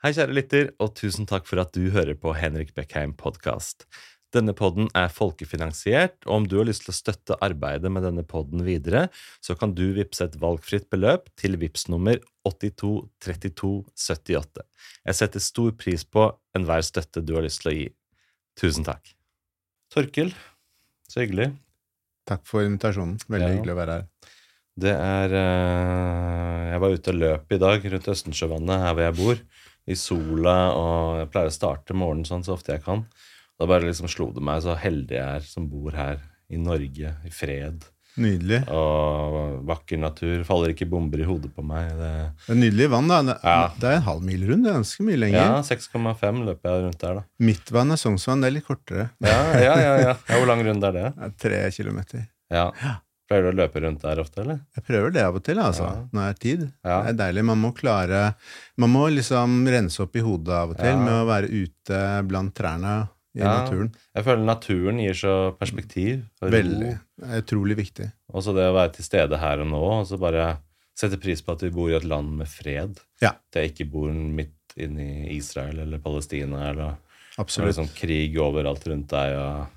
Hei, kjære lytter, og tusen takk for at du hører på Henrik Beckheim podkast. Denne podden er folkefinansiert, og om du har lyst til å støtte arbeidet med denne podden videre, så kan du vippse et valgfritt beløp til VIPS nummer 823278. Jeg setter stor pris på enhver støtte du har lyst til å gi. Tusen takk. Torkel, så hyggelig. Takk for invitasjonen. Veldig Ja. hyggelig å være her. Det er eh, Jeg var ute og løp i dag rundt Østensjøvannet, her hvor jeg bor, i sola, og jeg pleier å starte morgenen sånn så ofte jeg kan. Da bare liksom slo det meg så heldig jeg er som bor her i Norge, i fred. Nydelig. Og vakker natur. Faller ikke bomber i hodet på meg. Det, Det er nydelig vann, da. Det, Ja. det er en halv mil rundt. Det er ganske mye lenger. ja, 6,5 løper jeg rundt der, da. Mitt vann er Sognsvann. Det er litt kortere. Ja, ja, ja, ja. Hvor lang runde er det? Tre kilometer. Ja. Pleier du å løpe rundt der ofte, eller? Jeg prøver det av og til, altså. Ja. Når jeg har tid. Ja. Det er deilig. Man må klare Man må liksom rense opp i hodet av og til Ja. med å være ute blant trærne i naturen. Jeg føler naturen gir så perspektiv. Veldig. Det er utrolig viktig. Og så det å være til stede her og nå, og så bare sette pris på at vi bor i et land med fred. Ja. At jeg ikke bor midt inne i Israel eller Palestina, eller det er Absolutt. sånn krig overalt rundt deg. Og,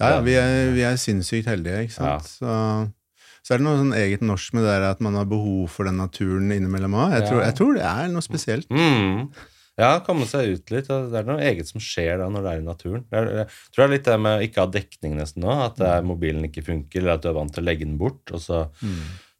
Ja, ja, vi er, vi er sinnssykt heldige, ikke sant. Så, så er det noe sånn eget norsk med det der at man har behov for den naturen innimellom òg. Jeg, Ja. tror- jeg tror det er noe spesielt. mm, ja, komme seg ut litt. Det er noe eget som skjer da når det er i naturen. Det er, jeg tror det er litt det med å ikke ha dekning nesten nå. At er, mobilen ikke funker, eller at du er vant til å legge den bort. og så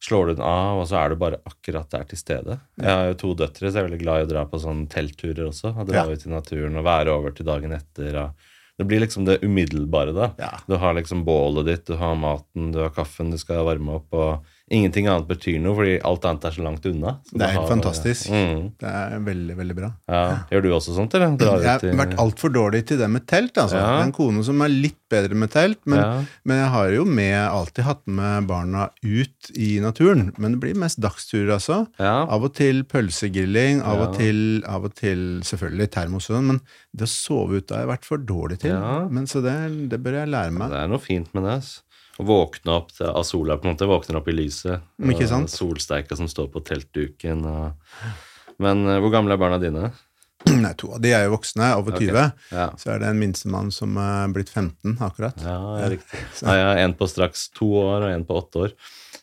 slår du den av, og så er du bare akkurat der til stede. Jeg har jo to døtre, så jeg er veldig glad i å dra på sånne teltturer også. Og dra Ja. ut i naturen og være over til dagen etter. Og det blir liksom det umiddelbare, da. Ja. Du har liksom bålet ditt, du har maten, du har kaffen du skal varme opp, og ingenting annet betyr noe, fordi alt annet er så langt unna. Så Det er helt har fantastisk. Mm. Det er veldig, veldig bra. Ja. Gjør du også sånt, eller? Drar Jeg har vært altfor dårlig til det med telt. altså. Ja. En kone som er litt bedre med telt, men, Ja. men jeg har jo med, alltid hatt med barna ut i naturen. Men det blir mest dagsturer, altså. Av og til pølsegrilling, av, og til, av og til selvfølgelig termos og sånn, men det å sove ute har jeg vært for dårlig til. Men Så det, det bør jeg lære meg. Det er noe fint med det. ass. Å våkne opp til, av sola, på en måte. Våkner opp i lyset. Ikke og sant? Solsteika som står på teltduken. Og... Men eh, hvor gamle er barna dine? Nei, to av de er jo voksne, over Ok. 20. Ja, Så er det en minstemann som er blitt 15 akkurat. ja riktig. Nei, jeg har en på straks to år og en på åtte år.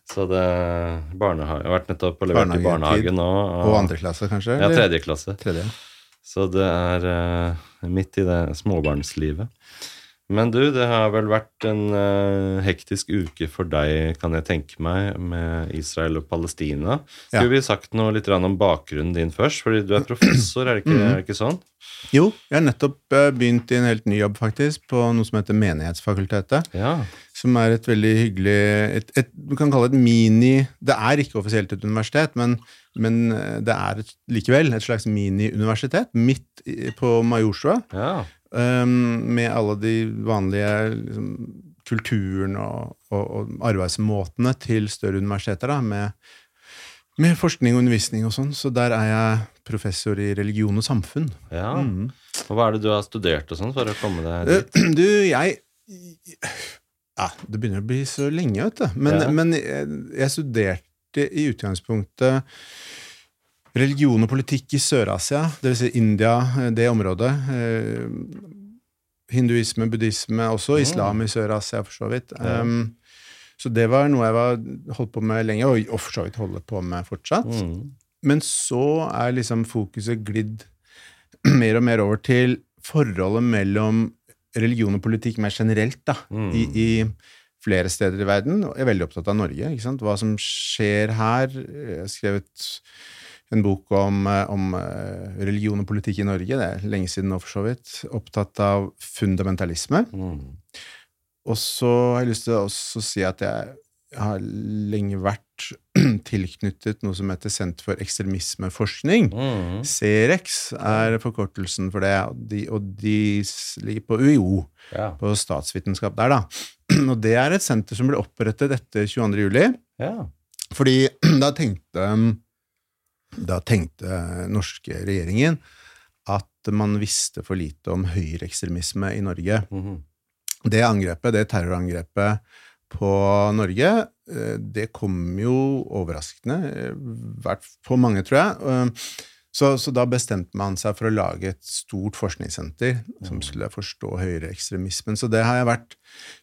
Så det barnehage, Jeg har vært nettopp og levert i barnehage nå. Og andre klasse, kanskje? Ja, tredje klasse. Tredje. Så det er uh, midt i det småbarnslivet. Men du, det har vel vært en uh, hektisk uke for deg, kan jeg tenke meg, med Israel og Palestina. Ja. Skulle vi sagt noe litt om bakgrunnen din først? Fordi du er professor, er det ikke, er det ikke sånn? Jo, jeg har nettopp eh, begynt i en helt ny jobb, faktisk, på noe som heter Menighetsfakultetet. Ja. Som er et veldig hyggelig et, et, Du kan kalle det et mini Det er ikke offisielt et universitet, men, men eh, det er et, likevel et slags mini-universitet midt på Majorstua. ja. Um, med alle de vanlige liksom, kulturen og, og, og arbeidsmåtene til større universiteter, da, med, med forskning og undervisning og sånn. Så der er jeg professor i religion og samfunn. ja. mm. Og hva er det du har studert og sånn for å komme deg Eh, dit? Du, jeg Ja, det begynner å bli så lenge, vet du. Men, Ja. men jeg, jeg studerte i utgangspunktet religion og politikk i Sør-Asia, dvs. Si India, eh, det området. Eh, hinduisme, buddhisme, også Mm. islam i Sør-Asia, for så vidt. Um, så det var noe jeg var holdt på med lenge, og, og for så vidt holder på med fortsatt. Mm. Men så er liksom fokuset glidd mer og mer over til forholdet mellom religion og politikk mer generelt da, Mm. i, i flere steder i verden. Jeg er veldig opptatt av Norge. ikke sant? Hva som skjer her. Jeg har skrevet en bok om, eh, om eh, religion og politikk i Norge. Det er lenge siden nå, for så vidt. Opptatt av fundamentalisme. Mm. Og så har jeg lyst til å også si at jeg har lenge vært tilknyttet noe som heter Senter for ekstremismeforskning. Mm. CREX er forkortelsen for det, og de, og de ligger på UiO, Ja. på statsvitenskap der, da. Og det er et senter som ble opprettet etter 22. juli, ja. fordi da tenkte da tenkte norske regjeringen at man visste for lite om høyreekstremisme i Norge. Mhm. Det angrepet, det terrorangrepet på Norge, eh, det kom jo overraskende, eh, hvert for mange, tror jeg. Eh, Så, så da bestemte man seg for å lage et stort forskningssenter som skulle forstå høyreekstremismen. Så det har jeg vært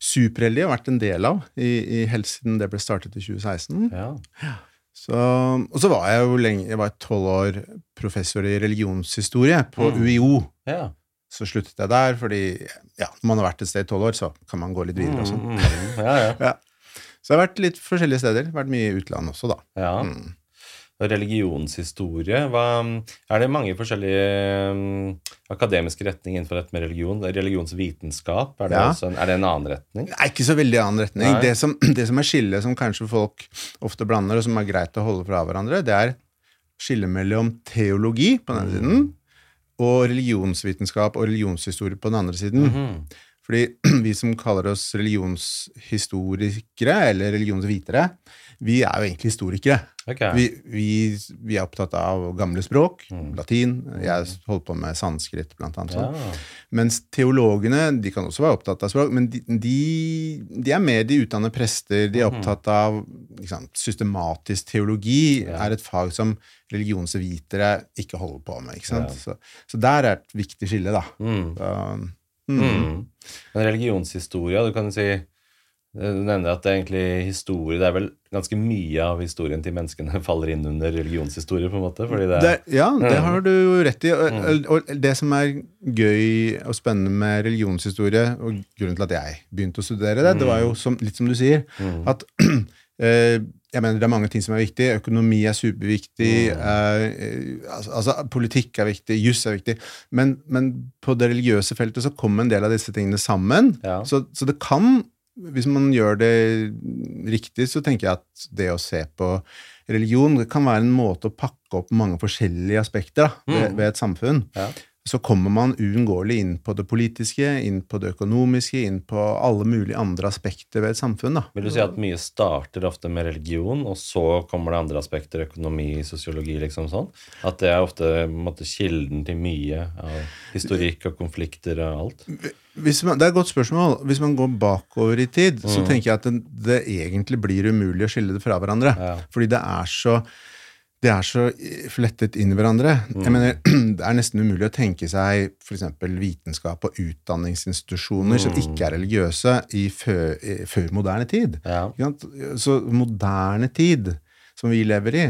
superheldig og vært en del av i, i helt siden det ble startet i 2016. Ja. Så, og så var jeg jo lenge, jeg var tolv år professor i religionshistorie på Mm. UiO. ja. Så sluttet jeg der, fordi ja, når man har vært et sted i tolv år, så kan man gå litt videre og sånn. Mm, mm, ja, ja. Ja. Så jeg har vært litt forskjellige steder. Vært mye i utlandet også, da. ja. Mm. Religionshistorie hva, Er det mange forskjellige mm, akademiske retninger innenfor dette med religion? Religionsvitenskap, er det, Ja. også en, er det en annen retning? Nei, ikke så veldig annen retning. Det som, det som er skillet, som kanskje folk ofte blander, og som er greit å holde fra hverandre, det er skillet mellom teologi på den ene siden og religionsvitenskap og religionshistorie på den andre siden. Mhm. Fordi vi som kaller oss religionshistorikere, eller religionsvitere, vi er jo egentlig historikere. Okay. Vi, vi, vi er opptatt av gamle språk, Mm. latin. Jeg holdt på med sanskrit, blant annet. sånn. ja. Mens teologene de kan også være opptatt av språk, men de, de, de er mer de utdannede prester. De er Mhm. opptatt av liksom, systematisk teologi, Ja. er et fag som religionsvitere ikke holder på med. Ja. Så, så der er et viktig skille, da. Mm. Så, mm. Mm. Men religionshistorie, du kan jo si Du nevner at det er egentlig historie Det er vel ganske mye av historien til menneskene faller inn under religionshistorie, på en måte? Fordi det, Det, ja, det Mm. har du jo rett i. Og, Mm. og det som er gøy og spennende med religionshistorie, og grunnen til at jeg begynte å studere det, det var jo som, litt som du sier, Mm. at eh, jeg mener det er mange ting som er viktig. Økonomi er superviktig. Mm. eh, eh, altså, altså, politikk er viktig. Juss er viktig. Men, men på det religiøse feltet så kommer en del av disse tingene sammen. Ja. Så, så det kan, hvis man gjør det riktig, så tenker jeg at det å se på religion det kan være en måte å pakke opp mange forskjellige aspekter da, ved, Mm. ved et samfunn. Ja. Så kommer man uunngåelig inn på det politiske, inn på det økonomiske, inn på alle mulige andre aspekter ved et samfunn. da. Vil du si at mye starter ofte med religion, og så kommer det andre aspekter, økonomi, sosiologi, liksom sånn? At det er ofte måte, kilden til mye av historikk og konflikter og alt? Man, det er et godt spørsmål. Hvis man går bakover i tid, så Mm. tenker jeg at det, det egentlig blir umulig å skille det fra hverandre. Ja. Fordi det er så det er så flettet inn i hverandre. Mm. Jeg mener, Det er nesten umulig å tenke seg f.eks. vitenskap og utdanningsinstitusjoner som Mm. ikke er religiøse i før, moderne tid. Ja. Så moderne tid, som vi lever i,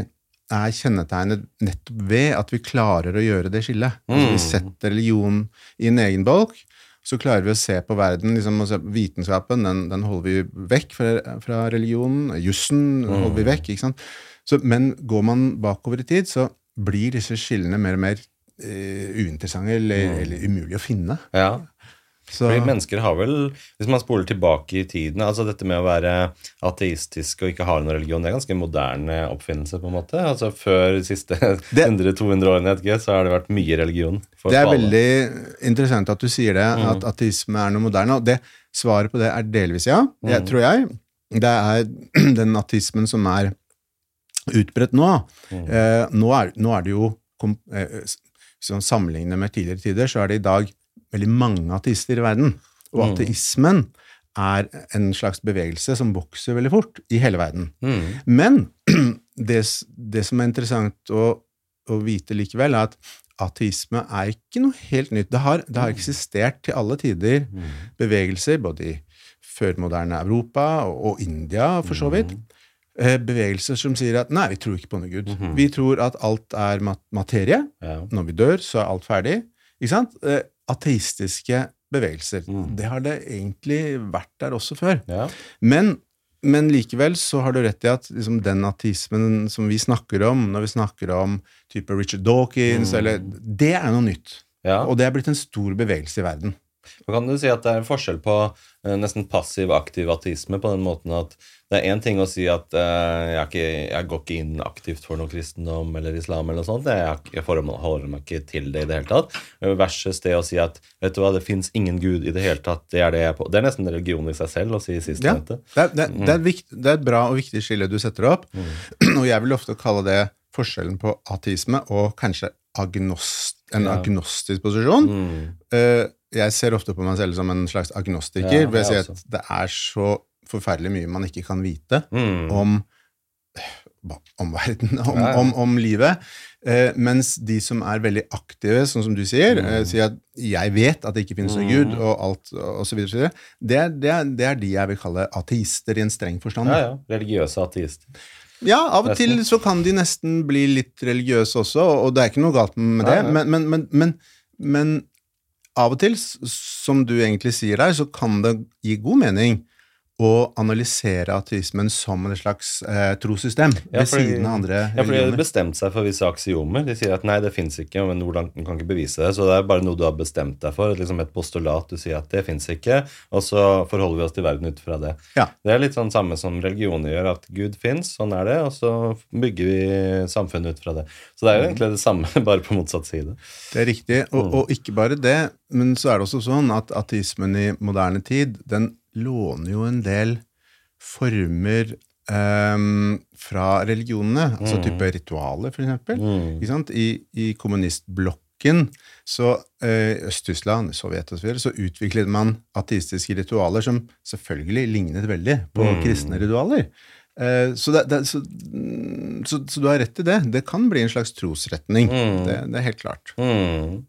er kjennetegnet nettopp ved at vi klarer å gjøre det skillet. Altså, vi Mm. setter religion i en egen bolk, så klarer vi å se på verden liksom, Vitenskapen den, den holder vi vekk fra, fra religionen. Jussen holder vi vekk. ikke? Så, men går man bakover i tid, så blir disse skillene mer og mer eh, uinteressante eller, eller umulig å finne. ja. Så, Fordi mennesker har vel, hvis man spoler tilbake i tiden altså Dette med å være ateistisk og ikke ha noen religion, det er ganske moderne oppfinnelse, på en måte. Altså Før de siste 100-200 årene ikke, så har det vært mye religion. Det er veldig interessant at du sier det, Mm. at ateisme er noe moderne. Og det, svaret på det er delvis ja, det Mm. tror jeg. Det er den ateismen som er utbredt nå. Mm. Eh, nå, er, nå er det jo kom, eh, s- Hvis man sammenligner med tidligere tider, så er det i dag veldig mange ateister i verden. Og Mm. ateismen er en slags bevegelse som vokser veldig fort i hele verden. Mm. Men det, det som er interessant å, å vite likevel, er at ateisme er ikke noe helt nytt. Det har, det har eksistert til alle tider Mm. bevegelser, både i førmoderne Europa og, og India, for så vidt. Mm. Eh, Bevegelser som sier at nei, vi tror ikke på noe Gud. Mhm. Vi tror at alt er mat materie. Ja. Når vi dør, så er alt ferdig. Ikke sant? Ateistiske bevegelser. Mm. Det har det egentlig vært der også før. ja. Men, men likevel så har du rett i at liksom, den ateismen som vi snakker om, når vi snakker om type Richard Dawkins, Mm. eller, det er noe nytt. ja. Og det er blitt en stor bevegelse i verden. Da kan du si at det er forskjell på eh, nesten passiv-aktiv ateisme på den måten at det er én ting å si at eh, jeg, ikke, jeg går ikke inn aktivt for noe kristendom eller islam eller noe sånt. Jeg, jeg forholder meg ikke til det i det hele tatt. Versus det å si at vet du hva, det fins ingen gud i det hele tatt. Det er det jeg på. Det er nesten religion i seg selv å si Ja, sistnevnte. det, det, er- det, er et det er et bra og viktig skille du setter opp, og jeg vil ofte kalle det forskjellen på ateisme og kanskje agnost, en Ja. agnostisk posisjon. Mm. Eh, jeg ser ofte på meg selv som en slags agnostiker, Ja, jeg sier at det er så forferdelig mye man ikke kan vite Mm. om om verden, om, om, om livet. Eh, mens de som er veldig aktive, sånn som du sier, eh, sier at 'jeg vet at det ikke finnes noen Gud', og alt, og så videre, så videre. Det, det, det er de jeg vil kalle ateister i en streng forstand. Ja, ja. Religiøse ateister. Ja, av og til så kan de nesten bli litt religiøse også, og det er ikke noe galt med det, ja, men, men, men, men av og til, som du egentlig sier der, så kan det gi god mening å analysere ateismen som et slags eh, trossystem Ja, ved siden av andre Ja, for de har bestemt seg for visse aksiomer. De sier at nei, det fins ikke, men hvordan, kan ikke bevise det. Så det er bare noe du har bestemt deg for. Liksom et postulat. Du sier at det fins ikke, og så forholder vi oss til verden ut fra det. Ja. Det er litt sånn samme som religioner gjør, at Gud fins, sånn er det, og så bygger vi samfunnet ut fra det. Så det er jo egentlig det samme, bare på motsatt side. Det er riktig, og, og ikke bare det, men så er det også sånn at ateismen i moderne tid, den låner jo en del former um, fra religionene, altså type ritualer, for eksempel. I, i kommunistblokken, så uh, Øst-Tyskland, Sovjet og så så utviklet man ateistiske ritualer som selvfølgelig lignet veldig på kristne ritualer. Eh, så, det, det, så, mm, så, så du har rett i det. Det kan bli en slags trosretning. Det, det er helt klart. Mm.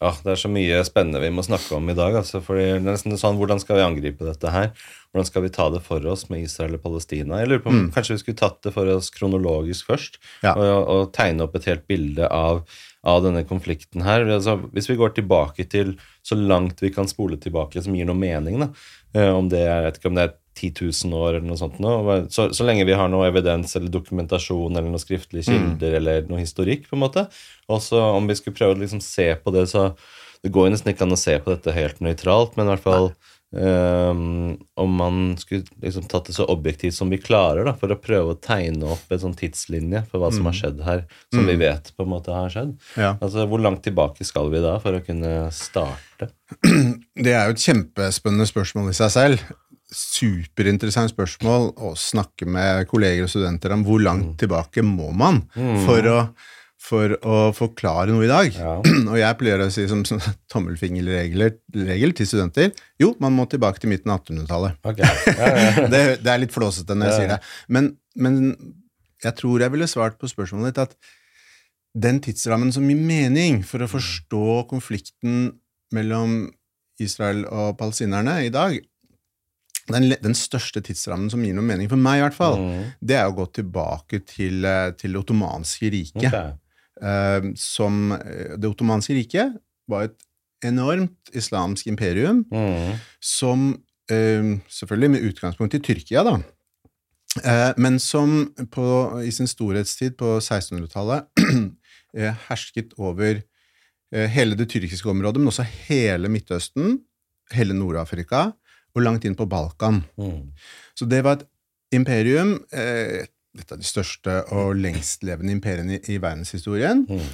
Ja, det er så mye spennende vi må snakke om i dag. Altså, fordi det er nesten sånn, Hvordan skal vi angripe dette her? Hvordan skal vi ta det for oss med Israel og Palestina? Jeg lurer på om Kanskje vi skulle tatt det for oss kronologisk først? Ja. Og, og tegne opp et helt bilde av, av denne konflikten her. Altså, hvis vi går tilbake til så langt vi kan spole tilbake som gir noe mening, da. Eh, om det er, jeg vet ikke om det er 10 000 år eller noe sånt nå. Så, så lenge vi har noe evidens eller dokumentasjon eller noen skriftlige kilder eller noe historikk, på en måte. Og så om vi skulle prøve å liksom se på det, så Det går jo nesten ikke an å se på dette helt nøytralt, men i hvert fall um, om man skulle liksom tatt det så objektivt som vi klarer, da, for å prøve å tegne opp en sånn tidslinje for hva som har skjedd her, som vi vet på en måte har skjedd. Ja. Altså, Hvor langt tilbake skal vi da for å kunne starte? Det er jo et kjempespennende spørsmål i seg selv. Superinteressant spørsmål å snakke med kolleger og studenter om hvor langt tilbake må man for å, for å forklare noe i dag. Ja. Og jeg pleier å si som, som tommelfingerregel til studenter jo, man må tilbake til midten av 1800-tallet. Okay. ja, ja. det, det er litt flåsete når jeg sier det. Men, men jeg tror jeg ville svart på spørsmålet ditt at den tidsrammen som gir mening for å forstå konflikten mellom Israel og palestinerne i dag, den, den største tidsrammen som gir noe mening, for meg i hvert fall, Mm. det er å gå tilbake til, eh, til det ottomanske riket. Okay. Uh, som eh, Det ottomanske riket var et enormt islamsk imperium Mm. som uh, Selvfølgelig med utgangspunkt i Tyrkia, da. Men som på, i sin storhetstid på 1600-tallet eh, hersket over hele det tyrkiske området, men også hele Midtøsten, hele Nord-Afrika og langt inn på Balkan. Mm. Så det var et imperium, eh, et av de største og lengstlevende imperiene i, i verdenshistorien. Mm.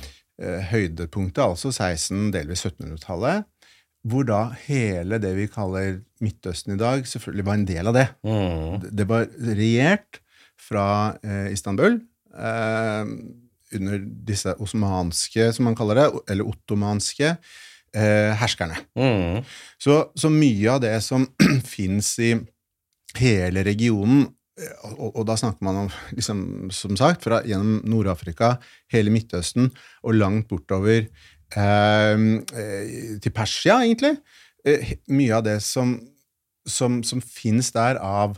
Eh, høydepunktet altså 16-, delvis 1700-tallet, hvor da hele det vi kaller Midtøsten i dag, selvfølgelig var en del av det. Mm. Det- Det var regjert fra eh, Istanbul under disse osmanske, som man kaller det, eller ottomanske eh, herskerne. Mm. Så, så mye av det som fins i hele regionen, eh, og, og da snakker man om, liksom, som sagt, fra, gjennom Nord-Afrika, hele Midtøsten og langt bortover eh, eh, til Persia, egentlig. Eh, mye av det som, som, som fins der av,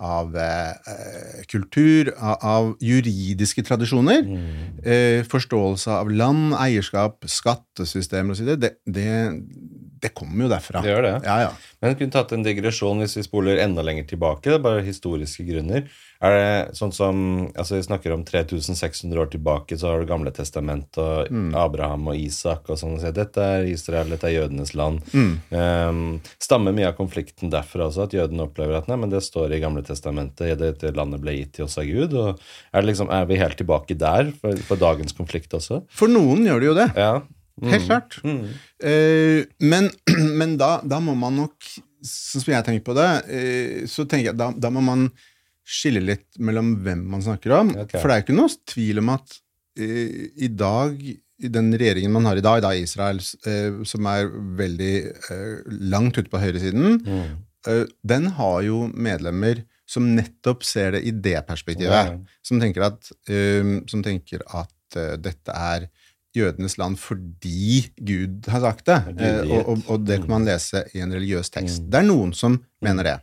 av eh, kultur, av, av juridiske tradisjoner, Mm. eh, forståelse av land, eierskap, skattesystemer osv., det, det, det kommer jo derfra. Det gjør det. Ja, ja. Men jeg kunne tatt en digresjon hvis vi spoler enda lenger tilbake. Det er bare historiske grunner. Er det sånn som altså Vi snakker om 3600 år tilbake, så har du Gamle testament og Mm. Abraham og Isak og sånn. sier, Dette er Israel, dette er jødenes land. Mm. Um, stammer mye av konflikten derfra også, at jødene opplever at nei, men det står i Gamle testamentet, dette landet ble gitt til oss av Gud. og Er, det liksom, er vi helt tilbake der for, for dagens konflikt også? For noen gjør det jo det. Ja. Helt klart. Mm. Uh, men men da, da må man nok, sånn som jeg tenker på det, uh, så tenker jeg da, da må man skille litt mellom hvem man snakker om. Okay. For det er ikke noe tvil om at uh, i dag, i den regjeringen man har i dag, da Israel, eh, som er veldig langt ute på høyresiden, Mm. eh, den har jo medlemmer som nettopp ser det i det perspektivet. Ja. Som tenker at, som tenker at dette er jødenes land fordi Gud har sagt det. Eh, og, og, og det kan man lese i en religiøs tekst. Det er noen som mener det.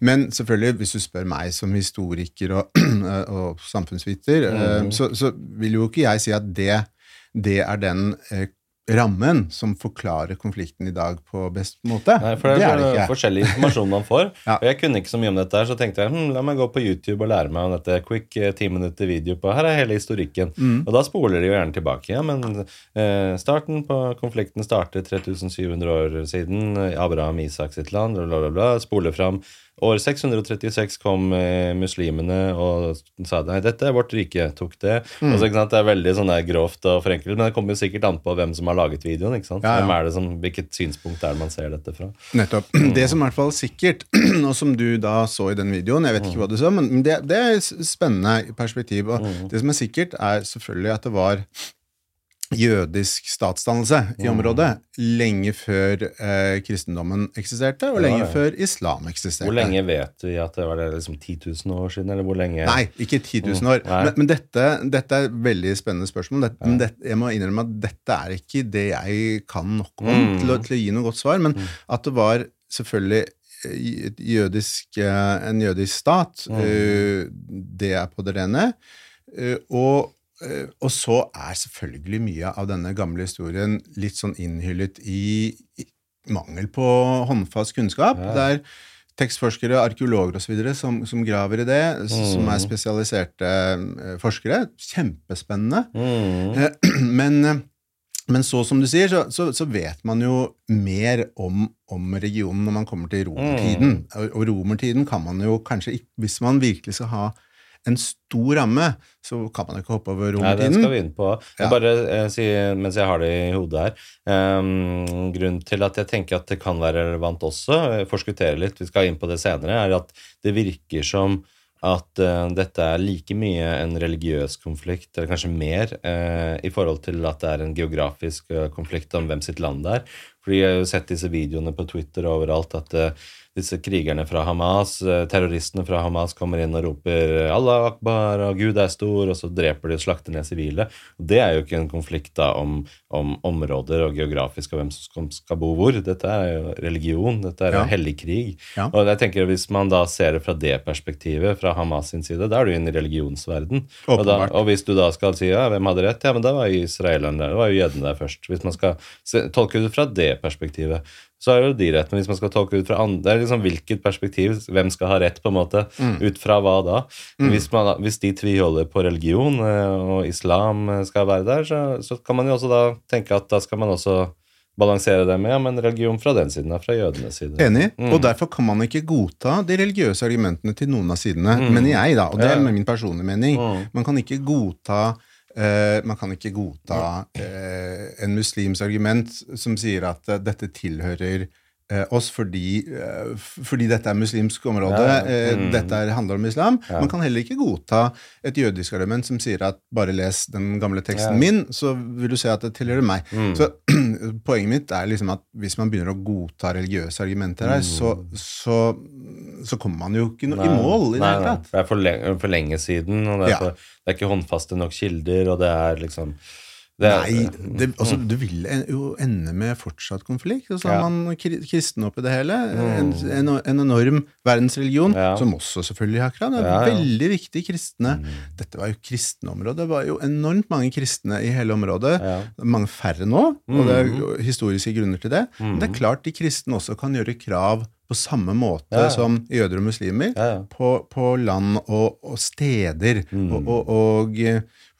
Men selvfølgelig, hvis du spør meg som historiker og, og samfunnsviter, eh, så, så vil jo ikke jeg si at det, det er den eh, rammen som forklarer konflikten i dag på best måte. Nei, for det er, det ikke. forskjellig informasjon man får. Ja. Og jeg kunne ikke så mye om dette, her, så tenkte jeg hm, la meg gå på YouTube og lære meg om dette. Quick eh, ti minutter video på Her er hele historikken. Mm. Og da spoler de jo gjerne tilbake. Ja, men eh, starten på konflikten startet 3700 år siden. eh, Abraham Isak sitt land, bla, bla, bla. Spoler fram. År 636 kom eh, muslimene og sa nei, dette er vårt rike. Tok det. Mm. Altså, sant, Det er veldig sånn der grovt og forenklet, men det kommer jo sikkert an på hvem som har laget videoen. Ja, ja. Hvem er det som, Hvilket synspunkt er det man ser dette fra? Nettopp. Det som i hvert fall er sikkert, og som du da så i den videoen, jeg vet ikke hva du så, men det, det er et spennende perspektiv. Og det som er sikkert, er selvfølgelig at det var jødisk statsdannelse i området lenge før eh, kristendommen eksisterte, og lenge ja. før islam eksisterte. Hvor lenge vet vi at det var det liksom 10 000 år siden? eller hvor lenge? Nei, ikke 10 000 år. Mm, Men, men dette, dette er et veldig spennende spørsmål. Dette, men dette, jeg må innrømme at dette er ikke det jeg kan nok om Mm. til, å, til å gi noe godt svar, men at det var selvfølgelig eh, jødisk, eh, en jødisk stat, Mm. eh, det er på det rene. Og, og så er selvfølgelig mye av denne gamle historien litt sånn innhyllet i, i mangel på håndfast kunnskap. Ja. Det er tekstforskere, arkeologer osv. Som, som graver i det, mm. som er spesialiserte eh, forskere. Kjempespennende. Mm. Eh, Men, eh, men så, som du sier, så, så, så vet man jo mer om, om regionen når man kommer til romertiden. Mm. Og, og romertiden kan man jo kanskje ikke Hvis man virkelig skal ha en stor ramme, så kan man ikke hoppe over Nei, den skal vi inn på. Jeg Ja. bare eh, si, mens jeg har det i hodet her um, Grunnen til at jeg tenker at det kan være relevant også, forskuttere litt, vi skal inn på det senere, er at det virker som at uh, dette er like mye en religiøs konflikt, eller kanskje mer, uh, i forhold til at det er en geografisk uh, konflikt om hvem sitt land det er. Fordi jeg har jo sett disse videoene på Twitter og overalt at eh, disse krigerne fra Hamas, eh, terroristene fra Hamas, kommer inn og roper 'Allah akbar' og 'Gud er stor', og så dreper de og slakter ned sivile. Det er jo ikke en konflikt da om, om områder og geografisk og hvem som skal, bo hvor. Dette er jo religion. Dette er Ja. en hellig krig. Ja. Og jeg tenker Hvis man da ser det fra det perspektivet, fra Hamas sin side, da er du inne i religionsverden. Og, da, og hvis du da skal si ja, hvem hadde rett, ja, men da var jo israelerne der, det var jo jødene der først. Hvis man skal se, tolke det fra det perspektivet, så er jo de rett. Men hvis man skal tolke ut fra andre, det er liksom hvilket perspektiv, hvem skal ha rett, på en måte, ut fra hva da? Hvis, man, hvis de tviholder på religion, eh, og islam eh, skal være der, så, så kan man jo også da tenke at da skal man også balansere det med ja, men religion fra den siden, da, fra jødenes side. Enig. Mm. Og derfor kan man ikke godta de religiøse argumentene til noen av sidene. mener jeg, da. Og det Mm. Er min personlige mening. Mm. Man kan ikke godta man kan ikke godta eh, en muslims argument som sier at eh, dette tilhører eh, oss fordi, eh, fordi dette er muslimsk område, Ja, ja. eh, Mm. dette er, handler om islam. Ja. Man kan heller ikke godta et jødisk argument som sier at bare les den gamle teksten min, så vil du se at det tilhører meg. Mm. Så poenget mitt er liksom at hvis man begynner å godta religiøse argumenter her, så, så, så kommer man jo ikke no i mål i det nei, hele nei. tatt. Det er for lenge, for lenge siden, og det er, for, det er ikke håndfaste nok kilder, og det er liksom det Nei, det, altså, du vil jo ende med fortsatt konflikt. Og så har Ja. man kri- kristne oppi det hele. En, en, en enorm verdensreligion, Ja. som også selvfølgelig har krav. Det er Ja, veldig viktig kristne. Dette var jo kristne områder. Det var jo enormt mange kristne i hele området. Mange færre nå, og det er jo historiske grunner til det. Men det er klart de kristne også kan gjøre krav på samme måte Ja, ja. som jøder og muslimer Ja, på, på land og, og steder, Mm. og, og, og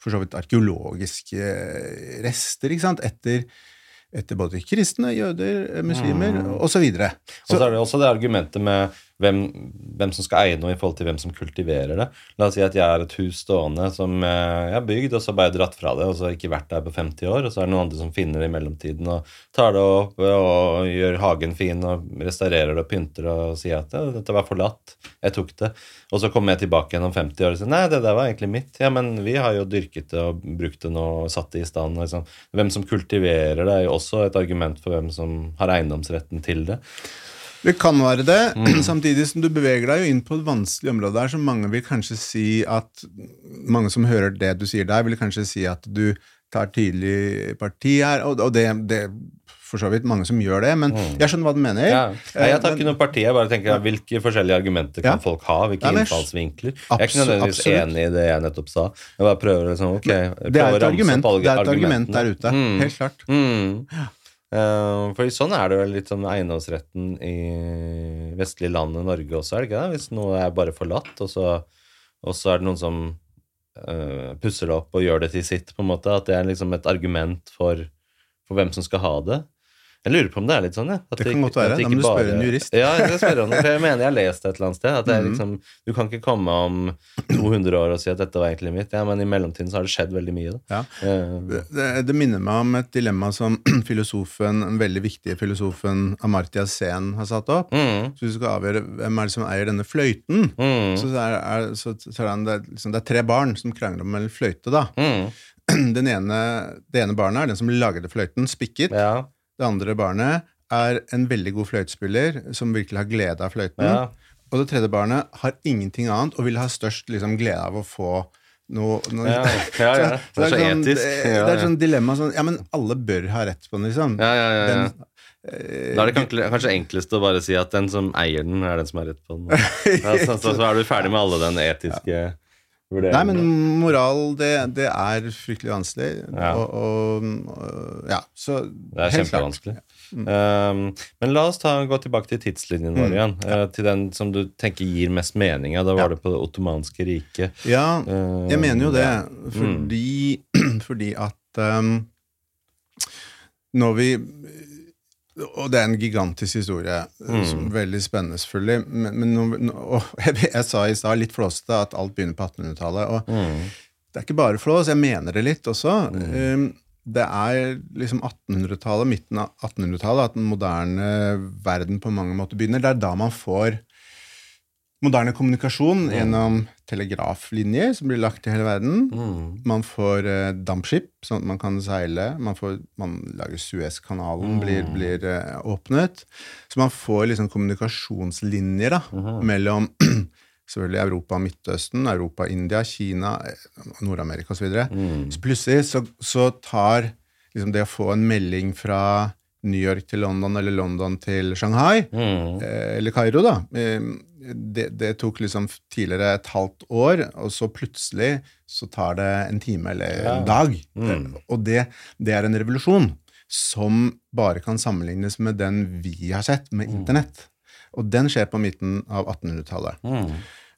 for så vidt arkeologiske eh, rester, ikke sant, etter, etter både kristne, jøder, muslimer Mm. og så. Og så er det også det argumentet med hvem, hvem som skal eie noe i forhold til hvem som kultiverer det. La oss si at jeg har et hus stående som eh, jeg har bygd, og så bare dratt fra det, og så har jeg ikke vært der på 50 år, og så er det noen andre som finner det i mellomtiden og tar det opp og gjør hagen fin og restaurerer det og pynter og sier at ja, dette var forlatt, jeg tok det. Og så kommer jeg tilbake igjen om 50 år og sier nei, det der var egentlig mitt. Ja, men vi har jo dyrket det og brukt det nå og satt det i stand. Liksom. Hvem som kultiverer det, er jo også et argument for hvem som har eiendomsretten til det. Det kan være det, samtidig som du beveger deg jo inn på et vanskelig område der, som mange vil kanskje si at Mange som hører det du sier der, vil kanskje si at du tar tydelig parti her, og, og det, det for så vidt mange som gjør det, men jeg skjønner hva du mener. Ja. Nei, jeg tar Eh, ikke noe parti. Jeg bare tenker ja, hvilke forskjellige argumenter kan Ja. folk ha? Hvilke Ja, innfallsvinkler? jeg er ikke nødvendigvis absolutt. enig i det jeg nettopp sa. Jeg bare prøver liksom, ok prøver Det er et argument, det er et argument der ute. Mm. Helt klart. Mm. Eh, for sånn er det vel litt sånn eiendomsretten i vestlige land i Norge også, er det ikke det? Hvis noe er bare forlatt, og så, og så er det noen som uh, pusser det opp og gjør det til sitt, på en måte. At det er liksom et argument for, for hvem som skal ha det. Jeg lurer på om det er litt sånn. At Det kan godt være. Da må du spørre en jurist. Ja, jeg skal spørre om for jeg mener jeg har lest det et eller annet sted. At det er Mhm. liksom, du kan ikke komme om 200 år og si at dette var egentlig mitt. Ja, men i mellomtiden så har det skjedd veldig mye. Ja. Eh, Det, det minner meg om et dilemma som filosofen, den veldig viktige filosofen Amartya Sen har satt opp. mm, Så hvis du skal avgjøre hvem er det som eier denne fløyten, mm, så, er, er, så så er det, liksom, det er tre barn som krangler om en fløyte. da. mm, Den ene, det ene barnet er den som lagde fløyten, spikket. ja, Det andre barnet er en veldig god fløytespiller som virkelig har glede av fløyten. ja. Og det tredje barnet har ingenting annet og vil ha størst liksom, glede av å få noe, no. Ja, ja, ja. Det er så sånn, etisk. Det, Ja, det er et sånn dilemma sånn Ja, men alle bør ha rett på den, liksom. Ja, ja, ja, ja. Den, eh, Da er det kanskje, kanskje enklest å bare si at den som eier den, er den som har rett på den. Så, så, så er du ferdig med alle den etiske Nei, men moral, det, det er fryktelig vanskelig. Ja. Og, og, Ja, så Det er kjempevanskelig. Ja. kjempevanskelig. Um, men la oss ta, gå tilbake til tidslinjen vår Mm. igjen. eh, til den som du tenker gir mest mening. Ja. Da var det på det ottomanske riket. Ja, uh, jeg mener jo det, Fordi, fordi, fordi at um, når vi Og det er en gigantisk historie, Mm. som veldig spennende, selvfølgelig. Men, men jeg, jeg sa i stad litt flåsete at alt begynner på 1800-tallet. Og Mm. det er ikke bare flås, jeg mener det litt også. Um, det er liksom 1800-tallet, midten av 1800-tallet, at den moderne verden på mange måter begynner. Det er da man får moderne kommunikasjon gjennom telegraflinjer som blir lagt til hele verden. Mm. Man får eh, dampskip, sånn at man kan seile. Man, får, man lager Suezkanalen, blir, blir eh, åpnet. Så man får liksom kommunikasjonslinjer da, mellom selvfølgelig Europa og Midtøsten, Europa, India, Kina, eh, Nord-Amerika osv. Så, videre. Mm. så plutselig så, så tar liksom det å få en melding fra New York til London eller London til Shanghai, Mm. eh, eller Kairo, da. Det, det tok liksom tidligere et halvt år, og så plutselig så tar det en time eller Ja. en dag. Mm. Eh, Og det, det er en revolusjon som bare kan sammenlignes med den vi har sett, med internett. Og den skjer på midten av 1800-tallet. Mm.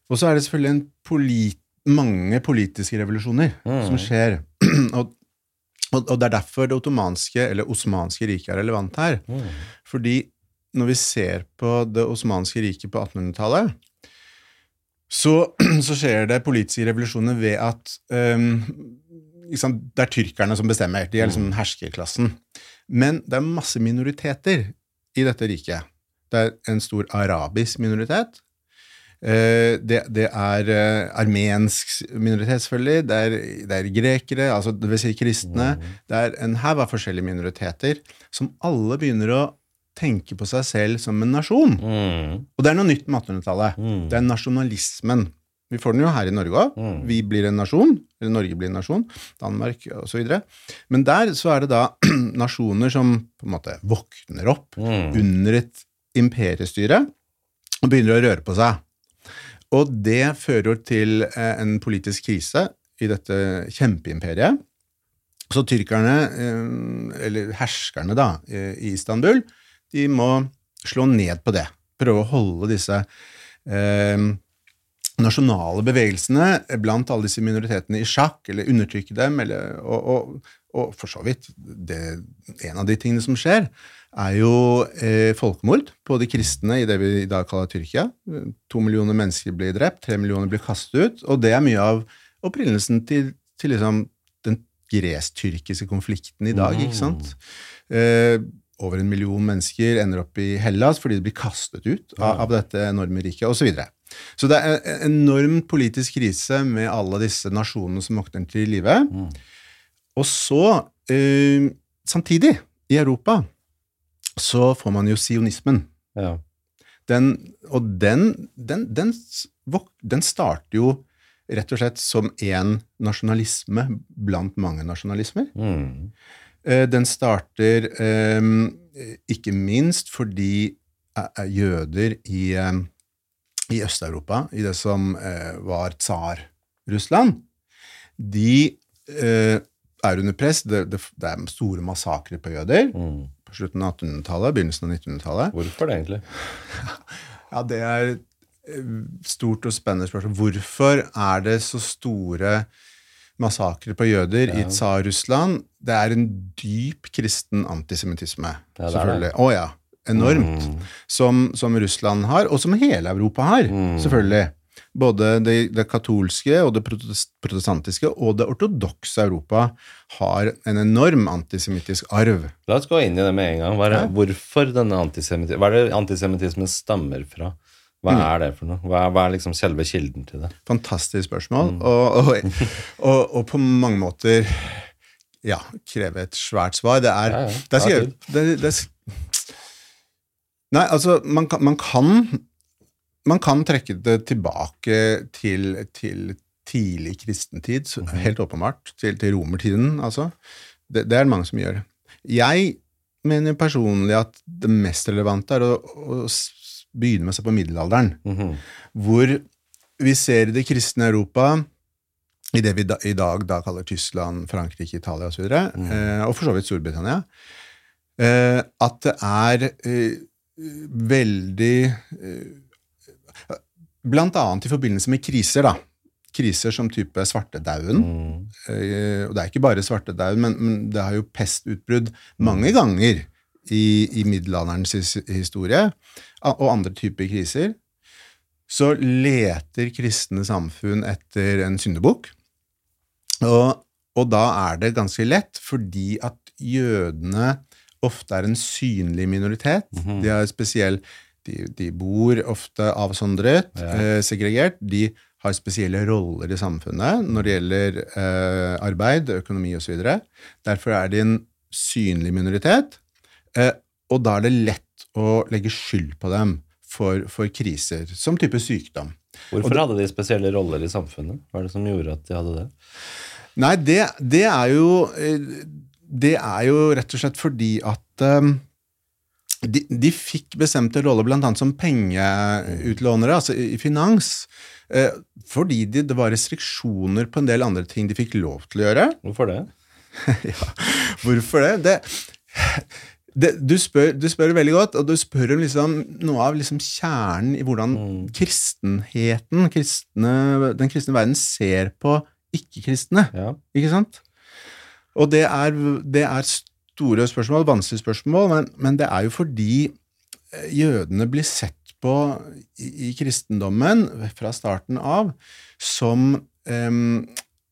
Og så er det selvfølgelig polit mange politiske revolusjoner Mm. som skjer. og, og, og det er derfor det ottomanske, eller osmanske riket er relevant her. Mm. Fordi når vi ser på det osmanske riket på 1800-tallet, så, så skjer det politiske revolusjoner ved at um, liksom, det er tyrkerne som bestemmer. De er liksom herskerklassen. Men det er masse minoriteter i dette riket. Det er en stor arabisk minoritet. Eh, det, det er eh, armensk minoritet, selvfølgelig. Det er, det er grekere, altså det vil si kristne. Det er en haug av forskjellige minoriteter som alle begynner å tenke på seg selv som en nasjon. Mm. Og det er noe nytt med 1800-tallet. Mm. Det er nasjonalismen. Vi får den jo her i Norge òg. Mm. Vi blir en nasjon, eller Norge blir en nasjon, Danmark osv. Men der så er det da nasjoner som på en måte våkner opp Mm. under et imperiestyre og begynner å røre på seg. Og det fører til eh, en politisk krise i dette kjempeimperiet. Så tyrkerne, eh, eller herskerne da, i Istanbul, de må slå ned på det. Prøve å holde disse eh, nasjonale bevegelsene blant alle disse minoritetene i sjakk, eller undertrykke dem, eller, og, og, og for så vidt det, En av de tingene som skjer, er jo eh, folkemord på de kristne i det vi i dag kaller Tyrkia. To millioner mennesker blir drept, tre millioner blir kastet ut, og det er mye av opprinnelsen til, til liksom den gresk-tyrkiske konflikten i dag, ikke sant? Eh, over en million mennesker ender opp i Hellas fordi de blir kastet ut av, av dette enorme riket, osv. Så, videre. så det er en enorm politisk krise med alle disse nasjonene som våkner til live. Og så, eh, samtidig, i Europa, så får man jo sionismen. Ja. Den, og den, den, den, den starter jo rett og slett som en nasjonalisme blant mange nasjonalismer. Mm. Eh, Den starter eh, ikke minst fordi eh, eh, jøder i, eh, i Øst-Europa, i det som var Tsar-Russland, de er under press. Det, det, det er store massakrer på jøder Mm. på slutten av 1800-tallet, begynnelsen av 1900-tallet. Hvorfor det, egentlig? Ja, det er stort og spennende spørsmål. Hvorfor er det så store massakrer på jøder i Tsar-Russland? Det er en dyp kristen antisemittisme, er selvfølgelig. Å ja. Enormt. Mm. Som, som Russland har, og som hele Europa har, Mm. selvfølgelig. Både det, det katolske og det protestantiske og det ortodokse Europa har en enorm antisemittisk arv. La oss gå inn i det med en gang. Hva er Ja. Hvorfor denne antisemittismen Hva er det antisemittismen stammer fra? Hva Mm. er det for noe? Hva er, hva er liksom selve kilden til det? Fantastisk spørsmål, Mm. og, og, og, og på mange måter ja, krever et svært svar. Det er, Ja, ja, det er skrevet det, det, er Nei, altså, man kan, man kan Man kan trekke det tilbake til, til tidlig kristentid, Mhm. helt åpenbart. Til, til romertiden, altså. Det, det er det mange som gjør. Jeg mener personlig at det mest relevante er å, å s- begynne med å se på middelalderen Mhm. hvor vi ser i det kristne Europa, i det vi da, i dag da kaller Tyskland, Frankrike, Italia osv., og, Mm. eh, og for så vidt Storbritannia, eh, at det er eh, veldig eh, Blant annet i forbindelse med kriser, da. Kriser som type svartedauden. Mm. Eh, og det er ikke bare svartedauden, men, men det har jo pestutbrudd mange ganger i, i middelalderens historie, og andre typer kriser. Så leter kristne samfunn etter en syndebukk. Og, og da er det ganske lett, fordi at jødene ofte er en synlig minoritet. Mhm. De er spesiell de, de bor ofte avsondret, Ja. eh, segregert. De har spesielle roller i samfunnet når det gjelder eh, arbeid, økonomi osv. Derfor er de en synlig minoritet, eh, og da er det lett å legge skyld på dem for, for kriser, som type sykdom. Hvorfor hadde de spesielle roller i samfunnet? Hva er det som gjorde at de hadde det? Nei, det, det er jo eh, Det er jo rett og slett fordi at um, de, de fikk bestemte roller bl.a. som pengeutlånere, altså i, i finans. eh, Fordi de, det var restriksjoner på en del andre ting de fikk lov til å gjøre. Hvorfor det? ja, hvorfor det? det, det du, spør, du spør veldig godt, og du spør om liksom, noe av liksom kjernen i hvordan kristenheten, kristne, den kristne verden, ser på ikke-kristne. Ja. Ikke sant? Og det er, det er store spørsmål, vanskelige spørsmål, men, men det er jo fordi eh, jødene blir sett på i, i kristendommen fra starten av som um,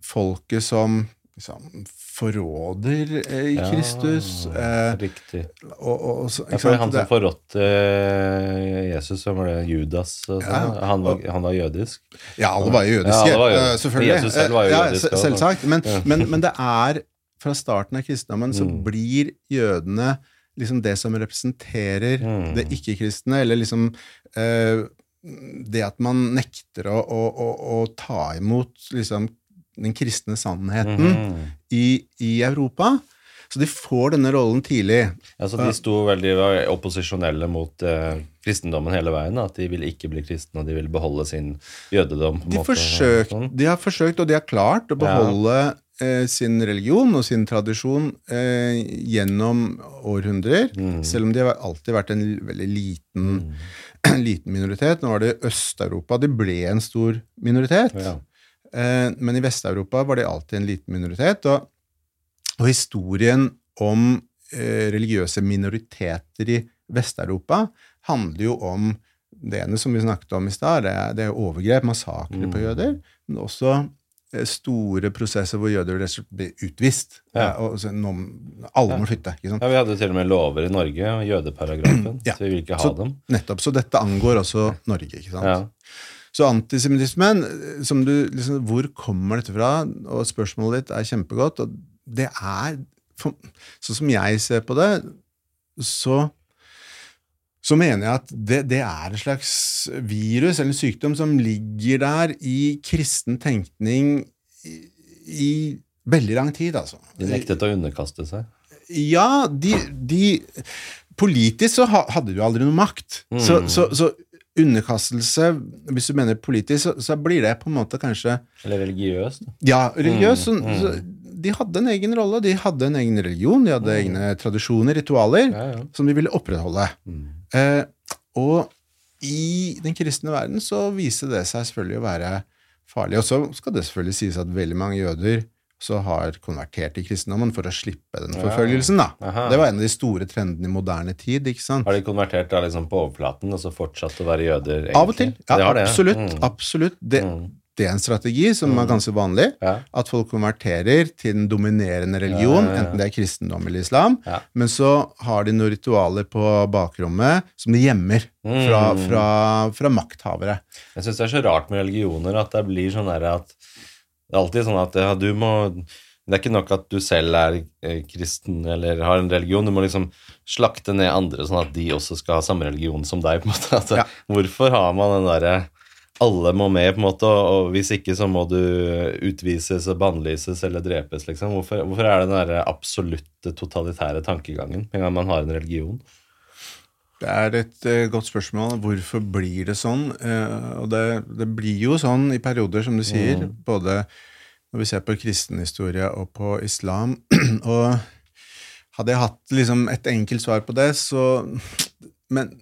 folket som liksom, forråder eh, Ja, Kristus. Eh, Riktig. og, og, og, Ja, for han som forrådte eh, Jesus, som var det? Judas? Sånn, Ja. han, var, han var jødisk? Ja, alle var jødiske. Ja, alle var jødiske. eh, selvfølgelig. Jesus selv var jo jødisk. Selvsagt. Men, men, men det er fra starten av kristendommen så Mm. blir jødene liksom det som representerer Mm. det ikke-kristne, eller liksom eh, det at man nekter å, å, å, å ta imot liksom den kristne sannheten Mhm. i, i Europa. Så de får denne rollen tidlig. Altså, de sto veldig opposisjonelle mot eh, kristendommen hele veien. At de ville ikke bli kristne, og de ville beholde sin jødedom. De, forsøkt, sånn. de har forsøkt, og de har klart å beholde eh, sin religion og sin tradisjon eh, gjennom århundrer, Mm. selv om de har alltid vært en veldig liten, liten minoritet. Nå var det Øst-Europa de ble en stor minoritet, Ja. Eh, men i Vest-Europa var de alltid en liten minoritet. Og, og historien om eh, religiøse minoriteter i Vest-Europa handler jo om det ene som vi snakket om i stad, det, er- det er overgrep, massakrer på Mm. jøder, men også eh, store prosesser hvor jøder ble utvist. Ja. Og, så nå, alle må flytte. ja, Vi hadde til og med lover i Norge, jødeparagrafen, Ja. så vi vil ikke ha Så- dem. Nettopp. Så dette angår også Norge. ikke sant? Ja. Så antisemittismen, som du, liksom, hvor kommer dette fra? Og spørsmålet ditt er kjempegodt. Og det er, sånn som jeg ser på det, så, så mener jeg at det, det er et slags virus eller en sykdom som ligger der i kristen tenkning i, i veldig lang tid, altså. De nektet å underkaste seg. Ja, de, de Politisk så hadde de jo aldri noe makt. Mm. Så, så, så underkastelse, hvis du mener politisk, så, så blir det på en måte kanskje Eller religiøst. Ja, religiøst. Mm, mm. så de hadde en egen rolle, de hadde en egen religion, de hadde egne tradisjoner, ritualer, Ja, ja. som de ville opprettholde. Mm. Eh, og i den kristne verden så viste det seg selvfølgelig å være farlig. Og så skal det selvfølgelig sies at veldig mange jøder så har konvertert til kristendommen for å slippe den forfølgelsen. da. Aha. Det var en av de store trendene i moderne tid. ikke sant? Har de konvertert da liksom på overflaten og så fortsatt å være jøder? Egentlig? Av og til. Ja, det det, absolutt. Mm. absolutt. Det, Mm. det er en strategi som er ganske vanlig. Ja. At folk konverterer til den dominerende religion, Ja, ja, enten det er kristendom eller islam. Men så har de noen ritualer på bakrommet som de gjemmer fra, Mm. fra, fra makthavere. Jeg syns det er så rart med religioner at det blir sånn at Det er alltid sånn at ja, du må Det er ikke nok at du selv er eh, kristen eller har en religion, du må liksom slakte ned andre sånn at de også skal ha samme religion som deg. på en måte. Altså, Ja. Hvorfor har man den derre alle må med, på en måte, og, og hvis ikke så må du utvises og bannlyses eller drepes, liksom. Hvorfor, hvorfor er det den derre absolutte totalitære tankegangen med en gang man har en religion? Det er et uh, godt spørsmål. Hvorfor blir det sånn? Uh, og det, det blir jo sånn i perioder, som du sier, både når vi ser på kristenhistorie og på islam. og hadde jeg hatt liksom et enkelt svar på det, så Men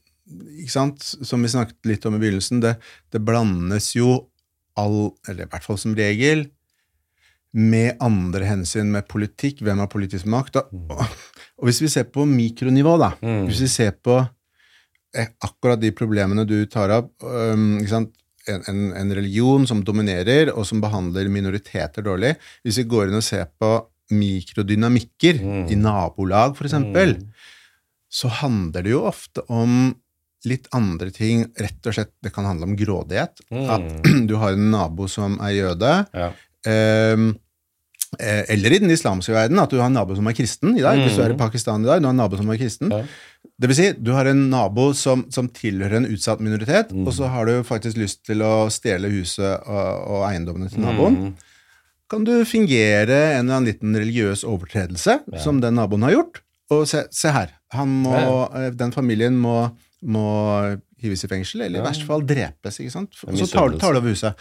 ikke sant, som vi snakket litt om i begynnelsen, det, det blandes jo all Eller i hvert fall som regel med andre hensyn, med politikk. Hvem har politisk makt? Og, og hvis vi ser på mikronivå, da, Mm. hvis vi ser på akkurat de problemene du tar opp? En, en, en religion som dominerer, og som behandler minoriteter dårlig Hvis vi går inn og ser på mikrodynamikker Mm. i nabolag, eksempel, Mm. så handler det jo ofte om litt andre ting. Rett og slett, det kan handle om grådighet. Mm. At du har en nabo som er jøde. Ja. Eh, eller i den islamske verden, at du har en nabo som er kristen i dag. Hvis du er i Pakistan i dag, du har en nabo som er kristen. Mm. Ja. Det vil si, du har en nabo som, som tilhører en utsatt minoritet, Mm. og så har du faktisk lyst til å stjele huset og, og eiendommene til naboen. Mm. Kan du fingere en eller annen liten religiøs overtredelse, Ja. som den naboen har gjort, og se, se her, han må, Ja, eh, den familien må, må hives i fengsel, eller Ja. i verste fall drepes, ikke sant? Og så tar, tar du over huset.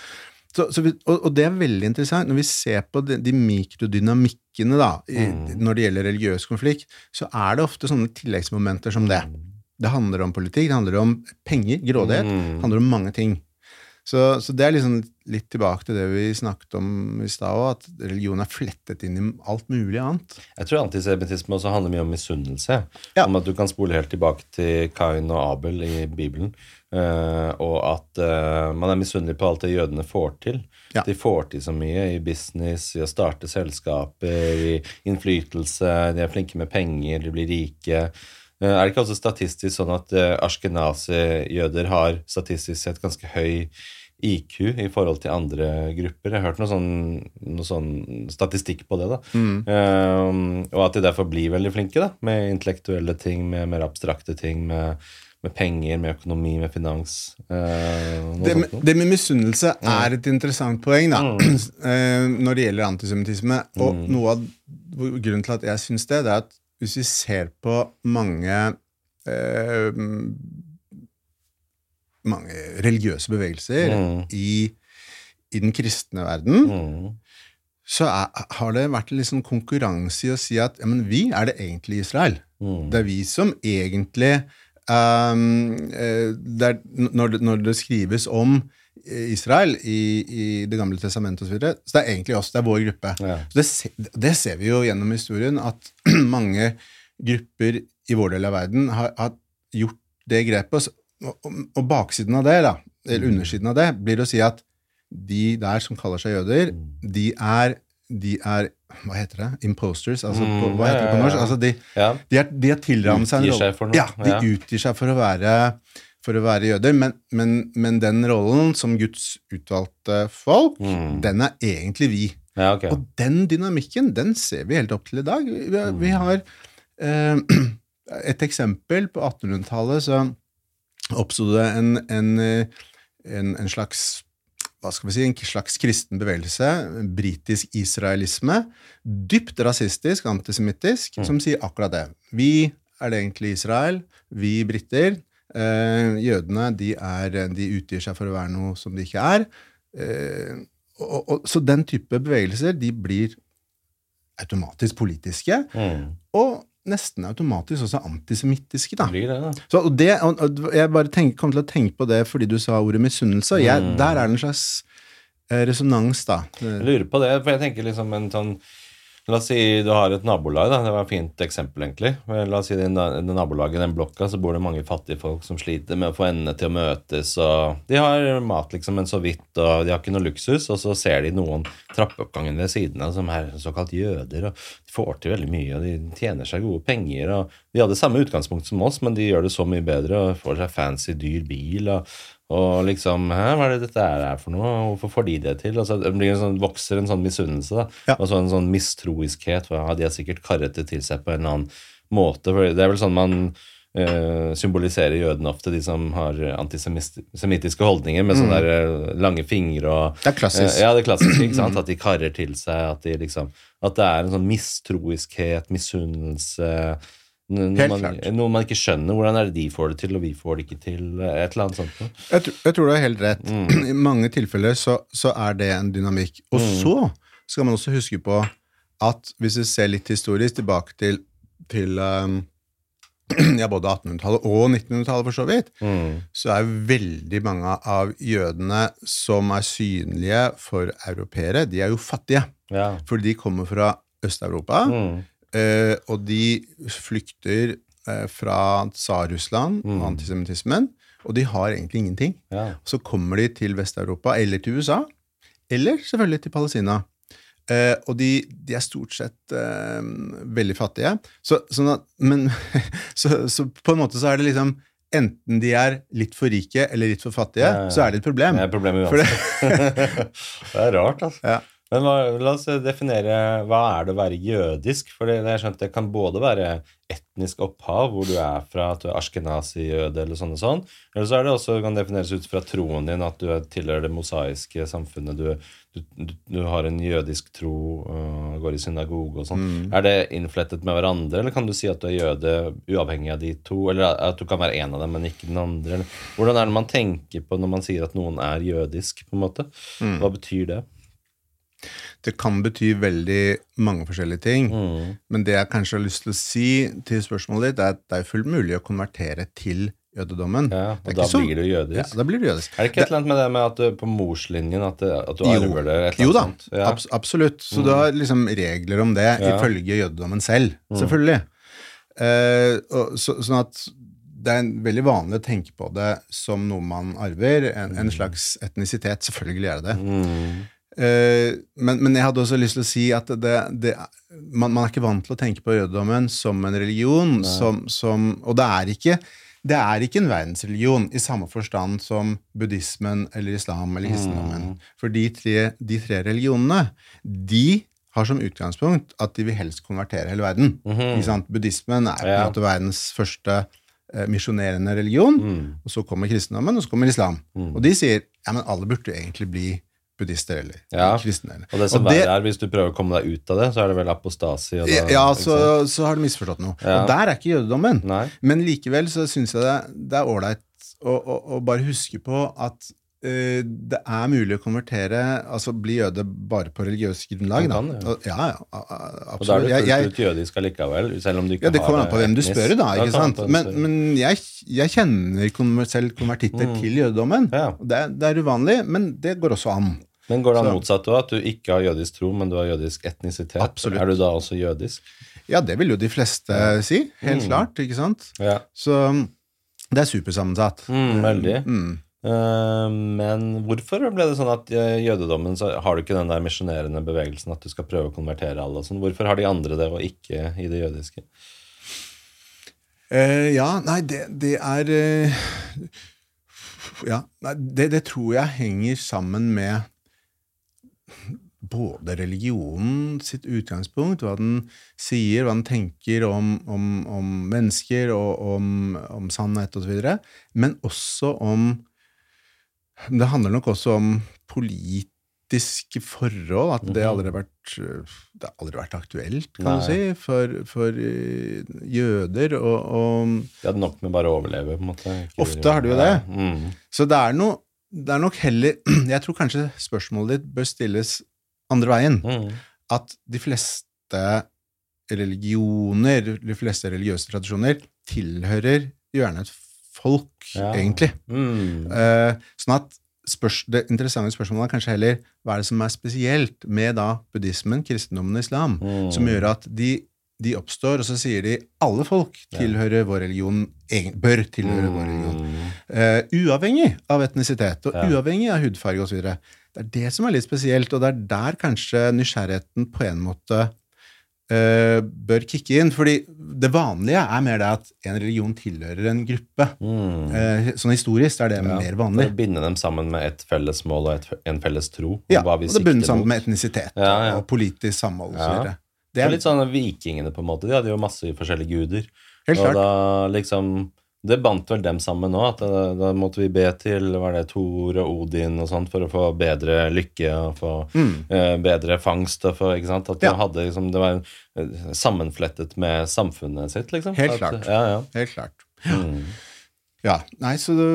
Så, så vi, og, og det er veldig interessant. Når vi ser på de, de mikrodynamikkene da, i, Mm. når det gjelder religiøs konflikt, så er det ofte sånne tilleggsmomenter som det. Det handler om politikk, det handler om penger, grådighet, Mm. det handler om mange ting. Så, så det er liksom litt tilbake til det vi snakket om i stad òg, at religion er flettet inn i alt mulig annet. Jeg tror antisemittisme også handler mye om misunnelse. Ja. Om at du kan spole helt tilbake til Kain og Abel i Bibelen. Eh, og at uh, man er misunnelig på alt det jødene får til. Ja. De får til så mye i business, i å starte selskaper, i innflytelse. De er flinke med penger, de blir rike. Uh, er det ikke også statistisk sånn at uh, ashkenazi-jøder har statistisk sett ganske høy IQ i forhold til andre grupper. Jeg har hørt noe sånn, noe sånn statistikk på det. da. Eh, og at de derfor blir veldig flinke da, med intellektuelle ting, med mer abstrakte ting, med, med penger, med økonomi, med finans. Uh, Det, med- det med misunnelse er et interessant poeng da, eh, når det gjelder antisemittisme. Og Mm. noe av grunnen til at jeg syns det, det er at hvis vi ser på mange uh, mange religiøse bevegelser Mm. i, i den kristne verden, Mm. så er, har det vært en liksom konkurranse i å si at ja, men vi er det egentlig Israel. Mm. Det er vi som egentlig ehm, eh, det er, når, det, når det skrives om Israel i, i Det gamle testamentet osv., så, videre, så det er egentlig oss, det er vår gruppe. Ja. Det, det ser vi jo gjennom historien, at mange grupper i vår del av verden har, har gjort det grepet. Og, og, og baksiden av det, da, eller undersiden av det, blir å si at de der som kaller seg jøder, de er, de er Hva heter det? Imposters? Altså, på, Mm, hva heter det på norsk? Altså, de, ja. de, er, de har tilrammet seg en rolle. Ja, de ja. utgir seg for å være, for å være jøder, men, men, men den rollen som Guds utvalgte folk, Mm. den er egentlig vi. ja, okay. Og den dynamikken, den ser vi helt opp til i dag. Vi, vi har eh, et eksempel på 1800-tallet, så oppstod det en, en, eh, en, en slags hva skal vi si, en slags kristen bevegelse, britisk israelisme, dypt rasistisk, antisemittisk, som sier akkurat det. Vi er det egentlig Israel, vi briter. Eh, jødene de, er, de utgir seg for å være noe som de ikke er. Eh, og, og, så den type bevegelser de blir automatisk politiske, Mm. og nesten automatisk også antisemittiske. da. Det, da. Så og det, og jeg bare tenk, kom til å tenke på det fordi du sa ordet misunnelse. Jeg, Mm. Der er det en slags eh, resonans, da. Jeg lurer på det, for jeg tenker liksom en sånn La oss si du har et nabolag, da. Det var et fint eksempel, egentlig. La oss si i det i nabolaget, den blokka, så bor det mange fattige folk som sliter med å få endene til å møtes, og de har mat, liksom, men så vidt, og de har ikke noe luksus, og så ser de noen trappeoppgangen ved siden av som er såkalt jøder, og de får til veldig mye, og de tjener seg gode penger, og de hadde samme utgangspunkt som oss, men de gjør det så mye bedre, og får seg fancy, dyr bil, og og liksom Hæ, hva er det dette er for noe? Hvorfor får de det til? Og så det blir en sånn, vokser en sånn misunnelse. da. Ja. Og så en sånn mistroiskhet. For, ja, de har sikkert karret det til seg på en eller annen måte. For det er vel sånn man eh, symboliserer jødene ofte, de som har antisemittiske holdninger med sånne der, eh, lange fingre og Det er klassisk. Eh, ja, det er klassisk, ikke sant? At de karrer til seg, at, de liksom, at det er en sånn mistroiskhet, misunnelse noe man, noe man ikke skjønner. Hvordan er det de får det til, og vi får det ikke til? Et eller annet sånt. Jeg, jeg tror du har helt rett. Mm. I mange tilfeller så, så er det en dynamikk. Og så skal man også huske på at hvis vi ser litt historisk tilbake til, til um, ja, både 1800-tallet og 1900-tallet, for så vidt, Mm. så er veldig mange av jødene som er synlige for europeere, de er jo fattige. Ja. For de kommer fra Øst-Europa, Mm. Eh, og de flykter eh, fra Tsar-Russland Mm. og antisemittismen, og de har egentlig ingenting. ja. Så kommer de til Vest-Europa, eller til USA, eller selvfølgelig til Palestina. Eh, og de, de er stort sett eh, veldig fattige. Så, sånn at, men, så, så på en måte så er det liksom Enten de er litt for rike eller litt for fattige, Ja, ja. så er det et problem. Det er et For det- det er rart, altså. Men hva, la oss definere hva er det å være jødisk? For det, det, er skjønt, det kan både være etnisk opphav, hvor du er fra, at du er askenazi-jøde eller sånn og sånn, eller så er det også kan defineres ut fra troen din, at du er- tilhører det mosaiske samfunnet, du, du, du, du har en jødisk tro, uh, går i synagoge og sånn. Mm. Er det innflettet med hverandre, eller kan du si at du er jøde uavhengig av de to, eller at du kan være en av dem, men ikke den andre? Eller, hvordan er det man tenker på når man sier at noen er jødisk, på en måte? Mm. Hva betyr det? Det kan bety veldig mange forskjellige ting. Mm. Men det jeg kanskje har lyst til å si til spørsmålet ditt, er at det er fullt mulig å konvertere til jødedommen. Ja, og da så- blir du jødisk. Ja, da blir du jødisk. Er det ikke et eller annet med det med at du på morslinjen at, det, at du arver det? Et Jo da. Ja. abs absolutt. Så du har liksom regler om det Ja. ifølge jødedommen selv, selvfølgelig. Eh, og, så, sånn at det er en veldig vanlig å tenke på det som noe man arver, en, en slags etnisitet. Selvfølgelig er det det. Mm. Eh, men, men jeg hadde også lyst til å si at det, det, man, man er ikke vant til å tenke på jødedommen som en religion, som, som, og det er ikke det er ikke en verdensreligion i samme forstand som buddhismen eller islam eller kristendommen. For de tre, de tre religionene, de har som utgangspunkt at de vil helst konvertere hele verden. Ikke sant? Buddhismen er Ja. verdens første eh, misjonerende religion. Mm. Og så kommer kristendommen, og så kommer islam. Og de sier ja, men alle burde jo egentlig bli buddhister eller Ja. kristne. Eller. Og det som Og det- er, hvis du prøver å komme deg ut av det, så er det vel apostasi? Da, ja, så, så har du misforstått noe. Ja. Og der er ikke jødedommen. Nei. Men likevel så syns jeg det, det er ålreit å, å, å bare huske på at uh, det er mulig å konvertere, altså bli jøde bare på religiøst grunnlag. Da. Kan, ja. Og- ja, ja, a- a- Og da er absolutt. du fullt jeg- ut jødisk allikevel, selv om du ikke ja, Det kommer an på hvem du spør, da. Ikke sant? Men, men jeg, jeg kjenner selv konvertitter til jødedommen. Mm. Ja. Det, det er uvanlig, men det går også an. Men går det an motsatt òg, at du ikke har jødisk tro, men du har jødisk etnisitet? Absolutt. Er du da også jødisk? Ja, det vil jo de fleste si. Helt Mm. klart, ikke sant? Ja. Så um, det er supersammensatt. Mm, veldig. Mm. Eh, men hvorfor ble det sånn at i jødedommen så har du ikke den der misjonerende bevegelsen at du skal prøve å konvertere alle og sånn? Hvorfor har de andre det, og ikke i det jødiske? Uh, ja, nei, det, det er uh, Ja, det, det tror jeg henger sammen med både religionen sitt utgangspunkt, hva den sier, hva den tenker om, om, om mennesker og om, om sannhet osv., men også om Det handler nok også om politiske forhold, at det aldri har vært, det har aldri vært aktuelt, kan Nei. du si, for, for eh, jøder. Og, og De hadde nok med bare å overleve, på en måte. Ofte har de jo det. Mm. Så det er, noe, det er nok heller Jeg tror kanskje spørsmålet ditt bør stilles andre veien. Mm. At de fleste religioner, de fleste religiøse tradisjoner, tilhører gjerne et folk, Ja. egentlig. Mm. Eh, sånn at spørs, det interessante spørsmålet er kanskje heller hva er det som er spesielt med da buddhismen, kristendommen og islam, Mm. som gjør at de, de oppstår, og så sier de alle folk tilhører vår religion, bør tilhøre vår religion. Mm. Eh, uavhengig av etnisitet og Ja. uavhengig av hudfarge osv. Det er det som er litt spesielt, og det er der kanskje nysgjerrigheten på en måte uh, bør kicke inn. fordi det vanlige er mer det at en religion tilhører en gruppe. Mm. Uh, sånn historisk er det Ja, mer For vanlig. å binde dem sammen med et felles mål og et, en felles tro. Ja, og det binder bundet sammen mot. med etnisitet Ja, og politisk samhold osv. Det er litt sånn vikingene, på en måte. De hadde jo masse forskjellige guder. helt og da liksom Det bandt vel dem sammen nå. At da, da måtte vi be til var det Thor og Odin og sånt for å få bedre lykke og få Mm. eh, bedre fangst. Og få, ikke sant? At Ja. hadde, liksom, det var eh, sammenflettet med samfunnet sitt, liksom. Helt At- klart. Ja, ja. Helt klart. Mm. Ja. Nei, så det,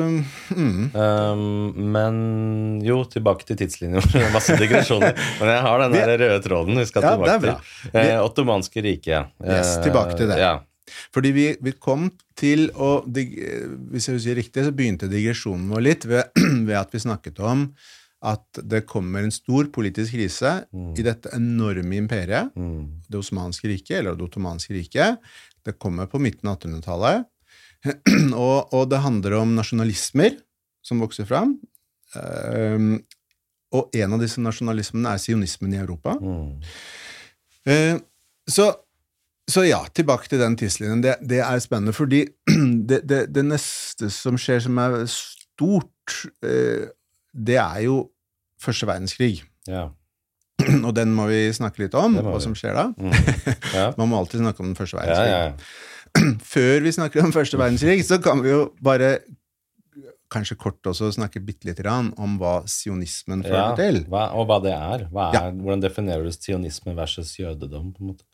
mm. Um, men jo, tilbake til tidslinjen. Det er Masse digresjoner. Men jeg har den der røde tråden vi skal Ja, tilbake til. Eh, Ottomanske riket. Yes, Eh, tilbake til det. Ja. Fordi vi, vi kom til å Hvis jeg husker riktig, så begynte digresjonen vår litt ved, ved at vi snakket om at det kommer en stor politisk krise i dette enorme imperiet, Mm. det osmanske riket, eller det ottomanske riket. Det kommer på midten av 1800-tallet. Og, og det handler om nasjonalismer som vokser fram. Um, og en av disse nasjonalismene er sionismen i Europa. Mm. Uh, så, så ja, tilbake til den tidslinjen. Det, det er spennende, fordi det, det, det neste som skjer som er stort, uh, det er jo første verdenskrig. Ja. Og den må vi snakke litt om, hva som skjer da. Mm. Ja. Man må alltid snakke om den første Ja, verdenskrig. ja. Før vi snakker om første verdenskrig, så kan vi jo bare kanskje kort også snakke bitte lite grann om hva sionismen ja. til. Hva, og hva det er. Hva er Ja. Hvordan definerer du sionisme versus jødedom? på en måte?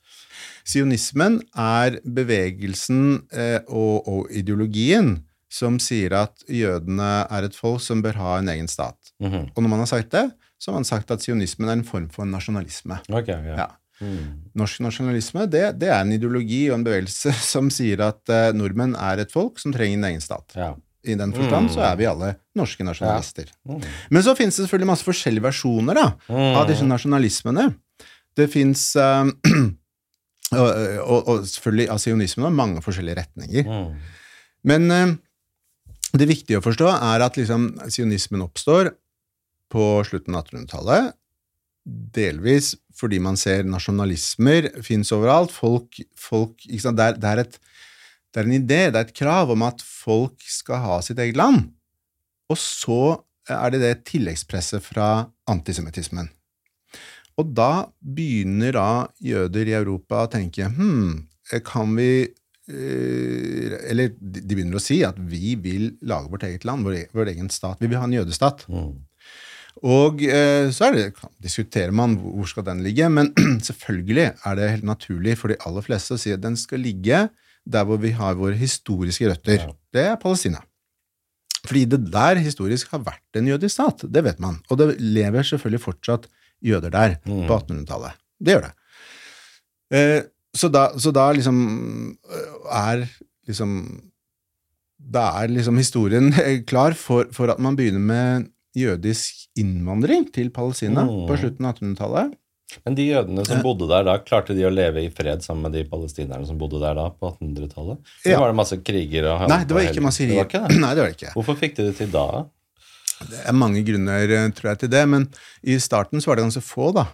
Sionismen er bevegelsen eh, og, og ideologien som sier at jødene er et folk som bør ha en egen stat. Mhm. Og når man har sagt det, så har man sagt at sionismen er en form for nasjonalisme. Ok, yeah. Ja. Mm. Norsk nasjonalisme det, det er en ideologi og en bevegelse som sier at uh, nordmenn er et folk som trenger en egen stat. ja. I den forstand så er vi alle norske nasjonalister. Mm. Men så finnes det selvfølgelig masse forskjellige versjoner da, av disse nasjonalismene. Det fins og, og, og selvfølgelig av sionismen og mange forskjellige retninger. Mm. Men uh, det viktige å forstå er at liksom, sionismen oppstår på slutten av 1800-tallet. Delvis fordi man ser nasjonalismer fins overalt. Folk, folk? Det, er, det, er et, det er en idé, det er et krav om at folk skal ha sitt eget land. Og så er det det tilleggspresset fra antisemittismen. Og da begynner da jøder i Europa å tenke hm, kan vi eh, Eller de begynner å si at vi vil lage vårt eget land, vår, e- vår egen stat. Vi vil ha en jødestat. Mm. Og eh, så det, diskuterer man hvor skal den ligge, men selvfølgelig er det helt naturlig for de aller fleste å si at den skal ligge der hvor vi har våre historiske røtter. Det er Palestina. Fordi det der historisk har vært en jødisk stat, det vet man. Og det lever selvfølgelig fortsatt jøder der Mm. på 1800-tallet. Det gjør det. Eh, så, da, så da liksom eh, er liksom Da er liksom historien klar for, for at man begynner med jødisk innvandring til Palestina Mm. på slutten av 1800-tallet. Men de jødene som bodde der da, klarte de å leve i fred sammen med de palestinerne som bodde der da, på 1800-tallet? Ja. var det masse kriger? Og Nei, det var ikke masse Det det? Nei, det var det ikke. Hvorfor fikk de det til da? Det er mange grunner, eh, tror jeg, til det, men i starten så var det ganske få, da.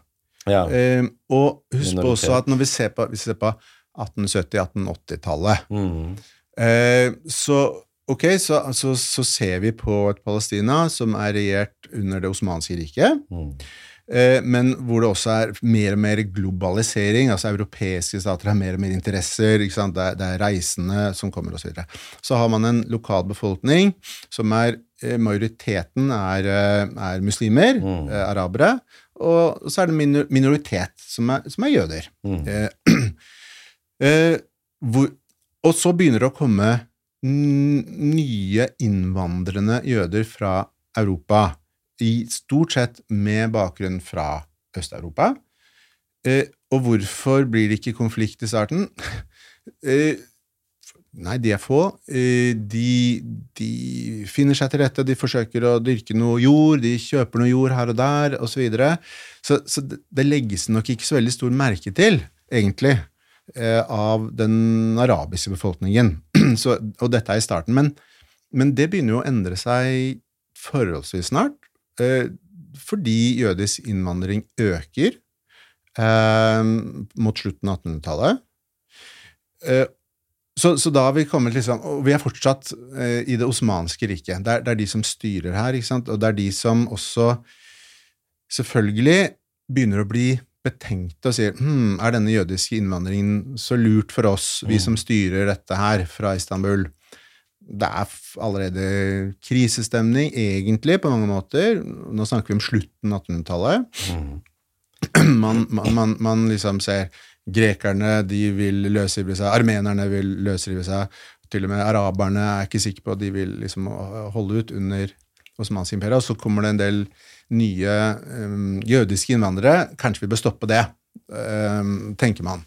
Ja. Eh, og husk på også at når vi ser på, på 1870-1880-tallet, Mm. Eh, så ok, så, så, så ser vi på et Palestina som er regjert under det osmanske riket. Mm. eh, men hvor det også er mer og mer globalisering. altså Europeiske stater har mer og mer interesser. Det er, det er reisende som kommer, osv. Så, videre. så har man en lokal befolkning som er eh, Majoriteten er, eh, er muslimer, Mm. eh, arabere. Og så er det en minor- minoritet som er, som er jøder. Mm. Eh, eh, hvor, og så begynner det å komme nye innvandrende jøder fra Europa, i stort sett med bakgrunn fra Øst-Europa. Eh, og hvorfor blir det ikke konflikt i starten? Eh, nei, de er få. Eh, de, de finner seg til rette, de forsøker å dyrke noe jord, de kjøper noe jord her og der, osv. Så, videre. så Så det, legges nok ikke så veldig stor merke til, egentlig, av den arabiske befolkningen. så, og dette er i starten. Men, men det begynner jo å endre seg forholdsvis snart, eh, fordi jødisk innvandring øker eh, mot slutten av 1800-tallet. Eh, så, så da har vi kommet liksom Og vi er fortsatt eh, i det osmanske riket. Det er, det er de som styrer her, og det er de som også selvfølgelig begynner å bli betenkte og sier hm, er denne jødiske innvandringen så lurt for oss, vi Mm. som styrer dette her fra Istanbul? Det er allerede krisestemning, egentlig, på mange måter. Nå snakker vi om slutten av 1800-tallet Mm. man, man, man, man liksom ser grekerne de vil løsrive seg, armenerne vil løsrive seg, til og med araberne er ikke sikre på at de vil liksom holde ut under Osmansk imperium. Og så kommer det en del nye um, jødiske innvandrere. Kanskje vi bør stoppe det, um, tenker man.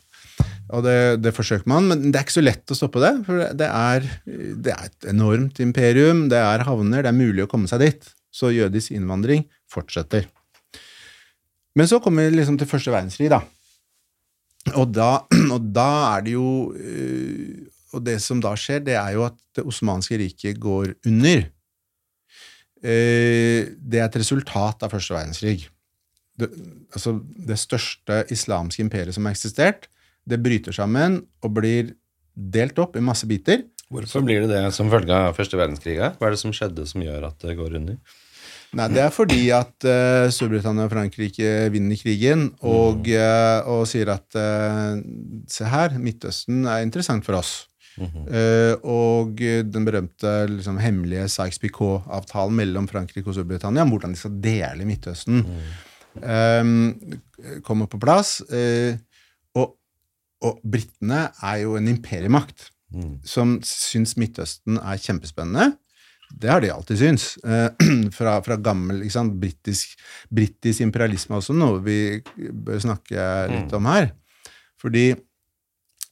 Og det, det forsøker man, men det er ikke så lett å stoppe det. For det er, det er et enormt imperium, det er havner, det er mulig å komme seg dit. Så jødisk innvandring fortsetter. Men så kommer vi liksom til første verdenskrig, da. Og da, og da er det jo øh, Og det som da skjer, det er jo at det osmanske riket går under. Eh, Det er et resultat av første verdenskrig. Det, altså, det største islamske imperiet som har eksistert, det bryter sammen og blir delt opp i masse biter. Hvorfor blir det det som følge av første verdenskrig? Hva er det som skjedde som gjør at det går under? Nei, Det er fordi at uh, Storbritannia og Frankrike vinner krigen og, uh, og sier at uh, se her, Midtøsten er interessant for oss. Mhm. Eh, og den berømte liksom, hemmelige Sykes-Picot-avtalen mellom Frankrike og Storbritannia om hvordan de skal dele Midtøsten, eh, kommer på plass. Uh, og og britene er jo en imperiemakt Mm. som syns Midtøsten er kjempespennende. Det har de alltid syntes. Eh, fra, fra gammel britisk, imperialisme også, noe vi bør snakke litt om her. Fordi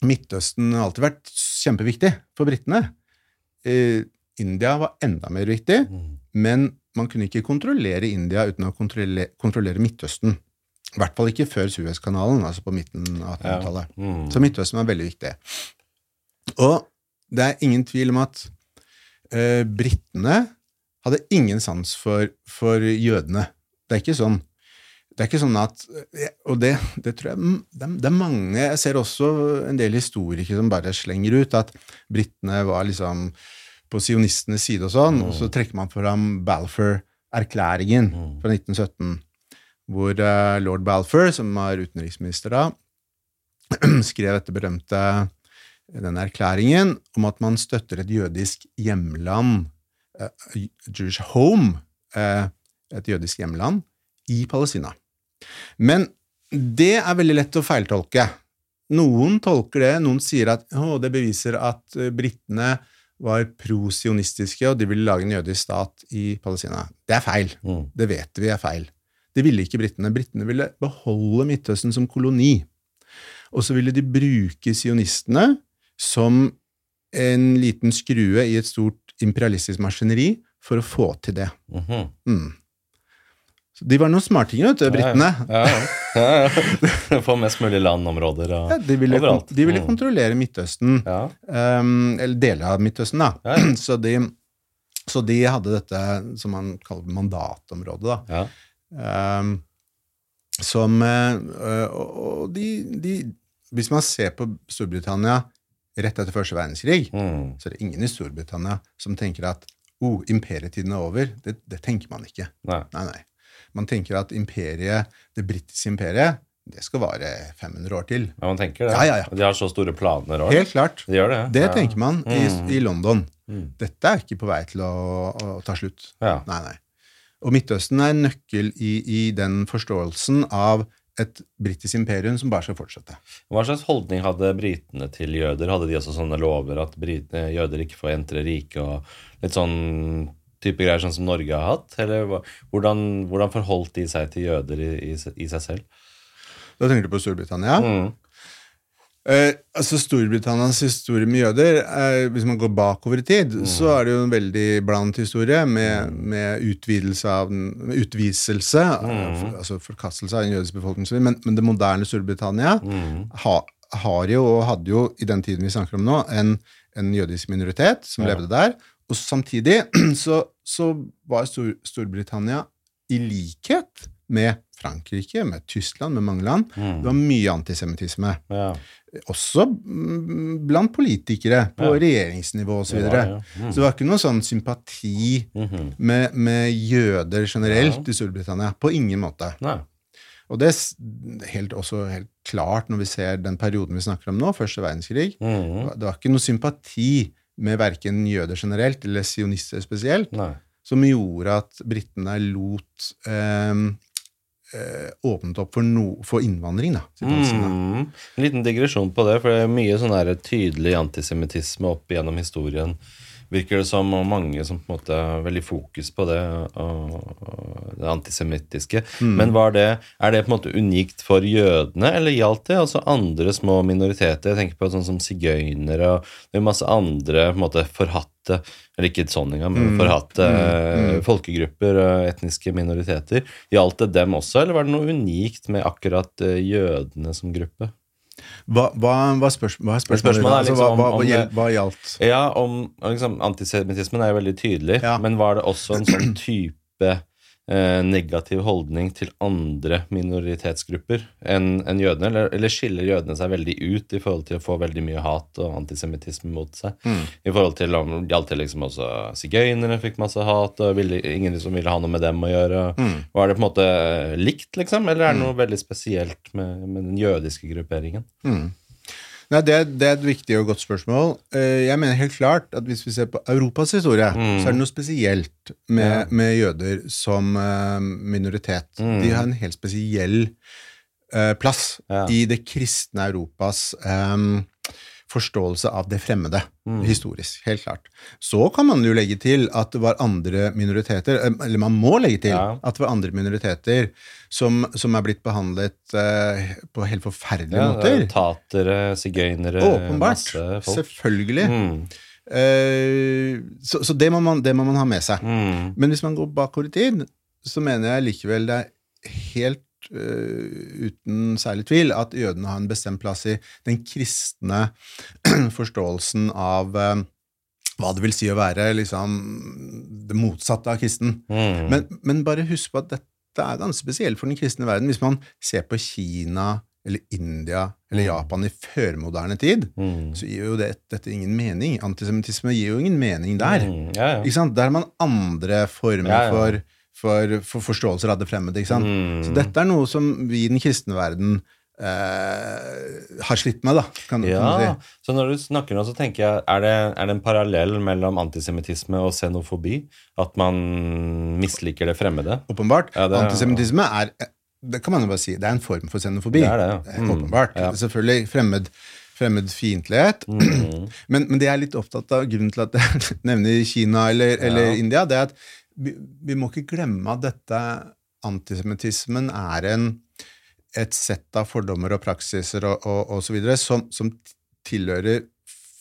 Midtøsten har alltid vært kjempeviktig for britene. Eh, India var enda mer viktig, Mm. men man kunne ikke kontrollere India uten å kontrollere, kontrollere Midtøsten. I hvert fall ikke før Suezkanalen, altså på midten av 1800-tallet. Mm. Så Midtøsten var veldig viktig. Og det er ingen tvil om at eh, britene hadde ingen sans for, for jødene. Det er ikke sånn. Det er ikke sånn at Og det, det tror jeg det det er mange Jeg ser også en del historikere som bare slenger ut at britene var liksom på sionistenes side og sånn, og så trekker man fram Balfour-erklæringen Mm. fra 1917, hvor eh, lord Balfour, som var utenriksminister da, skrev dette berømte denne erklæringen om at man støtter et jødisk hjemland, eh, Jewish home, eh, et jødisk hjemland, i Palestina. Men det er veldig lett å feiltolke. Noen tolker det, noen sier at å, det beviser at eh, britene var prosionistiske, og de ville lage en jødisk stat i Palestina. Det er feil. Mm. Det vet vi er feil. Det ville ikke britene. Britene ville beholde Midtøsten som koloni. Og så ville de bruke sionistene som en liten skrue i et stort imperialistisk maskineri for å få til det. Mhm. Mm. De var noen smartinger, vet du, britene. Ja, ja. ja. Få mest mulig landområder og Ja, de ville, overalt. de ville Mm. kontrollere Midtøsten, um, eller deler av Midtøsten, da. Så, de, så de hadde dette som man kaller mandatområdet, da. ja. Um, som Og og de, de Hvis man ser på Storbritannia rett etter første verdenskrig, Mm. så er det ingen i Storbritannia som tenker at oh, imperietiden er over. Det, det tenker man ikke. Nei. Nei, nei. Man tenker at imperiet, det britiske imperiet det skal vare 500 år til. Ja, man tenker det. Ja, ja, ja. De har så store planer òg. Helt klart. De gjør det. Det ja. tenker man i, Mm. i London. Mm. Dette er ikke på vei til å, å ta slutt. Ja. Nei, nei. Og Midtøsten er en nøkkel i, i den forståelsen av et britisk imperium som bare skal fortsette. Hva slags holdning hadde britene til jøder? Hadde de også sånne lover at eh, jøder ikke får entre riket, og litt sånn type greier sånn som Norge har hatt? Eller hvordan, hvordan forholdt de seg til jøder i, i, i seg selv? Da tenker du på Storbritannia. Mm. Eh, altså Storbritannias historie med jøder eh, Hvis man går bakover i tid, Mm. så er det jo en veldig blandet historie med, med utvidelse av den, med utviselse, Mm. eh, for, altså forkastelse av en jødisk befolkning. og så videre. Men, men det moderne Storbritannia Mm. ha, har jo, og hadde jo i den tiden vi snakker om nå, en, en jødisk minoritet som Ja. levde der. Og samtidig så, så var Stor, Storbritannia i likhet med Frankrike, med Tyskland, med mange land. Det Mm. var mye antisemittisme. Ja. Også mm, blant politikere på Ja. regjeringsnivå osv. Så, ja, ja. Mm. så det var ikke noe sånn sympati Mhm. med, med jøder generelt i Storbritannia. På ingen måte. Nei. Og det er helt, også helt klart når vi ser den perioden vi snakker om nå, første verdenskrig. Mhm. Det var ikke noe sympati med verken jøder generelt eller sionister spesielt, Nei. som gjorde at britene lot eh, eh, åpnet opp for, no, for innvandring, da. Mm. En liten digresjon på det, for det er mye sånn tydelig antisemittisme opp gjennom historien. Virker det som, og mange som på en måte har veldig fokus på det, det antisemittiske. Mm. Men var det, er det på en måte unikt for jødene, eller gjaldt det altså andre små minoriteter? Jeg tenker på sånn som sigøynere, og det er masse andre på en måte forhatte, eller ikke sånn engang, men Mm. forhatte Mm. eh, folkegrupper og etniske minoriteter. Gjaldt det dem også, eller var det noe unikt med akkurat eh, jødene som gruppe? Hva, hva, hva, spørs, hva er spørsmålet? Spørsmålet er altså, liksom hva, om- hva, om hva, hva gjaldt? Ja, om liksom, antisemittismen er jo veldig tydelig, Ja. men var det også en sånn type eh, negativ holdning til andre minoritetsgrupper enn en jødene? Eller, eller skiller jødene seg veldig ut i forhold til å få veldig mye hat og antisemittisme mot seg? Mm. I forhold til om gjaldt alltid liksom også sigøynere fikk masse hat, og ville, ingen som ville ha noe med dem å gjøre? Mm. Var det på en måte likt, liksom, eller er det noe veldig spesielt med, med den jødiske grupperingen? Mm. Nei, det, det er et viktig og godt spørsmål. Eh, Jeg mener helt klart at hvis vi ser på Europas historie, Mm. så er det noe spesielt med, Ja. med jøder som eh, minoritet. Mm. De har en helt spesiell eh, plass Ja. i det kristne Europas eh, forståelse av det fremmede, Mm. historisk. Helt klart. Så kan man jo legge til at det var andre minoriteter, eh, eller man må legge til Ja. at det var andre minoriteter som, som er blitt behandlet eh, på helt forferdelige Ja, er måter. tatere, sigøynere, Åpenbart. masse folk. Selvfølgelig. Mm. Eh, så så det, må man, det må man ha med seg. Mm. Men hvis man går bakover i tid, så mener jeg likevel det er helt uten særlig tvil at jødene har en bestemt plass i den kristne forståelsen av eh, hva det vil si å være liksom, det motsatte av kristen. Mm. Men, men bare husk på at dette er ganske spesielt for den kristne verden. Hvis man ser på Kina eller India eller Mm. Japan i førmoderne tid, Mm. så gir jo det, dette ingen mening. Antisemittisme gir jo ingen mening der. Mm. Ja, ja. Der har man andre former ja. For, for, for forståelser av det fremmede. Ikke sant? Mm. Så dette er noe som vi i den kristne verden eh, har slitt med, da, kan, kan Ja, du si. så når du snakker nå, så tenker jeg Er det, er det en parallell mellom antisemittisme og xenofobi? At man misliker det fremmede? Åpenbart. Ja, det Antisemittisme er Det kan man jo bare si. Det er en form for xenofobi. Det er det, ja. Er Mm. Åpenbart. Ja. Selvfølgelig fremmed, fremmedfiendtlighet. Mm. Men, men det jeg er litt opptatt av, grunnen til at jeg nevner Kina eller, eller Ja. India, det er at vi, vi må ikke glemme at dette antisemittismen er en, et sett av fordommer og praksiser og, videre som, som tilhører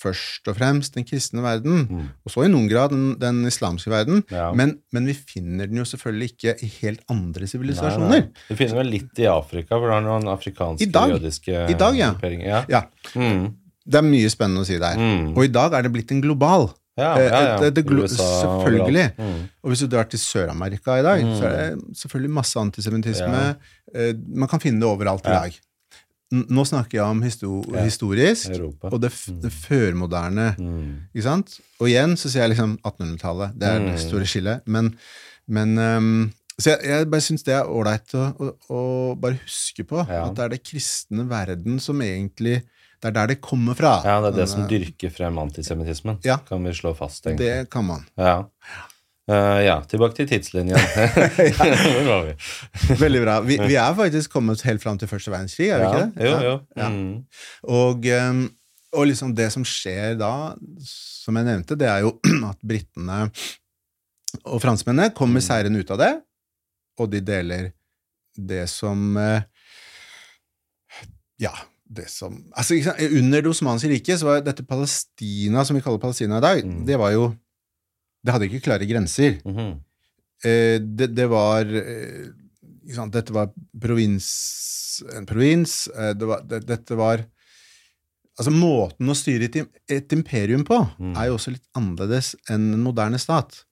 først og fremst den kristne verden, Mm. og så i noen grad den, den islamske verden. Ja. Men, men vi finner den jo selvfølgelig ikke i helt andre sivilisasjoner. Vi finner vel litt i Afrika, for det er noen afrikanske I dag. jødiske I dag, ja. Ja. Ja, Mm. det er mye spennende å si der. Mm. Og i dag er det blitt en global. Ja, eh, ja, ja. det- det det, USA selvfølgelig. Mm. Og hvis du drar til Sør-Amerika i dag, Mm. så er det selvfølgelig masse antisemittisme. Ja. Eh, Man kan finne det overalt i dag. Nå snakker jeg om histo Ja. historisk Europa. og det, f det førmoderne. Mm. Ikke sant? Og igjen så sier jeg liksom 1800-tallet. Det er det Mm. store skillet. Men, men um, Så jeg, jeg bare syns det er ålreit å, å, å bare huske på. At det er det kristne verden som egentlig Det er der det kommer fra. Ja, det er det som eh, dyrker frem antisemittismen, Ja. kan vi slå fast, egentlig. Det kan man. Ja. Uh, ja, tilbake til tidslinjen. Veldig bra. Vi, vi er faktisk kommet helt fram til første verdenskrig, er vi ikke det? Jo, Ja. jo. Ja. Mm. Og, ehm, og liksom det som skjer da, som jeg nevnte, det er jo at britene og franskmennene Mm. kommer seirende ut av det, og de deler det som eh, Ja, det som altså, ikke sant? Under det osmanske riket så var dette Palestina, som vi kaller Palestina i dag, Mm. det var jo Det hadde ikke klare grenser. Mhm. Eh, det, det var eh, sant, Dette var provins, en provins. eh, det var, det, dette var Altså, måten å styre et, et imperium på Mm. er jo også litt annerledes enn en moderne stat.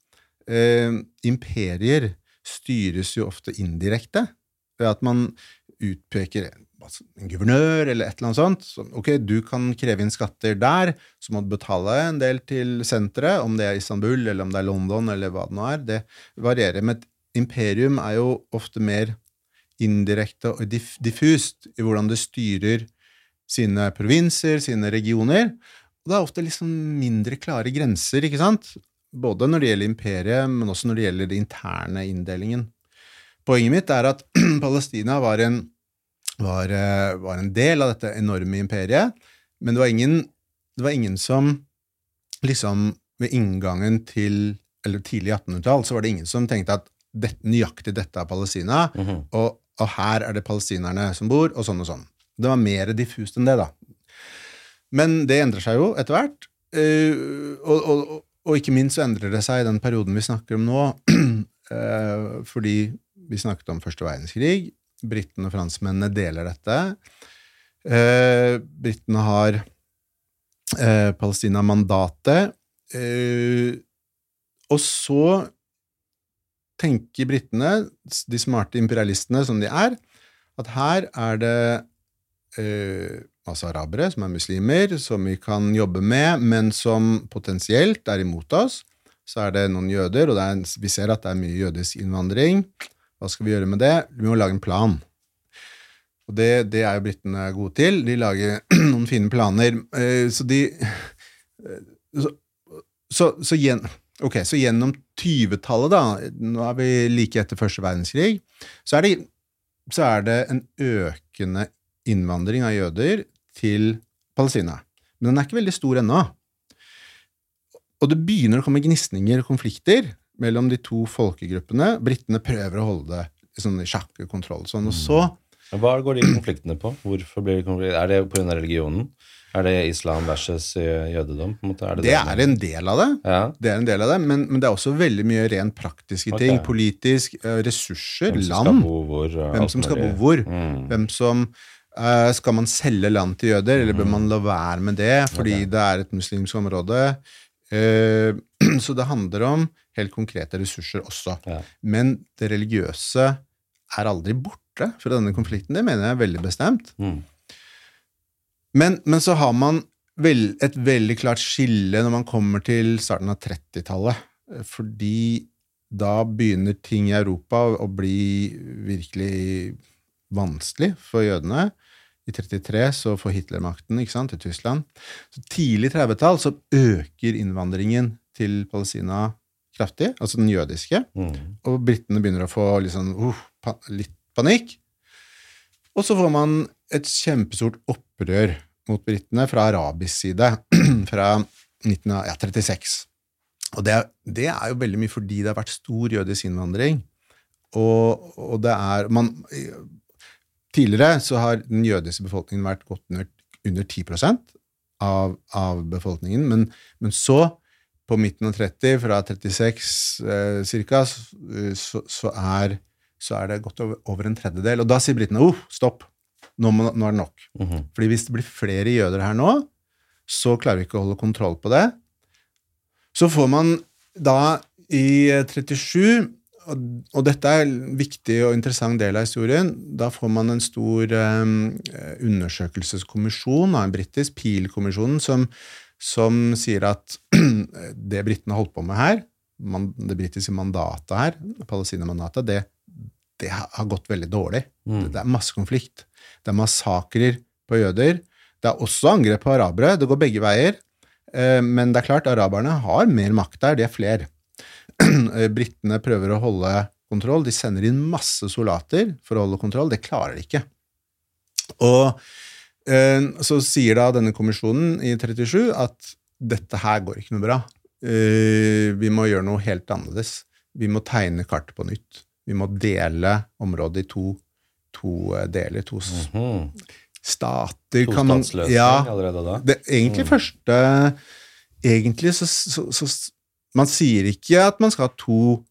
Eh, imperier styres jo ofte indirekte ved at man utpeker altså, en guvernør eller et eller annet sånt. Så, ok, du kan kreve inn skatter der, så må du betale en del til senteret, om det er Istanbul eller om det er London eller hva det nå er. Det varierer. Men et imperium er jo ofte mer indirekte og diff diffust i hvordan det styrer sine provinser, sine regioner. Og det er ofte liksom mindre klare grenser, ikke sant? Både når det gjelder imperiet, men også når det gjelder den interne inndelingen. Poenget mitt er at Palestina var en, var, eh, var en del av dette enorme imperiet, men det var ingen, det var ingen som liksom ved inngangen til eller tidlig 1800-tall, så var det ingen som tenkte at dette, nøyaktig dette er Palestina, Mhm. og, og her er det palestinerne som bor, og sånn og sånn. Det var mer diffust enn det, da. Men det endrer seg jo etter hvert. eh, og, og, og, og ikke minst så endrer det seg i den perioden vi snakker om nå, eh, fordi vi snakket om første verdenskrig. Britene og franskmennene deler dette. Eh, Britene har eh, Palestina-mandatet. eh, og så tenker britene, de smarte imperialistene som de er, at her er det eh, masse arabere, som er muslimer, som vi kan jobbe med, men som potensielt er imot oss. Så er det noen jøder, og er, vi ser at det er mye jødisk innvandring. Hva skal vi gjøre med det? Vi må lage en plan. Og det, det er jo britene gode til. De lager noen fine planer. Eh, Så de eh, Så, så, så, gjen, okay, så gjennom 20-tallet, da, nå er vi like etter første verdenskrig, så er det, så er det en økende innvandring av jøder til Palestina. Men den er ikke veldig stor ennå. Og det begynner å komme gnisninger og konflikter mellom de to folkegruppene. Britene prøver å holde det i sånn i sjakk og kontroll. Sånn, og så Hva går de konfliktene på? Hvorfor blir det konflikt? Er det pga. religionen? Er det islam versus eh, jødedom? Er det Det det er en del av det. Ja. Det er en del av det, men, men det er også veldig mye rent praktiske Ok. ting. Politisk, eh, ressurser, Hvem land. hvor? Hvem som skal bo hvor. Mm. Hvem som uh, Skal man selge land til jøder, eller bør man la være med det fordi okay. det er et muslimsk område? Uh, så det handler om helt konkrete ressurser også. Ja. Men det religiøse er aldri borte fra denne konflikten. Det mener jeg er veldig bestemt. Mm. Men, men så har man vel, et veldig klart skille når man kommer til starten av 30-tallet. Fordi da begynner ting i Europa å bli virkelig vanskelig for jødene. I 33 så får Hitler makten ikke sant, til Tyskland. Så tidlig 30-tall så øker innvandringen til Palestina kraftig, altså den jødiske. Mm. Og britene begynner å få sånn, uh, pa litt panikk. Og så får man et kjempestort opprør mot britene fra arabisk side fra 1936. Og det, det er jo veldig mye fordi det har vært stor jødisk innvandring. Og, og det er man, Tidligere så har den jødiske befolkningen vært godt under, under 10 av, av befolkningen, men, men så på midten av 30, fra 36 eh, cirka, så, så, er, så er det godt over, over en tredjedel. Og da sier britene oh, stopp, nå, må, nå er det nok. Mhm. Fordi hvis det blir flere jøder her nå, så klarer vi ikke å holde kontroll på det. Så får man da i eh, 37 og, og dette er en viktig og interessant del av historien. Da får man en stor eh, undersøkelseskommisjon, en britisk Peel-kommisjonen, som, som sier at det britene holdt på med her, man, det britiske mandatet her, Palestina-mandatet, det, det har gått veldig dårlig. Mm. Det er masse konflikt. Det er massakrer på jøder. Det er også angrep på arabere. Det går begge veier. Eh, Men det er klart, araberne har mer makt der. De er flere. Eh, Britene prøver å holde kontroll. De sender inn masse soldater for å holde kontroll. Det klarer de ikke. Og så sier da denne kommisjonen i 37 at dette her går ikke noe bra. Eh, vi må gjøre noe helt annerledes. Vi må tegne kartet på nytt. Vi må dele området i to, to eh, deler, to Mhm. stater. kan man- Ja, allerede da. det, egentlig første Egentlig så, så, så Man sier ikke at man skal ha to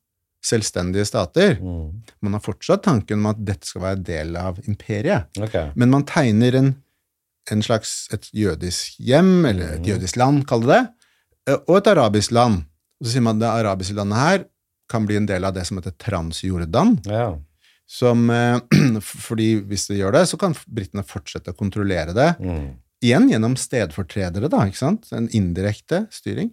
selvstendige stater. Mm. Man har fortsatt tanken om at dette skal være del av imperiet. Okay. Men man tegner en, en slags et jødisk hjem, eller et Mhm. jødisk land, kall det det, og et arabisk land. Så sier man at det arabiske landet her kan bli en del av det som heter Transjordan. Ja. Som, fordi hvis det gjør det, så kan britene fortsette å kontrollere det. Mm. Igjen gjennom stedfortredere, da, ikke sant? En indirekte styring.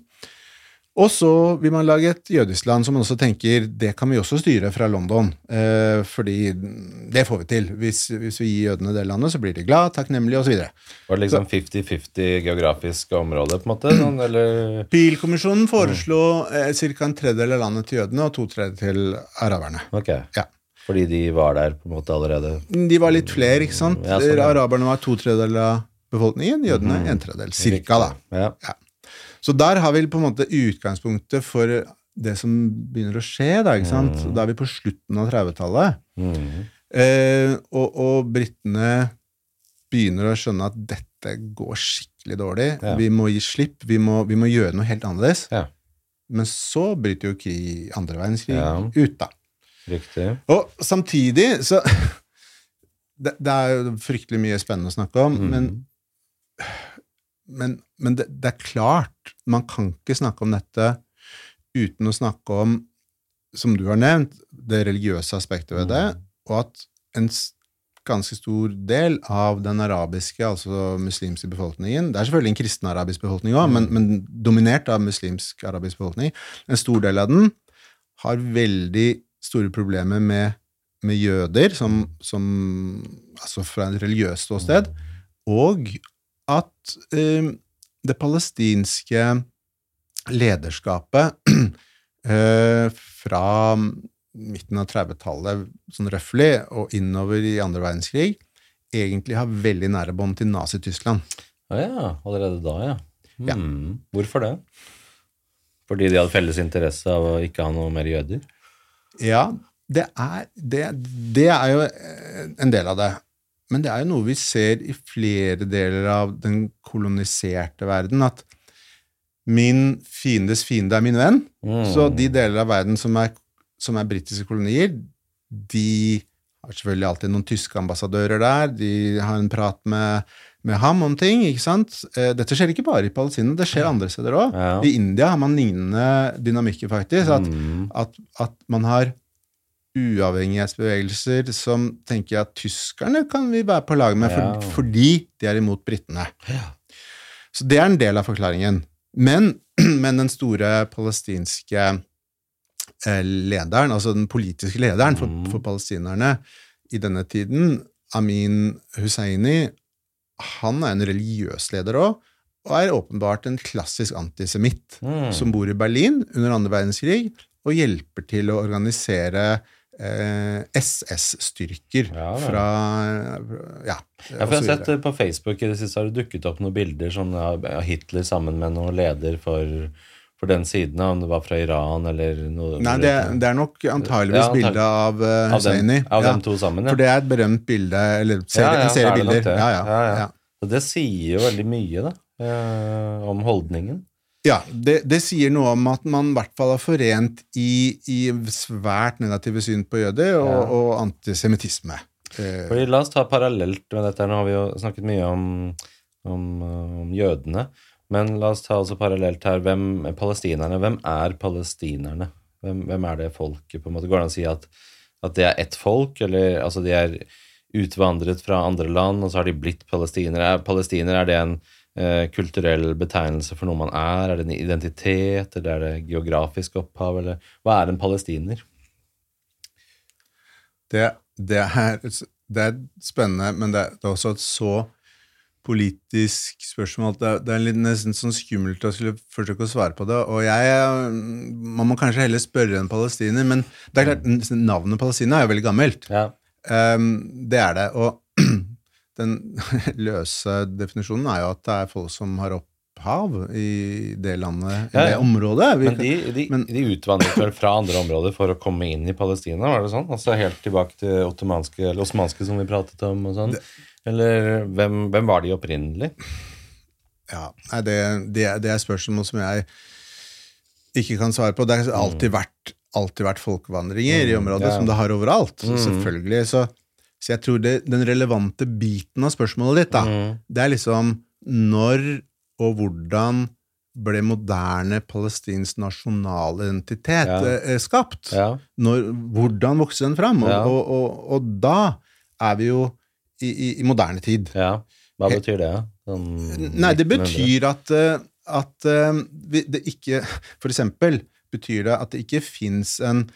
Og så vil man lage et jødisk land som man også tenker det kan vi også styre fra London. Eh, fordi det får vi til. Hvis, hvis vi gir jødene det landet, så blir de glad, takknemlige osv. Var det liksom 50-50 geografisk område, på en måte? Sånn, eller Pil-kommisjonen foreslo eh, ca. en tredjedel av landet til jødene og to tredjedeler til araberne. Ok. Ja. Fordi de var der på en måte allerede? De var litt flere, ikke sant? Ja, sånn, ja. Araberne var to tredjedeler av befolkningen, jødene en tredjedel. Cirka, da. Ja. Ja. Så der har vi på en måte utgangspunktet for det som begynner å skje. Da ikke sant? Da er vi på slutten av 30-tallet. Mm. Eh, og, og britene begynner å skjønne at dette går skikkelig dårlig. Ja. Vi må gi slipp. Vi må, vi må gjøre noe helt annerledes. Ja. Men så bryter jo krig, andre verdenskrig Ja. ut, da. Riktig. Og samtidig så det, det er jo fryktelig mye spennende å snakke om, Mm. men, men, men det, det er klart Man kan ikke snakke om dette uten å snakke om, som du har nevnt, det religiøse aspektet ved det, og at en ganske stor del av den arabiske, altså muslimske befolkningen Det er selvfølgelig en kristen arabisk befolkning òg, men, men dominert av muslimsk arabisk befolkning. En stor del av den har veldig store problemer med, med jøder, som, som, altså fra et religiøst ståsted, og at eh, det palestinske lederskapet eh, fra midten av 30-tallet, sånn røftlig, og innover i andre verdenskrig, egentlig har veldig nære bånd til Nazi-Tyskland. Å ja, allerede da, ja. Ja. Mm. Hvorfor det? Fordi de hadde felles interesse av å ikke ha noe mer jøder? Ja, det er, det, det er jo en del av det. Men det er jo noe vi ser i flere deler av den koloniserte verden, at min fiendes fiende er min venn. Mm. Så de deler av verden som er, som er britiske kolonier, de har selvfølgelig alltid noen tyske ambassadører der, de har en prat med, med ham om ting, ikke sant? Eh, Dette skjer ikke bare i Palestina, det skjer andre steder òg. Ja. I India har man lignende dynamikker, faktisk. At, Mm. at, at man har uavhengighetsbevegelser som tenker at tyskerne kan vi være på lag med for, Ja. fordi de er imot britene. Så det er en del av forklaringen. Men, men den store palestinske eh, lederen, altså den politiske lederen for, Mm. for palestinerne i denne tiden, Amin Husseini, han er en religiøs leder òg, og er åpenbart en klassisk antisemitt Mm. som bor i Berlin under andre verdenskrig og hjelper til å organisere SS-styrker Ja, fra Ja. Ja, for jeg har sett eh, På Facebook i det siste har det dukket opp noen bilder sånn av Hitler sammen med noen leder for, for den siden, om det var fra Iran eller noe Nei, det, det er nok antageligvis Ja, antagelig. bilde av uh, av dem, av dem to sammen, ja. For det er et berømt bilde, eller serie, en serie er bilder. Ja, ja, Ja. Og det sier jo veldig mye, da, eh, om holdningen. Ja, det, det sier noe om at man i hvert fall er forent i, i svært negative syn på jøder og, Ja. og antisemittisme. Eh, Fordi La oss ta parallelt med dette. Nå har vi jo snakket mye om, om, om jødene. Men la oss ta også parallelt her. Hvem er palestinerne? Hvem er palestinerne? Hvem, hvem er det folket? på en måte? Går det an å si at, at det er ett folk? Eller altså de er utvandret fra andre land, og så har de blitt palestinere? Er palestiner er det en kulturell betegnelse for noe man er? Er det en identitet? Eller er det geografisk opphav? Eller hva er en palestiner? Det, det, er, det er spennende, men det er, det er også et så politisk spørsmål at det, er- det er nesten sånn skummelt å skulle forsøke å svare på det. Og jeg Man må kanskje heller spørre en palestiner, men det er klart, navnet Palestina er jo veldig gammelt. Ja. Um, det er det. Og den løse definisjonen er jo at det er folk som har opphav i det landet, i Ja, det området. Vi Men de, de, men- de utvandret vel fra andre områder for å komme inn i Palestina, var det sånn? Altså helt tilbake til ottomanske, eller osmanske som vi pratet om og sånn? Eller hvem, hvem var de opprinnelig? Ja, nei, det, det, det er spørsmål som jeg ikke kan svare på. Det har alltid vært, alltid vært folkevandringer i området, Mm. ja. som det har overalt. Så Selvfølgelig. Så, så jeg tror det, den relevante biten av spørsmålet ditt, da, Mm. det er liksom når og hvordan ble moderne palestinsk nasjonalidentitet Ja. eh, skapt? Ja. Når, hvordan vokste den fram? Og, Ja. og, og, og da er vi jo i, i, i moderne tid. ja. Hva betyr det? Sånn Nei, det betyr at, eh, at eh, vi- det ikke For eksempel betyr det at det ikke fins en,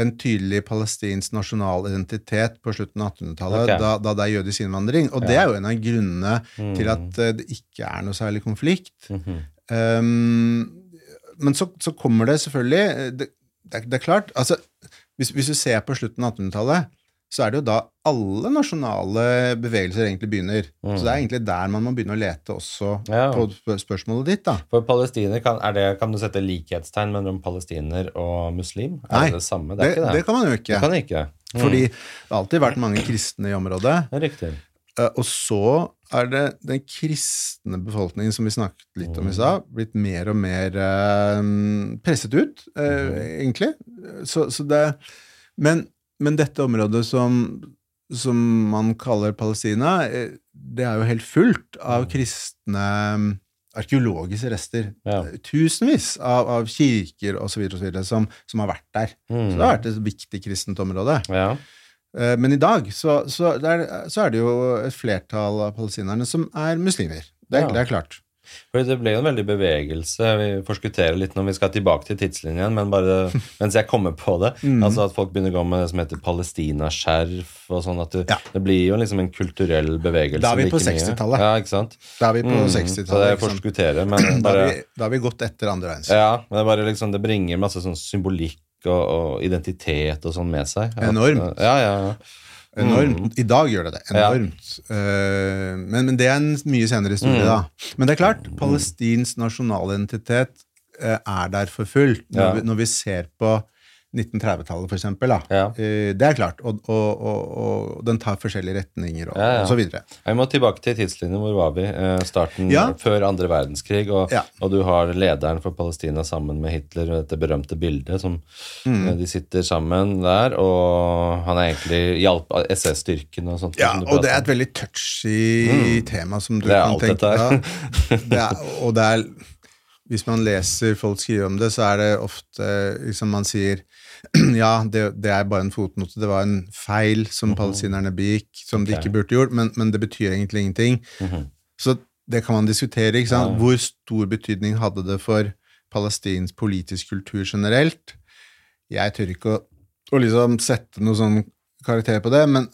en tydelig palestinsk nasjonal identitet på slutten av 1800-tallet, okay. da, da det er jødisk innvandring. Og det er jo en av grunnene til at eh, det ikke er noe særlig konflikt. Mhm. Um, men så, så kommer det selvfølgelig eh, Det, det, det er klart altså, hvis, hvis du ser på slutten av 1800-tallet, så er det jo da alle nasjonale bevegelser egentlig begynner. Så det er egentlig der man må begynne å lete også Mm. Ja. på spørsmålet ditt. da. For palestiner, kan, er det, kan du sette likhetstegn mellom palestiner og muslim? Er Nei, det det samme? Det Det, ikke det. det kan man jo ikke. Det kan ikke. Mm. Fordi det har alltid vært mange kristne i området. Riktig. Eh, Og så er det den kristne befolkningen, som vi snakket litt om i stad, blitt mer og mer eh, presset ut, eh, egentlig. Så, så det, men, men dette området som, som man kaller Palestina, eh, det er jo helt fullt av kristne mm, arkeologiske rester. Ja. Tusenvis av, av kirker osv. som, som har vært der. Mm. Så det har vært et viktig kristent område. Ja. Eh, Men i dag så, så, der, er, så er det jo et flertall av palestinerne som er muslimer. Det Ja. det er klart. For det ble jo en veldig bevegelse. Vi forskutterer litt når vi skal tilbake til tidslinjen, men bare mens jeg kommer på det. Mm. Altså at folk begynner å gå med det som heter palestinaskjerf og sånn. at du, Ja. Det blir jo liksom en kulturell bevegelse. Da er vi på like 60-tallet. Ja, ikke sant? Da er vi på Mm, 60-tallet. Så sant? forskuttere, men Da er vi, da har vi gått etter andre verdenskrig. Ja, men det, er bare liksom, det bringer masse sånn symbolikk og, og identitet og sånn med seg. Enormt. Ja, ja, ja. Enormt. I dag gjør det det. Enormt. Ja. Eh, men, men det er en mye senere historie, Mm. da. Men det er klart, palestinsk nasjonalidentitet eh, er der for fullt. Når, Ja. når vi ser på 1930-tallet, for eksempel. Ja. Eh, det er klart. Og, og, og, og den tar forskjellige retninger, og, Ja, ja. så videre. Vi må tilbake til tidslinjen. Hvor var vi? Eh, Starten før andre verdenskrig. Og, du har lederen for Palestina sammen med Hitler og dette berømte bildet. som Mm. eh, De sitter sammen der, og han er egentlig hjalp SS-styrken og sånt. Ja, og det er et veldig touchy tema som du kan tenke deg. Og det er Hvis man leser folk skrive om det, så er det ofte liksom man sier ja, det, det er bare en fotnote, det var en feil som palestinerne begikk, som de Mhm. Ikke burde gjort, men, men det betyr egentlig ingenting. Mhm. Så det kan man diskutere. ikke sant? Ja. Hvor stor betydning hadde det for palestinsk politisk kultur generelt? Jeg tør ikke å, å liksom sette noe sånn karakter på det, men,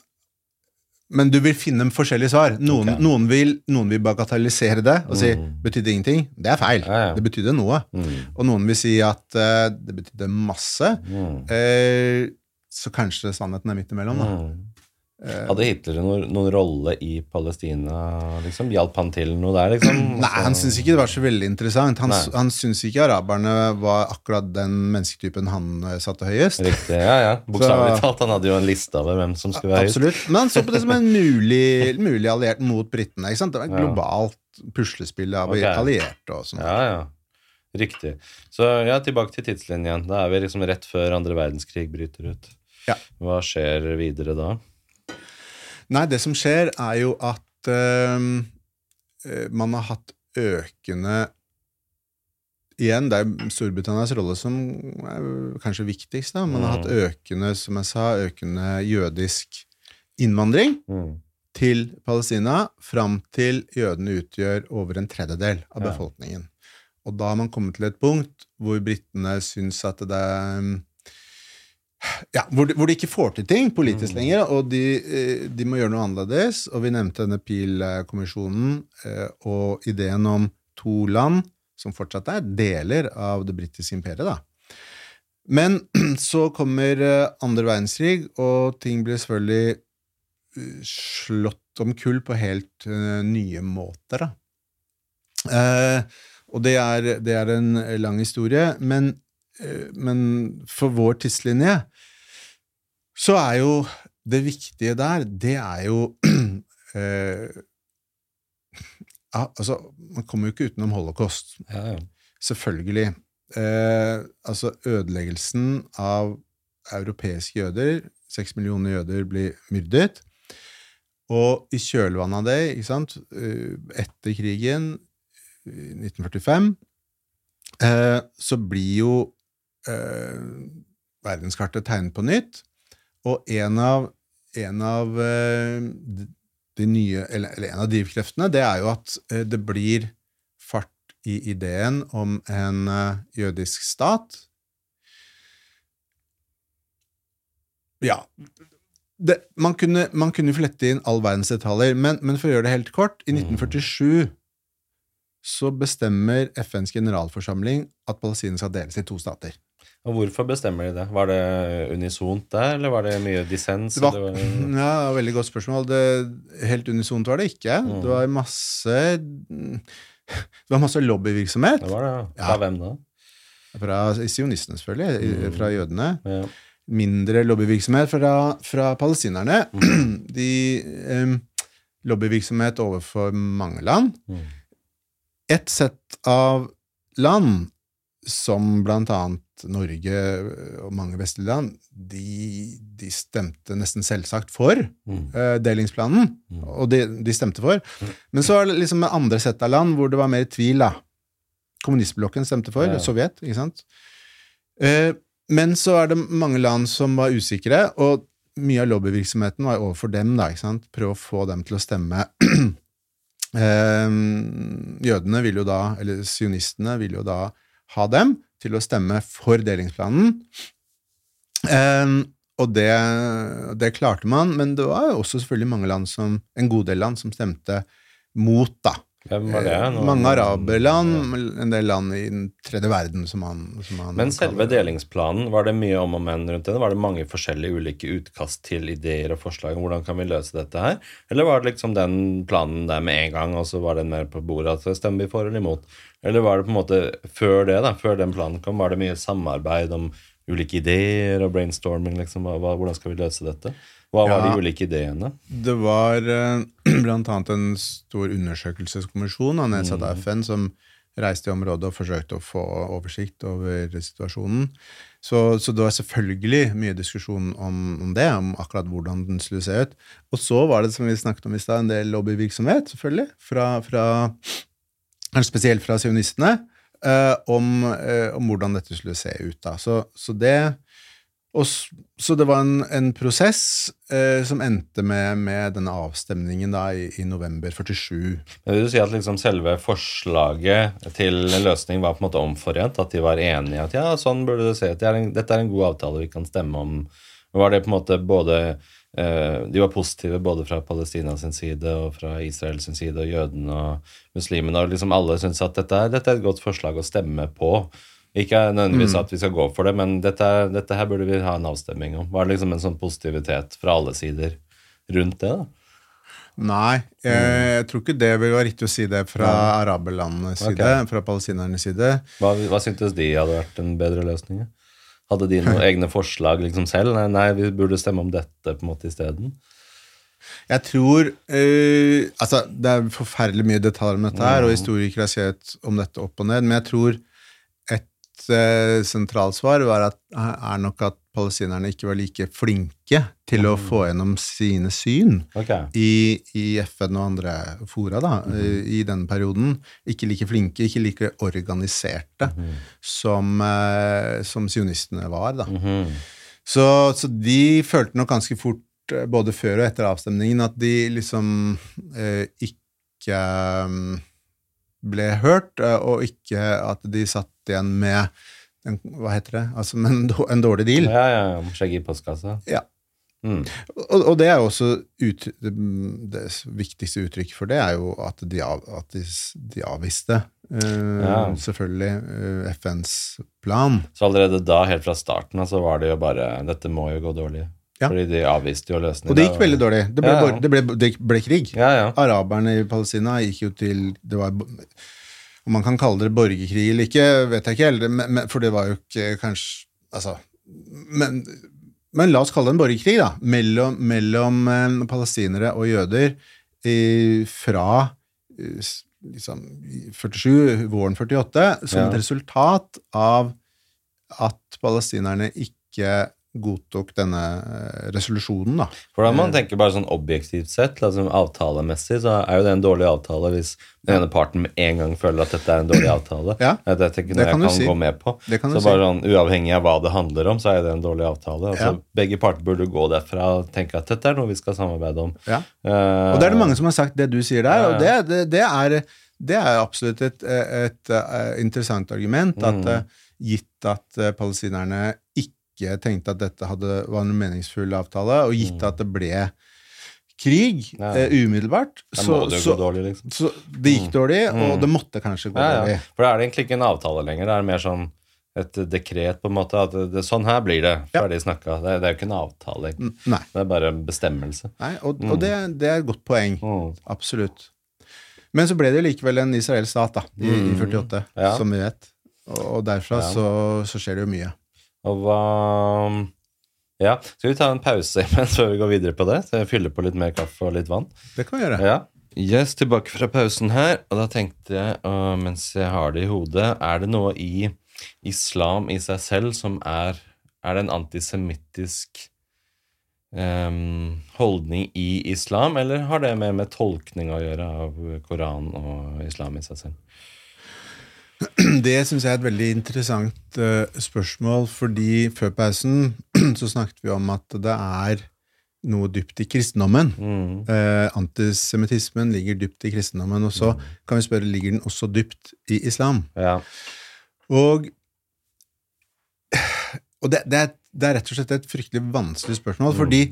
men du vil finne forskjellige svar. Noen, okay. noen, vil, noen vil bagatellisere det og si Mm. betydde ingenting. Det er feil. Ja, ja. Det betydde noe. Mm. Og noen vil si at uh, det betydde masse. Mm. Uh, så kanskje sannheten er midt imellom, da. Mm. Hadde Hitler noen, noen rolle i Palestina? liksom? Hjalp han til noe der? liksom? Nei, han syntes ikke det var så veldig interessant. Han, Nei. han syntes ikke araberne var akkurat den mennesketypen han eh, satte høyest. Riktig, ja, ja. Bokstavelig talt. Han hadde jo en liste over hvem som skulle være høyest. Absolutt. Men han så på det som en mulig, mulig alliert mot britene. ikke sant? Det var et globalt puslespill av okay. allierte og sånn. Ja, ja. Riktig. Så ja, tilbake til tidslinjen. Da er vi liksom rett før andre verdenskrig bryter ut. Ja. Hva skjer videre da? Nei, det som skjer, er jo at eh, man har hatt økende Igjen, det er Storbritannias rolle som er kanskje viktigst. da. Man har hatt økende, som jeg sa, økende jødisk innvandring Mm. til Palestina fram til jødene utgjør over en tredjedel av Ja. befolkningen. Og da har man kommet til et punkt hvor britene syns at det er ja, hvor, de, hvor de ikke får til ting politisk lenger, og de, eh, de må gjøre noe annerledes. Og vi nevnte denne Peel-kommisjonen eh, og ideen om to land, som fortsatt er deler av det britiske imperiet. da. Men så kommer eh, andre verdenskrig, og ting blir selvfølgelig slått om kull på helt nye måter. da. Eh, og det er, det er en lang historie, men, men for vår tidslinje så er jo det viktige der, det er jo eh, ja, Altså, man kommer jo ikke utenom holocaust. Ja, ja. Selvfølgelig. Eh, altså ødeleggelsen av europeiske jøder. Seks millioner jøder blir myrdet. Og i kjølvannet av det, ikke sant, eh, etter krigen, i 1945, eh, så blir jo eh, verdenskartet tegnet på nytt. Og en av, en av eh, de nye, eller, eller en av drivkreftene, det er jo at eh, det blir fart i ideen om en eh, jødisk stat. Ja det, man, kunne, man kunne flette inn all verdens detaljer, men, men for å gjøre det helt kort I 1947 så bestemmer FNs generalforsamling at Palestina skal deles i to stater. Og hvorfor bestemmer de det? Var det unisont der, eller var det mye dissens? Det var, det var ja, veldig godt spørsmål. Det, helt unisont var det ikke. Mm. Det var masse Det var masse lobbyvirksomhet det var det, ja. Fra Ja. hvem da? fra sionistene, selvfølgelig, Mm. fra jødene. Ja. Mindre lobbyvirksomhet fra, fra palestinerne. Mm. De um, Lobbyvirksomhet overfor mange land. Mm. Et sett av land, som blant annet Norge og mange vestlige land, de, de stemte nesten selvsagt for Mm. uh, delingsplanen, Mm. og de, de stemte for. Men så er det liksom med andre sett av land hvor det var mer tvil, da. Kommunistblokken stemte for, Ja. Sovjet, ikke sant? Uh, men så er det mange land som var usikre, og mye av lobbyvirksomheten var overfor dem, da, ikke sant? Prøve å få dem til å stemme. uh, jødene vil jo da, eller sionistene vil jo da ha dem til å stemme for delingsplanen. Eh, og det, det klarte man, men det var jo også selvfølgelig mange land som, en god del land som stemte mot, da. Hvem var det? Nå- Mange araberland, en del land i den tredje verden, som han, som han Men selve kaller delingsplanen, var det mye om og men rundt den? Var det mange forskjellige ulike utkast til ideer og forslag om hvordan kan vi løse dette her? Eller var det liksom den planen der med en gang, og så var den mer på bordet, at stemmer vi for eller imot? Eller var det på en måte før det, da, før den planen kom, var det mye samarbeid om ulike ideer og brainstorming, liksom? Hva, hvordan skal vi løse dette? Hva var Ja. de ulike ideene? Det var eh, blant annet en stor undersøkelseskommisjon nedsatt av FN som reiste i området og forsøkte å få oversikt over situasjonen. Så, så det var selvfølgelig mye diskusjon om, om det, om akkurat hvordan den skulle se ut. Og så var det, som vi snakket om i stad, en del lobbyvirksomhet, selvfølgelig, fra, fra spesielt fra sionistene, eh, om, eh, om hvordan dette skulle se ut. Da. Så, så det og, så det var en, en prosess eh, som endte med, med denne avstemningen da i, i november 47. Men vil du si at liksom selve forslaget til løsning var på en måte omforent? At de var enige at ja, sånn burde det se ut. Dette er en god avtale vi kan stemme om. Var det på en måte både eh, De var positive både fra Palestina sin side og fra Israel sin side, og jødene og muslimene, og liksom alle syntes at dette er, dette er et godt forslag å stemme på. Ikke nødvendigvis at vi skal gå for det, men dette, dette her burde vi ha en avstemning om. Var det liksom en sånn positivitet fra alle sider rundt det? da? Nei, jeg, jeg tror ikke det vil være riktig å si det fra araberlandenes side, Okay. fra palestinernes side. Hva, hva syntes de hadde vært en bedre løsning? Hadde de noen egne forslag liksom selv? Nei, nei, vi burde stemme om dette på en måte isteden. Jeg tror øh, Altså, det er forferdelig mye detaljer om dette her, og historikere har sett om dette opp og ned, men jeg tror eh, sentralsvar var at, er nok at palestinerne ikke var like flinke til å få gjennom sine syn. okay. i, i FN og andre fora da, mm. i denne perioden, ikke like flinke, ikke like organiserte som, eh, som sionistene var. Da. Mhm. Så, så de følte nok ganske fort, eh, både før og etter avstemningen, at de liksom eh, ikke mm, ble hørt, eh, og ikke at de satt igjen med en, Hva heter det? Altså en, en dårlig deal. Ja, ja, ja. Skjegg i postkassa. Ja. Mm. Og, og det er jo også ut, det, det viktigste uttrykket for det er jo at de, av, at de, de avviste uh, Ja. selvfølgelig uh, FNs plan. Så allerede da, helt fra starten, så var det jo bare Dette må jo gå dårlig. Ja. Fordi de avviste jo løsningen. Og det gikk veldig dårlig. Det ble, Ja, ja. det ble, det ble krig. Ja, ja. Araberne i Palestina gikk jo til det var, Om man kan kalle det borgerkrig eller ikke, vet jeg ikke helt, men, men, for det var jo ikke kanskje Altså men, men la oss kalle det en borgerkrig, da, mellom, mellom eh, palestinere og jøder i, fra eh, liksom, 47, våren 48, som Ja. et resultat av at palestinerne ikke godtok denne eh, resolusjonen, da. For da man tenke bare sånn objektivt sett, liksom avtalemessig, så er jo det en dårlig avtale hvis den ene parten med en gang føler at dette er en dårlig avtale. Ja, det er ikke noe jeg kan si. gå med på. Så si. bare sånn, Uavhengig av hva det handler om, så er det en dårlig avtale. Altså, Ja. Begge parter burde gå derfra og tenke at dette er noe vi skal samarbeide om. Ja. Eh, Og det er det mange som har sagt det du sier der, og det, det, det, er, det er absolutt et, et, et, interessant argument, at Mm. eh, gitt at eh, palestinerne ikke tenkte at dette hadde, var en meningsfull avtale, og gitt at det ble krig Mm. Eh, umiddelbart, så, det så, dårlig, liksom. så det gikk dårlig, og Mm. det måtte kanskje gå Ja, ja. dårlig. For da er det egentlig ikke en avtale lenger. Det er mer sånn et dekret, på en måte. At det, sånn her blir det. Ja. Snakka. Det, det er jo ikke en avtale. Mm, Nei, Det er bare en bestemmelse. nei og, og det, det er et godt poeng. Mm. Absolutt. Men så ble det likevel en israelsk stat da, i, i Mm. 48, Ja. som vi vet. Og, og derfra så, så skjer det jo mye. Og hva Ja, skal vi ta en pause imens før vi går videre på det? Så jeg fyller på litt mer kaffe og litt vann. Det kan vi gjøre. Ja. Yes, tilbake fra pausen her, og da tenkte jeg, og mens jeg har det i hodet, er det noe i islam i seg selv som er Er det en antisemittisk um, holdning i islam, eller har det mer med tolkning å gjøre av Koranen og islam i seg selv? Det syns jeg er et veldig interessant uh, spørsmål, fordi før pausen så snakket vi om at det er noe dypt i kristendommen. Mm. Uh, antisemittismen ligger dypt i kristendommen, og så kan vi spørre ligger den også dypt i islam. Ja. Og, og det, det, er, det er rett og slett et fryktelig vanskelig spørsmål, fordi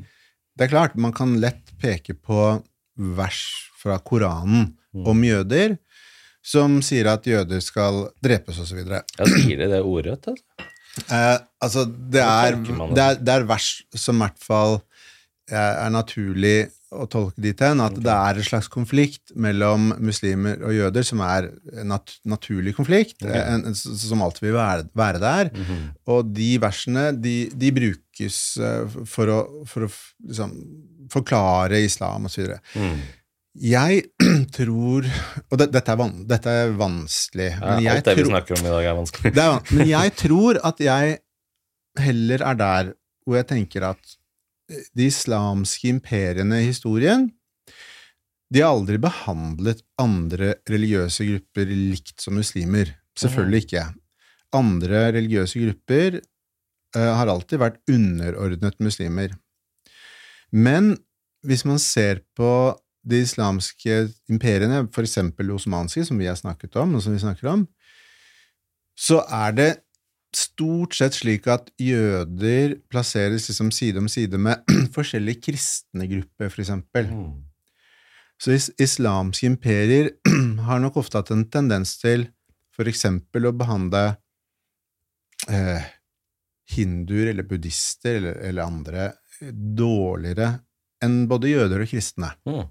det er klart, man kan lett peke på vers fra Koranen om jøder, som sier at jøder skal drepes, osv. ja, sier de det ordrett? Altså? Eh, altså, det er, det? er, det er vers som i hvert fall eh, er naturlig å tolke dit hen, at det er en slags konflikt mellom muslimer og jøder, som er en nat naturlig konflikt, okay. en, en, som alltid vil være, være der. Mhm. Og de versene, de, de brukes eh, for å, for å liksom, forklare islam osv. Mm. Jeg tror Og det, dette, er dette er vanskelig, men ja, alt det vi snakker om i dag, er vanskelig. det er, men jeg tror at jeg heller er der hvor jeg tenker at de islamske imperiene i historien de har aldri behandlet andre religiøse grupper likt som muslimer. Selvfølgelig ikke. Andre religiøse grupper uh, har alltid vært underordnet muslimer. Men hvis man ser på de islamske imperiene, for eksempel osmanske, som vi har snakket om, og som vi snakker om, så er det stort sett slik at jøder plasseres liksom side om side med forskjellige kristne grupper, for eksempel. Mm. Så is islamske imperier har nok ofte hatt en tendens til for eksempel å behandle eh, hinduer eller buddhister eller, eller andre dårligere enn både jøder og kristne. Mm.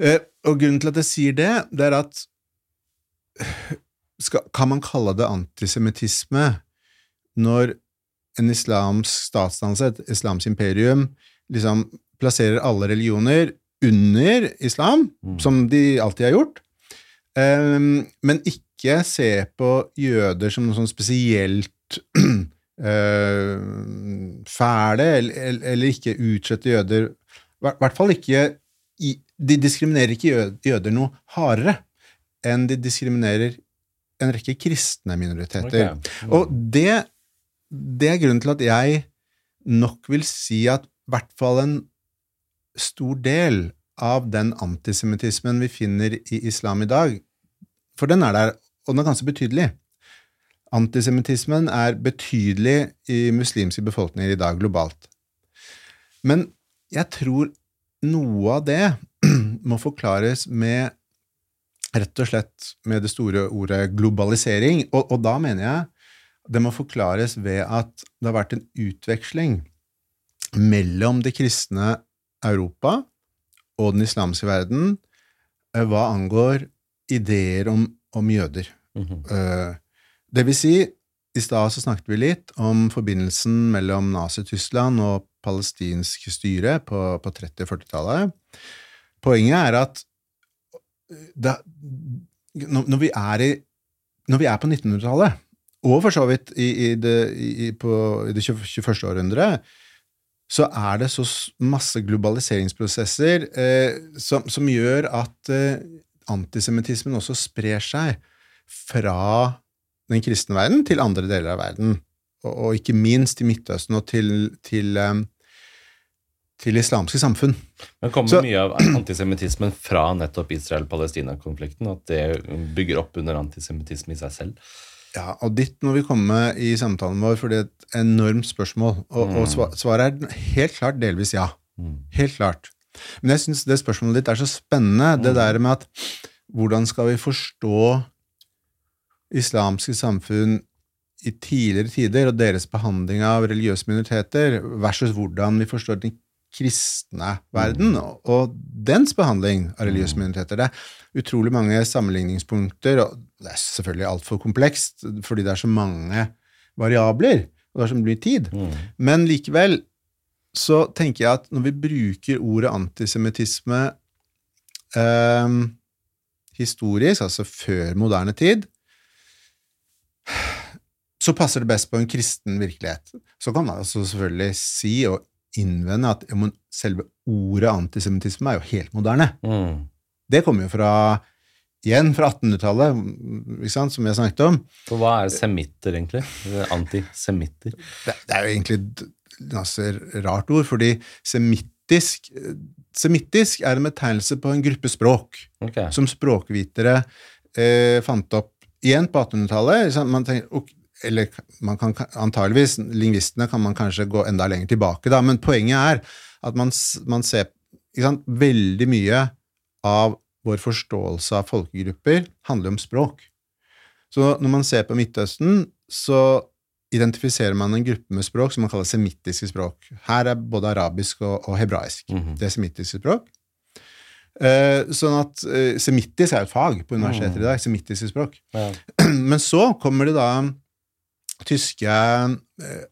Eh, og grunnen til at jeg sier det, det er at skal, Kan man kalle det antisemittisme når en islamsk statsdannelse, et islamsk imperium, liksom plasserer alle religioner under islam, Mm. som de alltid har gjort, um, men ikke se på jøder som noe sånn spesielt uh, fæle, eller, eller- ikke utsette jøder I hvert fall ikke i, De diskriminerer ikke jøder noe hardere enn de diskriminerer en rekke kristne minoriteter. Okay. Mm. Og det, det er grunnen til at jeg nok vil si at i hvert fall en stor del av den antisemittismen vi finner i islam i dag, for den er der, og den er ganske betydelig, Antisemittismen er betydelig i muslimske befolkninger i dag globalt. Men jeg tror noe av det må forklares med rett og slett med det store ordet globalisering. Og, og da mener jeg det må forklares ved at det har vært en utveksling mellom det kristne Europa og den islamske verden eh, hva angår ideer om, om jøder. Mm -hmm. Det vil si, i stad så snakket vi litt om forbindelsen mellom Nazi-Tyskland og palestinsk styre på, på 30- og 40-tallet. Poenget er at da, når, vi i, når vi er på 1900-tallet, og for så vidt i, i det, på, i det 21. århundre, så er det så masse globaliseringsprosesser eh, som, som gjør at eh, antisemittismen også sprer seg fra den kristne verden til andre deler av verden, og, og ikke minst til Midtøsten og til, til, eh, til islamske samfunn. Men kommer Så- mye av antisemittismen fra nettopp Israel-Palestina-konflikten? At det bygger opp under antisemittisme i seg selv? Ja, og dit må vi komme i samtalen vår, for det er et enormt spørsmål. Og, og svaret er helt klart delvis ja. Mm. Helt klart. Men jeg syns det spørsmålet ditt er så spennende, det der med at hvordan skal vi forstå islamske samfunn i tidligere tider og deres behandling av religiøse minoriteter versus hvordan vi forstår den kristne verden og, og dens behandling av religiøse minoriteter. Det er utrolig mange sammenligningspunkter, og det er selvfølgelig altfor komplekst fordi det er så mange variabler, og det er så mye tid. Mm. Men likevel så tenker jeg at når vi bruker ordet antisemittisme eh, historisk, altså før moderne tid, så passer det best på en kristen virkelighet. Så kan man altså selvfølgelig si og innvende at ja, selve ordet antisemittisme er jo helt moderne. Mm. Det kommer jo fra igjen fra 1800-tallet, som har snakket om. For hva er semitter, egentlig? Antisemitter? Det, det er jo egentlig et rart ord, fordi semittisk, semittisk er en betegnelse på en gruppe språk okay. som språkvitere eh, fant opp igjen på 1800-tallet. Man tenker, ok, eller man kan antageligvis, lingvistene kan man kanskje gå enda lenger tilbake, da, men poenget er at man, man ser sant, veldig mye av vår forståelse av folkegrupper handler om språk. Så når man ser på Midtøsten, så identifiserer man en gruppe med språk som man kaller semittiske språk. Her er både arabisk og, og hebraisk. Mhm. Det er semittiske språk. Eh, sånn at eh, Semittisk er et fag på universitetet i dag. Semittiske språk. Ja. Men så kommer det da tyske eh,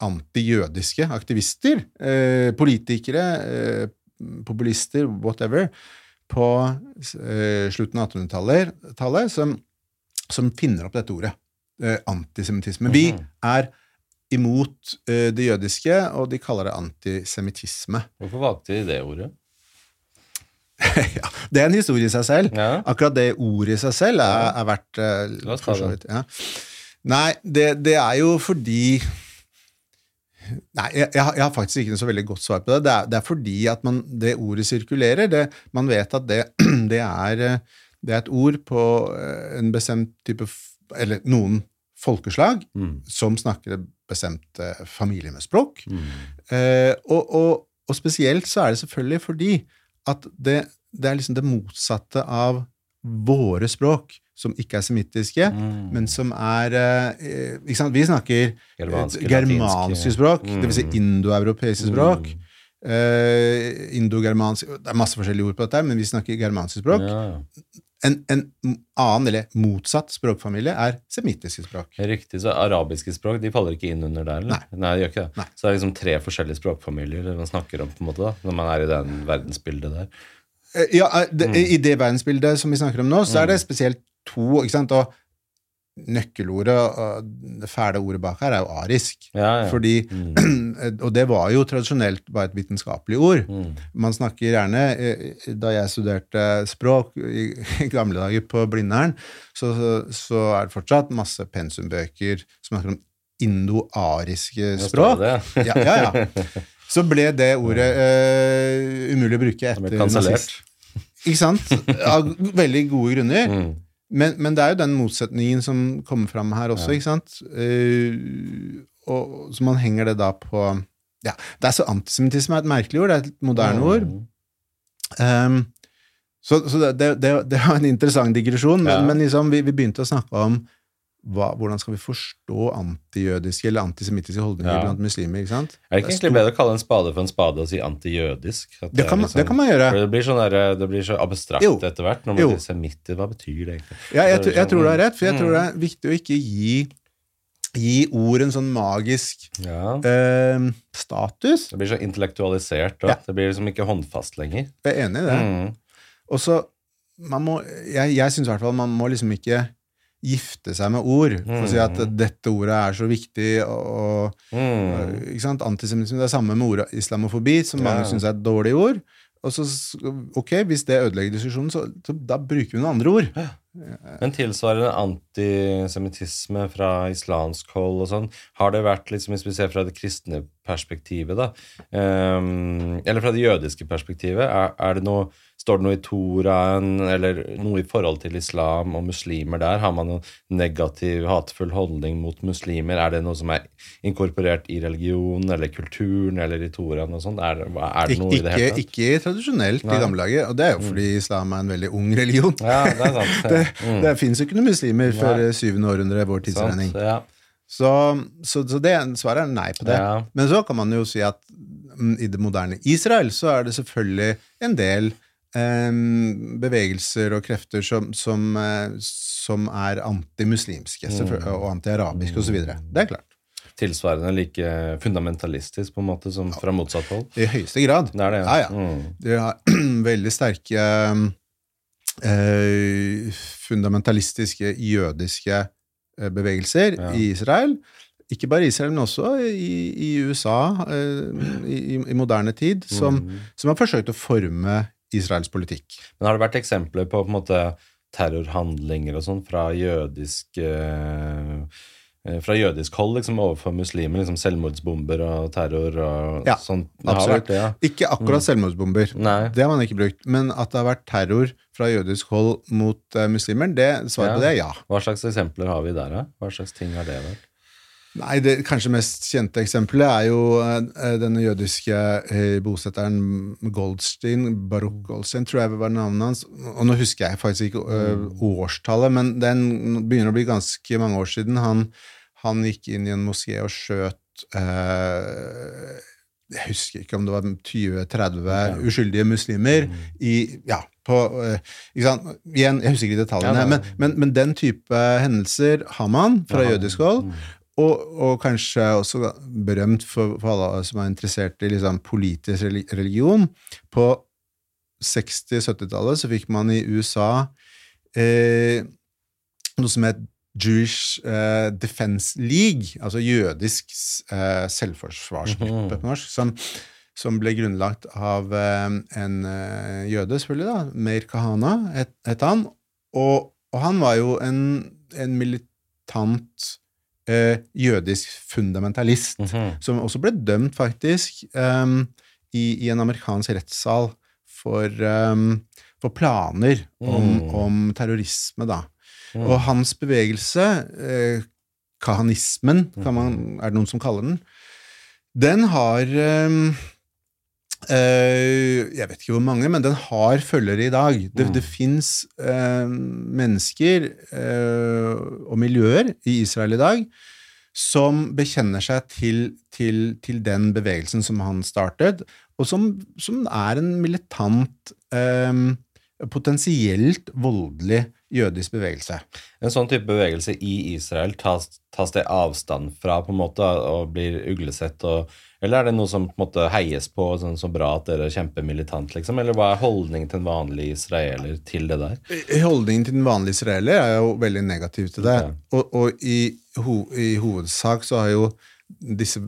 antijødiske aktivister, eh, politikere, eh, populister, whatever, på slutten av 1800-tallet, som, som finner opp dette ordet. Antisemittisme. Vi Mhm. er imot det jødiske, og de kaller det antisemittisme. Hvorfor valgte de det ordet? ja, det er en historie i seg selv. Ja. Akkurat det ordet i seg selv er, er verdt La oss ta det. Ja. Nei, det, det er jo fordi Nei, jeg, jeg, har- faktisk ikke noe så veldig godt svar på det. Det er, det er fordi at man, det ordet sirkulerer. Det, man vet at det, det, er, eh, det er et ord på eh, en bestemt type Eller noen folkeslag Mm. som snakker et bestemt eh, familie med språk. Mm. Eh, og, og, og spesielt så er det selvfølgelig fordi at det, det er liksom det motsatte av våre språk, som ikke er semittiske, Mm. men som er eh? Vi snakker Germanske, eh, germanske språk, det vil si Mm. indoeuropeiske språk. Mm. Uh, Indogermansk Det er masse forskjellige ord på dette, men vi snakker germanske språk. Ja, ja. En, en annen, eller motsatt språkfamilie er semittiske språk. Riktig, så arabiske språk de faller ikke inn under der? eller? Nei. de gjør ikke det. Nei. Så det er liksom tre forskjellige språkfamilier man snakker om på en måte da, når man er i den verdensbildet der. Eh, Ja, eh, det, Mm. I det verdensbildet som vi snakker om nå, så er det spesielt to. ikke sant? Og nøkkelordet, det fæle ordet bak her, er jo arisk. Ja, ja. Fordi, Og det var jo tradisjonelt bare et vitenskapelig ord. Mm. Man snakker gjerne eh, Da jeg studerte språk i, gamle dager på Blindern, så, så er det fortsatt masse pensumbøker som snakker om indoariske språk. det. Ja, ja, ja. Så ble det ordet uh, umulig å bruke etter nazist. Ikke sant? Av veldig gode grunner. Mm. Men, men det er jo den motsetningen som kommer fram her også, ikke sant? Uh, og Så man henger det da på Ja, det er så Antisemittisme er et merkelig ord, det er et moderne ord. Um, så så det, det, det, det var en interessant digresjon, men, Ja. men liksom, vi, vi begynte å snakke om hva, hvordan skal vi forstå antijødiske eller antisemittiske holdninger Ja. blant muslimer. ikke sant? Er det ikke egentlig bedre å kalle en spade for en spade og si antijødisk? Det, Det liksom- det kan man gjøre. For Det blir, sånn der, det blir så abstrakt Jo. etter hvert. Når Jo. man sier semitter, hva betyr det egentlig? Ja, jeg, jeg sånn, tror du har rett, for jeg mm. tror det er viktig å ikke gi, gi ord en sånn magisk Ja. eh, status. Det blir så intellektualisert. Da. Ja. Det blir liksom ikke håndfast lenger. Jeg er enig i det. Mm. Og så man må, Jeg, jeg syns i hvert fall man må liksom ikke gifte seg med ord for å si at Mm. dette ordet er så viktig. og, og Mm. ikke sant? Antisemittisme det er samme med ordet islamofobi, som mange Ja. syns er et dårlig ord. Og så, ok, Hvis det ødelegger diskusjonen, så, så da bruker vi noen andre ord. Men tilsvarende antisemittisme fra islamsk hold og sånn, har det vært liksom, hvis vi ser fra det kristne perspektivet, da, um, eller fra det jødiske perspektivet, er, er det noe, står det noe i Toraen, eller noe i forhold til islam og muslimer der? Har man noen negativ, hatefull holdning mot muslimer? Er det noe som er inkorporert i religionen eller kulturen eller i Toraen og sånn? Er, er det noe ikke, i det hele tatt? ikke tradisjonelt Nei. Mm. i gamle dager, og det er jo fordi islam er en veldig ung religion. Ja, det er sant. Det, Mm. det finnes jo ikke noen muslimer før Nei. eh, syvende århundre vår tidsregning. Sant, ja. Så, så, så det, svaret er nei på det. Ja. Men så kan man jo si at mm, i det moderne Israel så er det selvfølgelig en del bevegelser og krefter som, som, eh, som er antimuslimske selvfølgelig, og antiarabiske osv. Det er klart. tilsvarende like fundamentalistisk på en måte som fra motsatt hold. I høyeste grad. Det er det, Ja, ja. Mm. De har veldig sterke eh, fundamentalistiske jødiske eh, bevegelser Ja. i Israel. Ikke bare i Israel, men også i, i USA eh, i, i moderne tid, som, Mm. som har forsøkt å forme Israels politikk. Men har det vært eksempler på, på måte, terrorhandlinger og sånn fra jødisk eh, eh, fra jødisk hold liksom, overfor muslimer? liksom Selvmordsbomber og terror og Ja, sånn? Absolutt. det, ja. Ikke akkurat selvmordsbomber. Nei. Det har man ikke brukt. Men at det har vært terror fra jødisk hold mot uh, muslimer, det, svaret på det er ja. Hva slags eksempler har vi der, da? Hva slags ting har det vært? Nei, det kanskje mest kjente eksempelet er jo eh, denne jødiske eh, bosetteren Goldstein, Baruch Goldstein, tror jeg var navnet hans. Og nå husker jeg faktisk ikke eh, årstallet, men den begynner å bli ganske mange år siden. Han, han gikk inn i en moské og skjøt eh, Jeg husker ikke om det var 20-30 uskyldige muslimer i Ja, på? Igjen, jeg husker ikke detaljene, Ja, men, men, men den type hendelser har man fra jødisk hold. Og, og kanskje også berømt for, for alle som er interessert i liksom, politisk religion. På 60-70-tallet så fikk man i USA eh, noe som het Jewish eh, Defense League, altså jødisk eh, selvforsvarsgruppe på norsk, som, som ble grunnlagt av eh, en eh, jøde, selvfølgelig, da, Meir Kahana, het, het han. Og, og han var jo en, en militant eh, jødisk fundamentalist, Mhm. som også ble dømt, faktisk, um, i, i en amerikansk rettssal for, um, for planer om, Mm. om terrorisme, da. Mm. Og hans bevegelse, eh, kahanismen, kan man, er det noen som kaller den, den har eh, Jeg vet ikke hvor mange, men den har følgere i dag. Det, Mm. fins mennesker eh, og miljøer i Israel i dag som bekjenner seg til, til, til den bevegelsen som han startet, og som, som er en militant, eh, potensielt voldelig jødisk bevegelse. En sånn type bevegelse i Israel, tas, tas det avstand fra på en måte og blir uglesett? Og, eller er det noe som på en måte heies på, sånn så bra at dere er kjempemilitant, liksom? Eller hva er holdningen til en vanlig israeler til det der? Holdningen til den vanlige israeler er jo veldig negativ til det. Ok. Og, og i, ho, i hovedsak så har jo disse,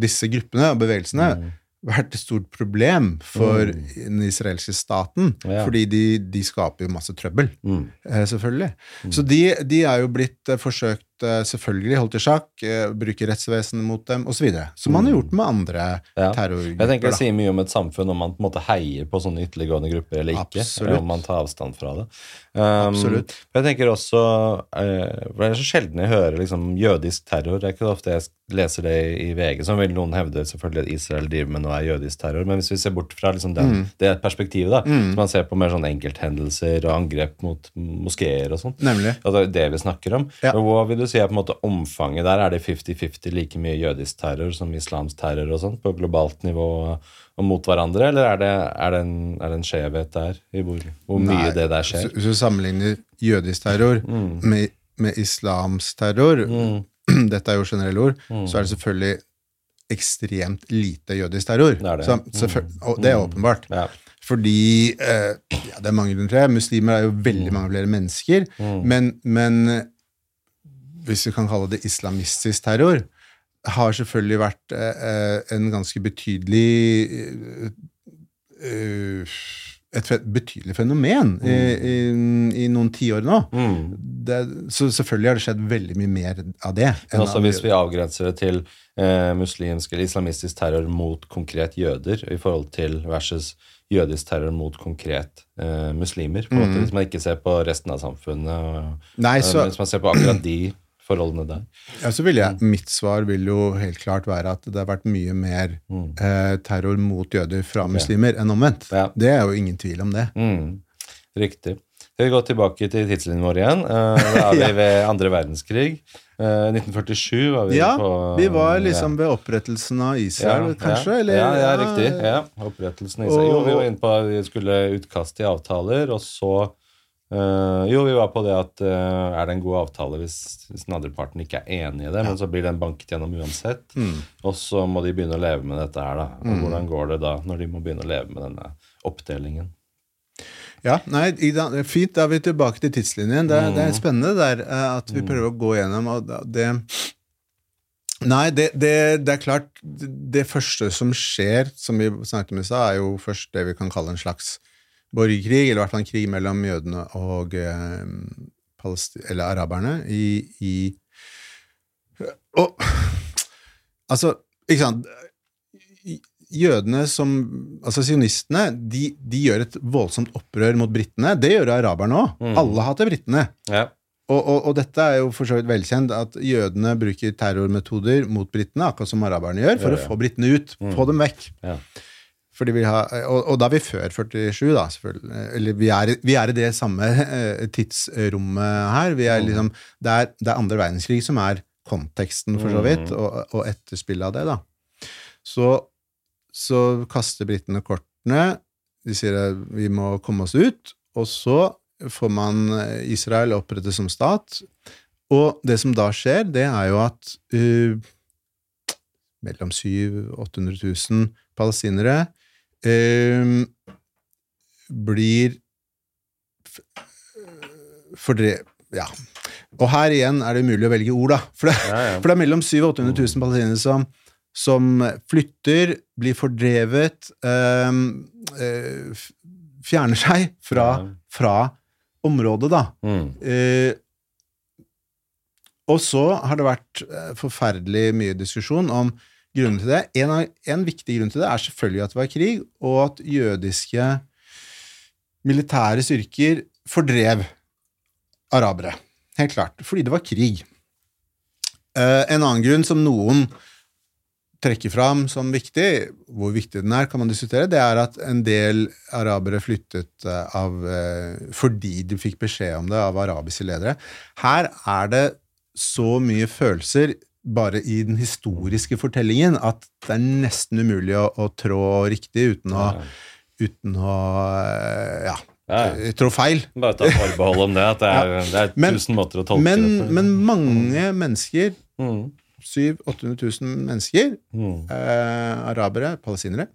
disse gruppene og bevegelsene Mm. vært et stort problem for den israelske staten, Ja. fordi de, de skaper jo masse trøbbel. Mm. eh, selvfølgelig. Så de, de er jo blitt eh, forsøkt eh, selvfølgelig holdt i sjakk, bruke bruker rettsvesenet mot dem, osv. Som man har gjort med andre Ja. terrorgrupper. Jeg tenker Det sier mye om et samfunn om man på en måte heier på sånne ytterliggående grupper eller ikke. Absolutt. eller Om man tar avstand fra det. Um, Absolutt. Jeg tenker også eh, for Det er så sjelden jeg hører liksom, jødisk terror. Det er ikke ofte jeg leser det i VG. som vil noen hevde selvfølgelig at Israel driver med noe er jødisk terror. Men hvis vi ser bort fra liksom, den, det perspektivet, da, så man ser på mer sånn enkelthendelser og angrep mot moskeer og sånn, det er det vi snakker om. Ja. Hva vil du si jeg på en måte omfanget der? Er det 50-50 like mye jødisk terror som islamsk terror og sånt på globalt nivå og, mot hverandre, eller er det, er det, en, er det en skjevhet der i hvor, hvor mye Nei, det der skjer? Hvis du sammenligner jødisk terror Mm. med, med islamsk terror, dette er jo generelle ord, Mm. så er det selvfølgelig ekstremt lite jødisk terror. Det er det. Så, selvføl- og det er åpenbart. Ja. Fordi eh, ja, Det er mange grunner til det. Muslimer er jo Mm. veldig mange flere mennesker. Men, men hvis vi kan kalle det islamistisk terror, har selvfølgelig vært eh, eh, en ganske betydelig eh, Et betydelig fenomen i, i, i noen tiår nå. Mm. Det, så selvfølgelig har det skjedd veldig mye mer av det. Men også av- hvis vi avgrenser det til eh, muslimsk eller islamistisk terror mot konkret jøder i forhold til versus jødisk terror mot konkret eh, muslimer. På en måte, Hvis man ikke ser på resten av samfunnet. Og, Nei, så, hvis man ser på akkurat de forholdene der. ja, så vil jeg, mitt svar vil jo helt klart være at det har vært mye mer eh, terror mot jøder fra muslimer enn omvendt. Ja. Det er jo ingen tvil om det. Mm. Riktig. Skal vi gå tilbake til tidslinjen vår igjen? Eh, da er vi ved andre verdenskrig. Eh, 1947 var vi Ja, på vi var liksom ved opprettelsen av Israel, kanskje? Ja, eller? ja, ja, riktig. Ja, opprettelsen av Israel. Jo, vi var inne på at vi skulle utkast til avtaler, og så eh, Jo, vi var på det at uh, er det en god avtale hvis, hvis den andre parten ikke er enig i det, men så blir den banket gjennom uansett. Mm. Og så må de begynne å leve med dette her, da. Og hvordan går det da når de må begynne å leve med denne oppdelingen? Ja, nei, fint. Da er vi tilbake til tidslinjen. Det, er- det Mm. er spennende der eh, at vi prøver å gå gjennom og det Nei, det, det, det er klart det, det første som skjer, som vi snakket om i stad, er jo først det vi kan kalle en slags borgerkrig, eller i hvert fall en krig mellom jødene og eh, eller araberne i, i Og Altså, ikke sant Jødene som Altså sionistene, de, de gjør et voldsomt opprør mot britene. Det gjør araberne òg. Mm. Alle hater britene. Ja. Og, og, og dette er jo for så vidt velkjent, at jødene bruker terrormetoder mot britene, akkurat som araberne gjør, for Ja, ja. å få britene ut. Få dem vekk. Ja. For vi har, og, og da er vi før 47, da, selvfølgelig. Eller vi er, vi er i det samme eh, tidsrommet her. Vi er liksom, det, er, det er andre verdenskrig som er konteksten, for så vidt, og, og etterspillet av det. da. Så, så kaster britene kortene. De sier at vi må komme oss ut. Og så får man eh, Israel opprettet som stat. Og det som da skjer, det er jo at uh, mellom 700 800 000 palestinere eh, blir fordrevet Ja. Og her igjen er det umulig å velge ord, da. For det, Ja, ja. for det er mellom 700 og 800 000 palestinere som, som flytter, blir fordrevet, eh, eh, fjerner seg fra, fra området, da. Mm. Eh, og så har det vært eh, forferdelig mye diskusjon om grunnen til det. En, av, en viktig grunn til det er selvfølgelig at det var krig, og at jødiske militære styrker fordrev arabere. Helt klart. Fordi det var krig. Eh, en annen grunn som noen trekker fram som viktig, hvor viktig den er, kan man diskutere, det er at en del arabere flyttet eh, av, eh, fordi de fikk beskjed om det av arabiske ledere. Her er det så mye følelser bare i den historiske fortellingen at det er nesten umulig å, å trå riktig uten å, uten å eh, ja, Ja, ja. trå feil. Bare ta forbehold om det, at det er, det er Men- tusen måter å tolke Men, det på. men mange mennesker, mm. 700 000-800 000 mennesker, Mm. eh, arabere, palestinere,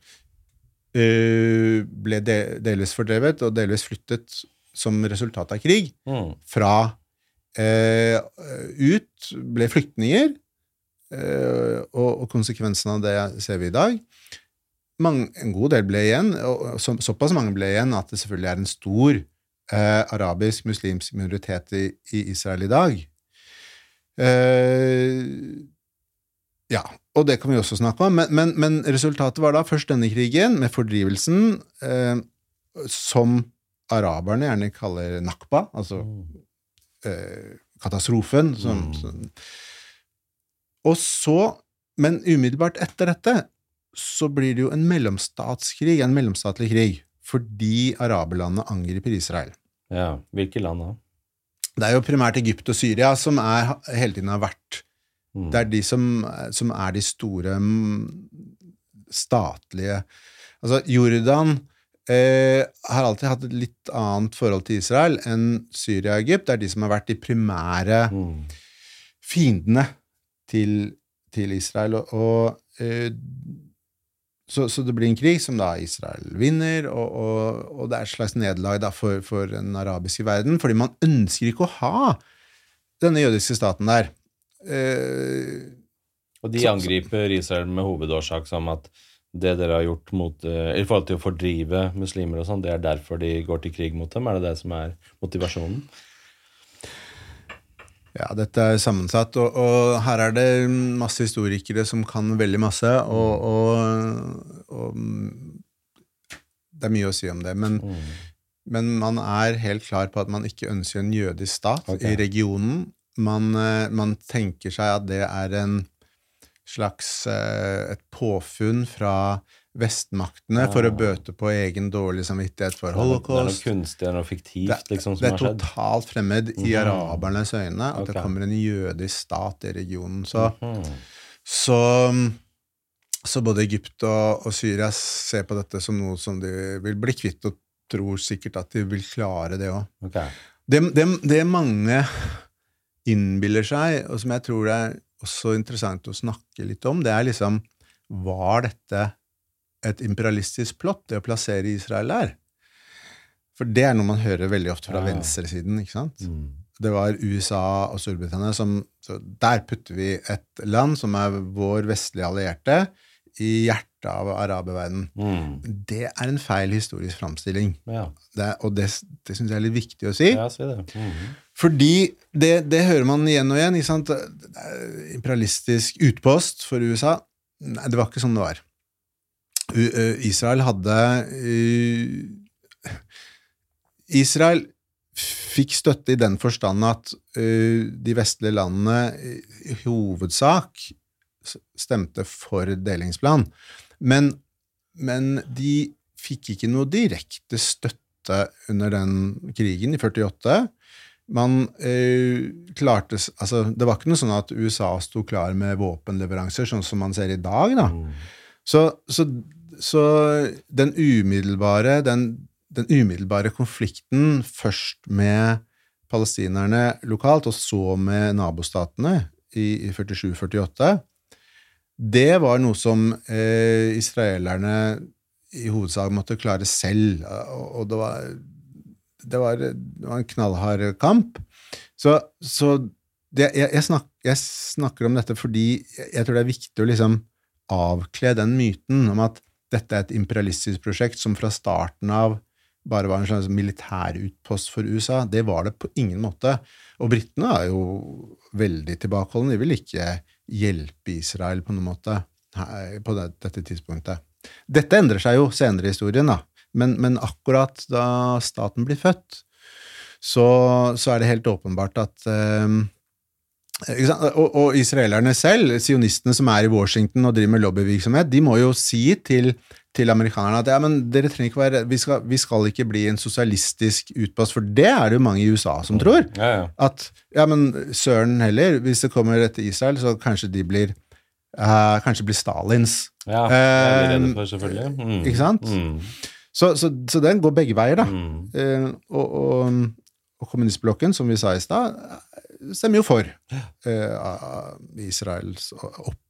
eh, ble de, delvis fordrevet og delvis flyttet som resultat av krig Mm. fra eh, ut, ble flyktninger, eh, og, og konsekvensen av det ser vi i dag. Mange, en god del ble igjen, og så, såpass mange ble igjen at det selvfølgelig er en stor eh, arabisk-muslimsk minoritet i, i Israel i dag. Eh, ja, og det kan vi også snakke om. Men, men, men resultatet var da først denne krigen, med fordrivelsen, eh, som araberne gjerne kaller nakba, altså eh, katastrofen. Som, Mm. som. Og så, men umiddelbart etter dette, så blir det jo en mellomstatskrig, en mellomstatlig krig, fordi araberlandene angriper Israel. Ja. Hvilke land da? Det er jo primært Egypt og Syria som er, hele tiden har vært Mm. Det er de som, som er de store mm, statlige Altså, Jordan eh, har alltid hatt et litt annet forhold til Israel enn Syria og Egypt. Det er de som har vært de primære Mm. fiendene til, til Israel. Og, og, eh, så, så det blir en krig som da Israel vinner, og, og, og det er et slags nederlag for, for den arabiske verden, fordi man ønsker ikke å ha denne jødiske staten der. Eh, Og de Så- angriper Israel med hovedårsak som at det dere har gjort mot, eh, i forhold til å fordrive muslimer og sånn, det er derfor de går til krig mot dem? Er det det som er motivasjonen? Ja, dette er sammensatt, og, og her er det masse historikere som kan veldig masse, og, og, og det er mye å si om det. Men, Mm. men man er helt klar på at man ikke ønsker en jødisk stat okay. i regionen. Man, eh, man tenker seg at det er en slags eh, et påfunn fra vestmaktene for å Ah. bøte på egen dårlig samvittighet for holocaust. Det er noe kunstig, er fiktivt, liksom, som Det er totalt fremmed i mm. arabernes øyne at det kommer en jødisk stat i regionen. Så, mm. så, så både Egypt og, og Syria ser på dette som noe som de vil bli kvitt, og tror sikkert at de vil klare det òg. Okay. Det, det, det mange innbiller seg, og som jeg tror det er også interessant å snakke litt om, det er liksom Var dette et imperialistisk plott, det å plassere Israel der? For det er noe man hører veldig ofte fra Ja. venstresiden. ikke sant? Mm. Det var USA og Storbritannia som så Der putter vi et land som er vår vestlige allierte, i hjertet av araberverdenen. Mm. Det er en feil historisk framstilling, Ja, det, og det, det syns jeg er litt viktig å si. ja si det. Mhm. Fordi det, det hører man igjen og igjen. Ikke sant? Er Imperialistisk utpost for USA. Nei, det var ikke sånn det var. Eh, Israel hadde eh, Israel fikk støtte i den forstand at eh, de vestlige landene i hovedsak stemte for delingsplan. Men, men de fikk ikke noe direkte støtte under den krigen i 48. Man eh, klarte Altså, det var ikke noe sånn at USA sto klar med våpenleveranser, sånn som man ser i dag, da. Mm. Så, så, så den umiddelbare, den, den umiddelbare konflikten først med palestinerne lokalt, og så med nabostatene i, i 47-48, det var noe som eh, israelerne i hovedsak måtte klare selv, og, det var det var, det var en knallhard kamp. Så, så det, jeg, jeg, snak, jeg snakker om dette fordi jeg tror det er viktig å liksom avkle den myten om at dette er et imperialistisk prosjekt som fra starten av bare var en slags militærutpost for USA. Det var det på ingen måte. Og britene er jo veldig tilbakeholdne. De vil ikke hjelpe Israel på noen måte på dette tidspunktet. Dette endrer seg jo senere i historien, da. Men, men akkurat da staten blir født, så, så er det helt åpenbart at eh, sant? Og, og israelerne selv, sionistene som er i Washington og driver med lobbyvirksomhet, de må jo si til, til amerikanerne at ja, men dere trenger ikke være vi skal, vi skal ikke bli en sosialistisk utpass, for det er det jo mange i USA som tror. Ja, ja. At ja, men søren heller, hvis det kommer etter Israel, så kanskje de blir uh, Kanskje blir Stalins. ja det er vi redde Eh, for, selvfølgelig. Mm. ikke sant? Mm. Så, så, så den går begge veier, da. Mm. Uh, og, og, og kommunistblokken, som vi sa i stad, stemmer jo for uh, Israels opp,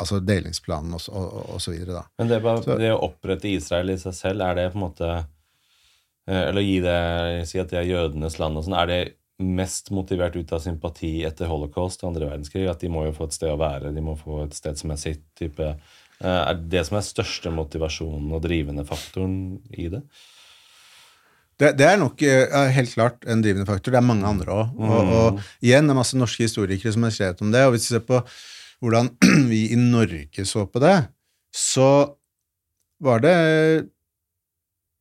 altså delingsplanen og, og, og, så videre, da. Men det, bare, det å opprette Israel i seg selv, er det på en måte eh, Eller gi det Si at det er jødenes land og sånn. Er det mest motivert ut av sympati etter holocaust og andre verdenskrig? At de må jo få et sted å være, de må få et sted som er sitt type eh, Er det det som er største motivasjonen og drivende faktoren i det? Det, det er nok eh, helt klart en drivende faktor. Det er mange andre òg. Og, Mm. og igjen, det er masse norske historikere som har skrevet om det. Og hvis vi ser på hvordan vi i Norge så på det, så var det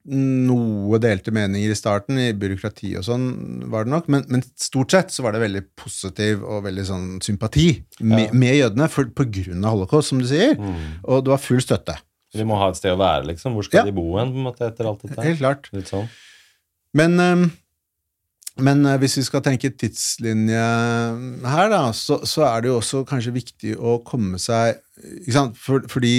noe delte meninger i starten, i byråkrati og sånn var det nok, men, men stort sett så var det veldig positiv og veldig sånn sympati med, Ja. med jødene for, på grunn av holocaust, som du sier, Mm. og det var full støtte. De må ha et sted å være, liksom. Hvor skal Ja. de bo hen, på en måte, etter alt dette? Helt klart. Litt sånn. Men, men øh, hvis vi skal tenke tidslinje her, da, så, så er det jo også kanskje viktig å komme seg ikke sant? For, Fordi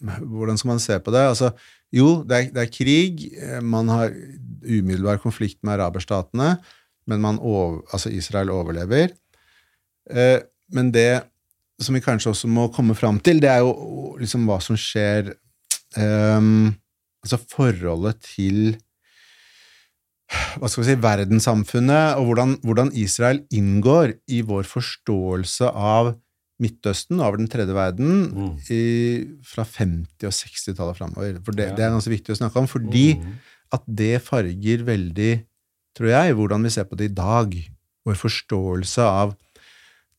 Hvordan skal man se på det? Altså, jo, det er, det er krig. eh, Man har umiddelbar konflikt med araberstatene, men man over, altså Israel overlever. Eh, men det som vi kanskje også må komme fram til, det er jo liksom hva som skjer eh, Altså forholdet til hva skal vi si, verdenssamfunnet, og hvordan, hvordan Israel inngår i vår forståelse av Midtøsten og av den tredje verden Mm. i, fra 50- og 60-tallet framover. For det, Ja. det er ganske viktig å snakke om, fordi Mm. at det farger veldig, tror jeg, hvordan vi ser på det i dag. Vår forståelse av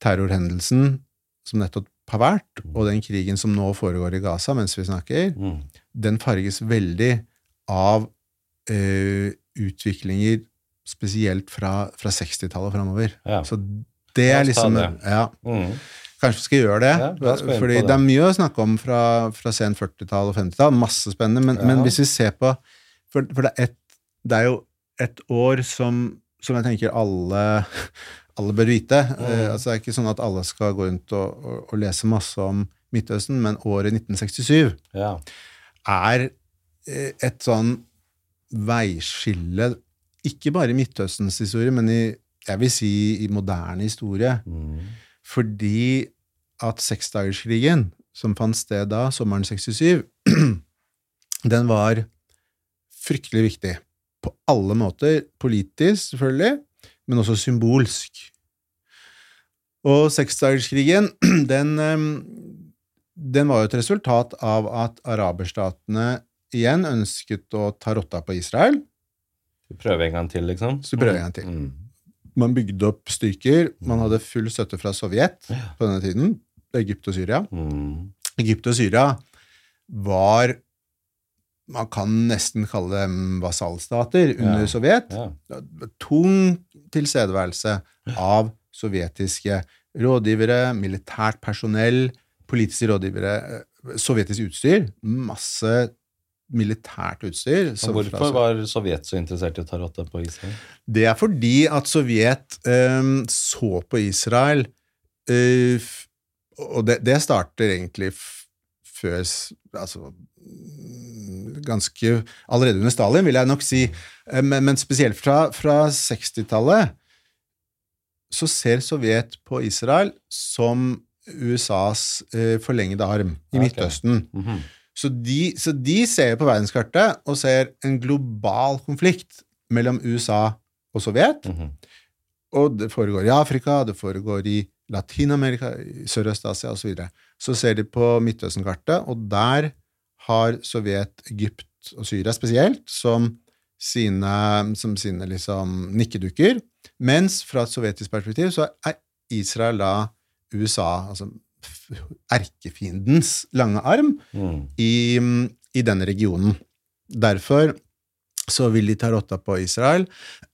terrorhendelsen som nettopp har vært, og den krigen som nå foregår i Gaza mens vi snakker, Mm. den farges veldig av eh, utviklinger spesielt fra, fra 60-tallet og framover. Ja. Så det er liksom det. Ja, Mm. kanskje vi skal gjøre det. Ja, fordi det. det. er mye å snakke om fra, fra sen 40-tall og 50-tall. Masse spennende. Men, men hvis vi ser på For, for det, er et, det er jo et år som, som jeg tenker alle, alle bør vite. Mm. Uh, altså Det er ikke sånn at alle skal gå rundt og, og, og lese masse om Midtøsten, men året 1967 Ja. er eh, et sånn veiskille, ikke bare i Midtøstens historie, men i, jeg vil si i moderne historie. Mm. Fordi at seksdagerskrigen, som fant sted da, sommeren 67, den var fryktelig viktig. På alle måter. Politisk, selvfølgelig, men også symbolsk. Og seksdagerskrigen, den, eh, den var jo et resultat av at araberstatene igjen ønsket å ta rotta på Israel. Du prøver en gang til, liksom. Så vi prøver en gang til. Mm. Man bygde opp styrker. Man hadde full støtte fra Sovjet på denne tiden. Egypt og Syria. Mm. Egypt og Syria var Man kan nesten kalle dem vasallstater under Ja. Sovjet. Ja. Tung tilstedeværelse av sovjetiske rådgivere, militært personell, politiske rådgivere, eh, sovjetisk utstyr. Masse militært utstyr. Så, hvorfor var Sovjet så interessert i å ta rotta på Israel? Det er fordi at Sovjet um, så på Israel uh, Og det, det starter egentlig før Altså mm, ganske Allerede under Stalin, vil jeg nok si. Eh, men, men spesielt fra, fra 60-tallet så ser Sovjet på Israel som USAs uh, forlengede arm i okay. Midtøsten. Mhm. Så de, så de ser på verdenskartet og ser en global konflikt mellom USA og Sovjet. Mhm. Og det foregår i Afrika, det foregår i Latin-Amerika, Sørøst-Asia osv. Så, videre. så ser de på Midtøsten-kartet, og der har Sovjet Egypt og Syria spesielt som sine, som sine liksom nikkedukker. Mens fra et sovjetisk perspektiv så er Israel da USA, altså erkefiendens lange arm, Mm. i, i denne regionen. Derfor så vil de ta rotta på Israel.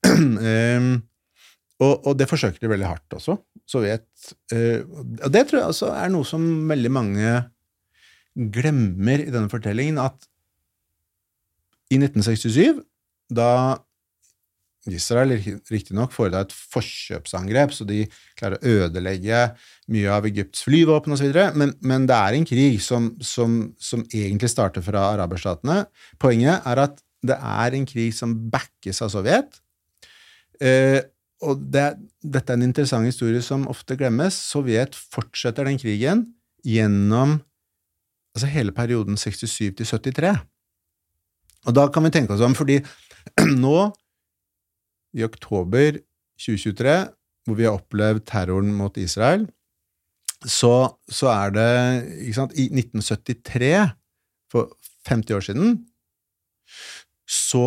Em, og, og det forsøker de veldig hardt også. Sovjet eh, Og det tror jeg også er noe som veldig mange glemmer i denne fortellingen, at i 1967, da Israel riktignok foretar et forkjøpsangrep, så de klarer å ødelegge mye av Egypts flyvåpen osv., men, men det er en krig som, som, som egentlig starter fra araberstatene. Poenget er at det er en krig som backes av Sovjet. Eh, og det, dette er en interessant historie som ofte glemmes. Sovjet fortsetter den krigen gjennom altså hele perioden 67 til 73. Og da kan vi tenke oss om, fordi nå, i oktober 2023, hvor vi har opplevd terroren mot Israel, så, så er det ikke sant, I 1973, for 50 år siden, så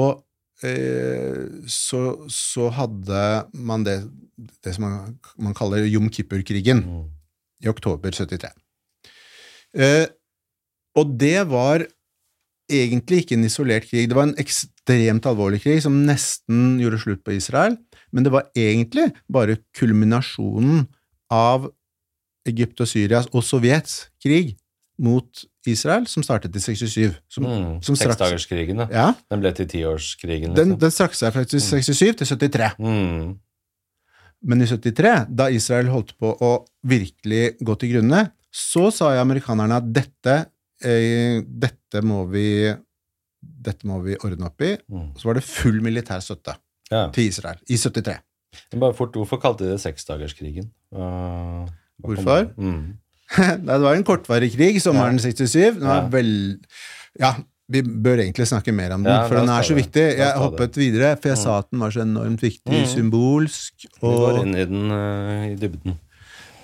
eh, så, så hadde man det, det som man, man kaller Jom Kippur-krigen Mm. i oktober 73. Eh, og det var egentlig ikke en isolert krig. Det var en ekstremt alvorlig krig som nesten gjorde slutt på Israel, men det var egentlig bare kulminasjonen av Egypt og Syrias og Sovjets krig mot Israel, som startet i 67. Som, Mm. som Seksdagerskrigen, da. ja, Den ble til tiårskrigen. den, Liksom. den strakk seg fra 67 til 73. Mm. Men i 73, da Israel holdt på å virkelig gå til grunne, så sa jo amerikanerne at dette, dette, må vi, dette må vi ordne opp i. Mm. Så var det full militær støtte Ja. til Israel i 73. Men Bare fort, hvorfor kalte de det seksdagerskrigen? Uh, Hvorfor? Mm. Nei, det var en kortvarig krig, sommeren 67. Den var Ja. vel Ja, vi bør egentlig snakke mer om den, Ja, for den er så det. viktig. Jeg hoppet videre, for jeg Mm. sa at den var så enormt viktig, Mm. symbolsk, Vi går inn i den uh, i dybden.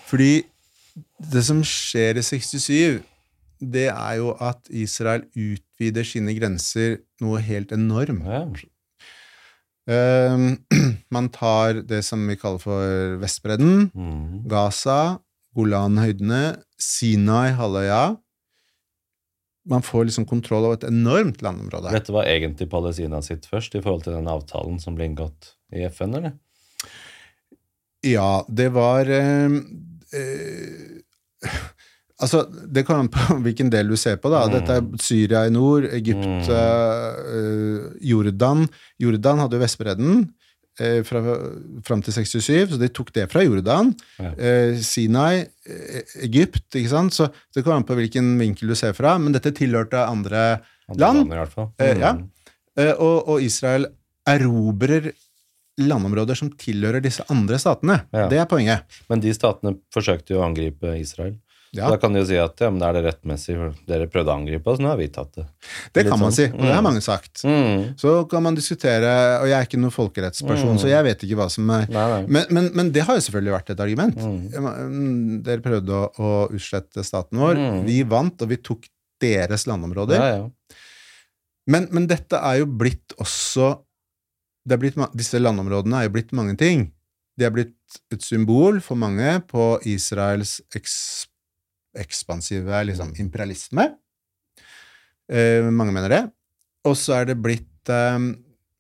Fordi det som skjer i 67, det er jo at Israel utvider sine grenser noe helt enormt. Ja. Eh, man tar det som vi kaller for Vestbredden, Mm. Gaza, Golanhøydene, Sinai-halvøya. Man får liksom kontroll over et enormt landområde. Dette var egentlig Palestina sitt først, i forhold til den avtalen som ble inngått i FN, eller? Ja, det var eh, eh, Altså, det kommer an på hvilken del du ser på. da. Mm. Dette er Syria i nord, Egypt, Mm. eh, Jordan. Jordan hadde jo Vestbredden eh, fra, fram til 67, så de tok det fra Jordan. Ja. Eh, Sinai, eh, Egypt, ikke sant? Så det kommer an på hvilken vinkel du ser fra, men dette tilhørte andre Andre Land? i hvert fall. Eh, ja. Mm. Eh, og, og Israel erobrer landområder som tilhører disse andre statene. Ja. Det er poenget. Men de statene forsøkte jo å angripe Israel. Ja, Da kan de jo si at ja, men er det rettmessig, dere prøvde å angripe oss, nå har vi tatt det. det kan man si, sånn. og det har Mm. mange sagt. Mm. Så kan man diskutere, og jeg er ikke noen folkerettsperson, Mm. så jeg vet ikke hva som er Nei, nei. men, men, men det har jo selvfølgelig vært et argument. Mm. Mm, Dere prøvde å, å utslette staten vår. Mm. Vi vant, og vi tok deres landområder. Ja, ja. Men, men dette er jo blitt også det blitt, Disse landområdene er jo blitt mange ting. De er blitt et symbol for mange på Israels eks, ekspansive liksom, imperialisme. Eh, mange mener det. Og så er det blitt eh,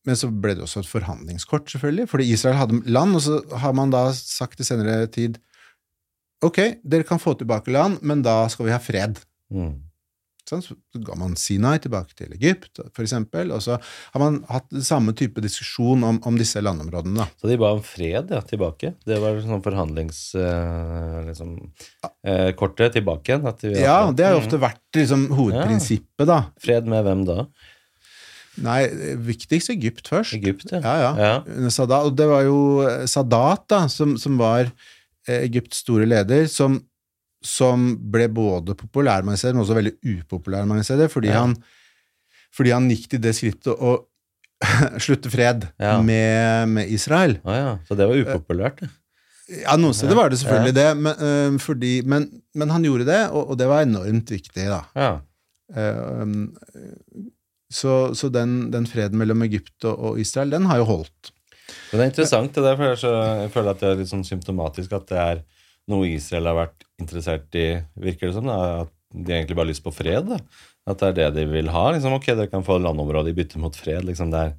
Men så ble det også et forhandlingskort, selvfølgelig. Fordi Israel hadde land, og så har man da sagt i senere tid Ok, dere kan få tilbake land, men da skal vi ha fred. Mm. Sånn, så ga man Sinai tilbake til Egypt, eksempel, og så har man hatt samme type diskusjon om, om disse landområdene. Da. Så de ba om fred ja, tilbake. Det var sånn forhandlingskortet liksom, eh, tilbake igjen. At de Ja, det har jo ofte vært liksom, hovedprinsippet, da. Fred med hvem da? Nei, viktigst Egypt først. Egypt, ja. Ja, ja. Ja. Sadat, og det var jo Sadat, da, som, som var eh, Egypts store leder, som, som ble både populær mange steder, men også veldig upopulær mange steder, fordi, Ja. han, fordi han gikk til det skrittet å slutte fred Ja. med, med Israel. Å ja. Så det var upopulært, det. Ja, noen steder var det selvfølgelig det, men, uh, fordi, men, men han gjorde det, og, og det var enormt viktig, da. Ja. Um, så så den, den freden mellom Egypt og, og Israel, den har jo holdt. Men det er interessant, det der, for jeg, så, jeg føler at det er litt sånn symptomatisk at det er noe Israel har vært interessert i, virker det som. Da, at de egentlig bare har lyst på fred. Da. At det er det de vil ha. Liksom, ok, dere kan få landområdet i bytte mot fred. Liksom, det, er,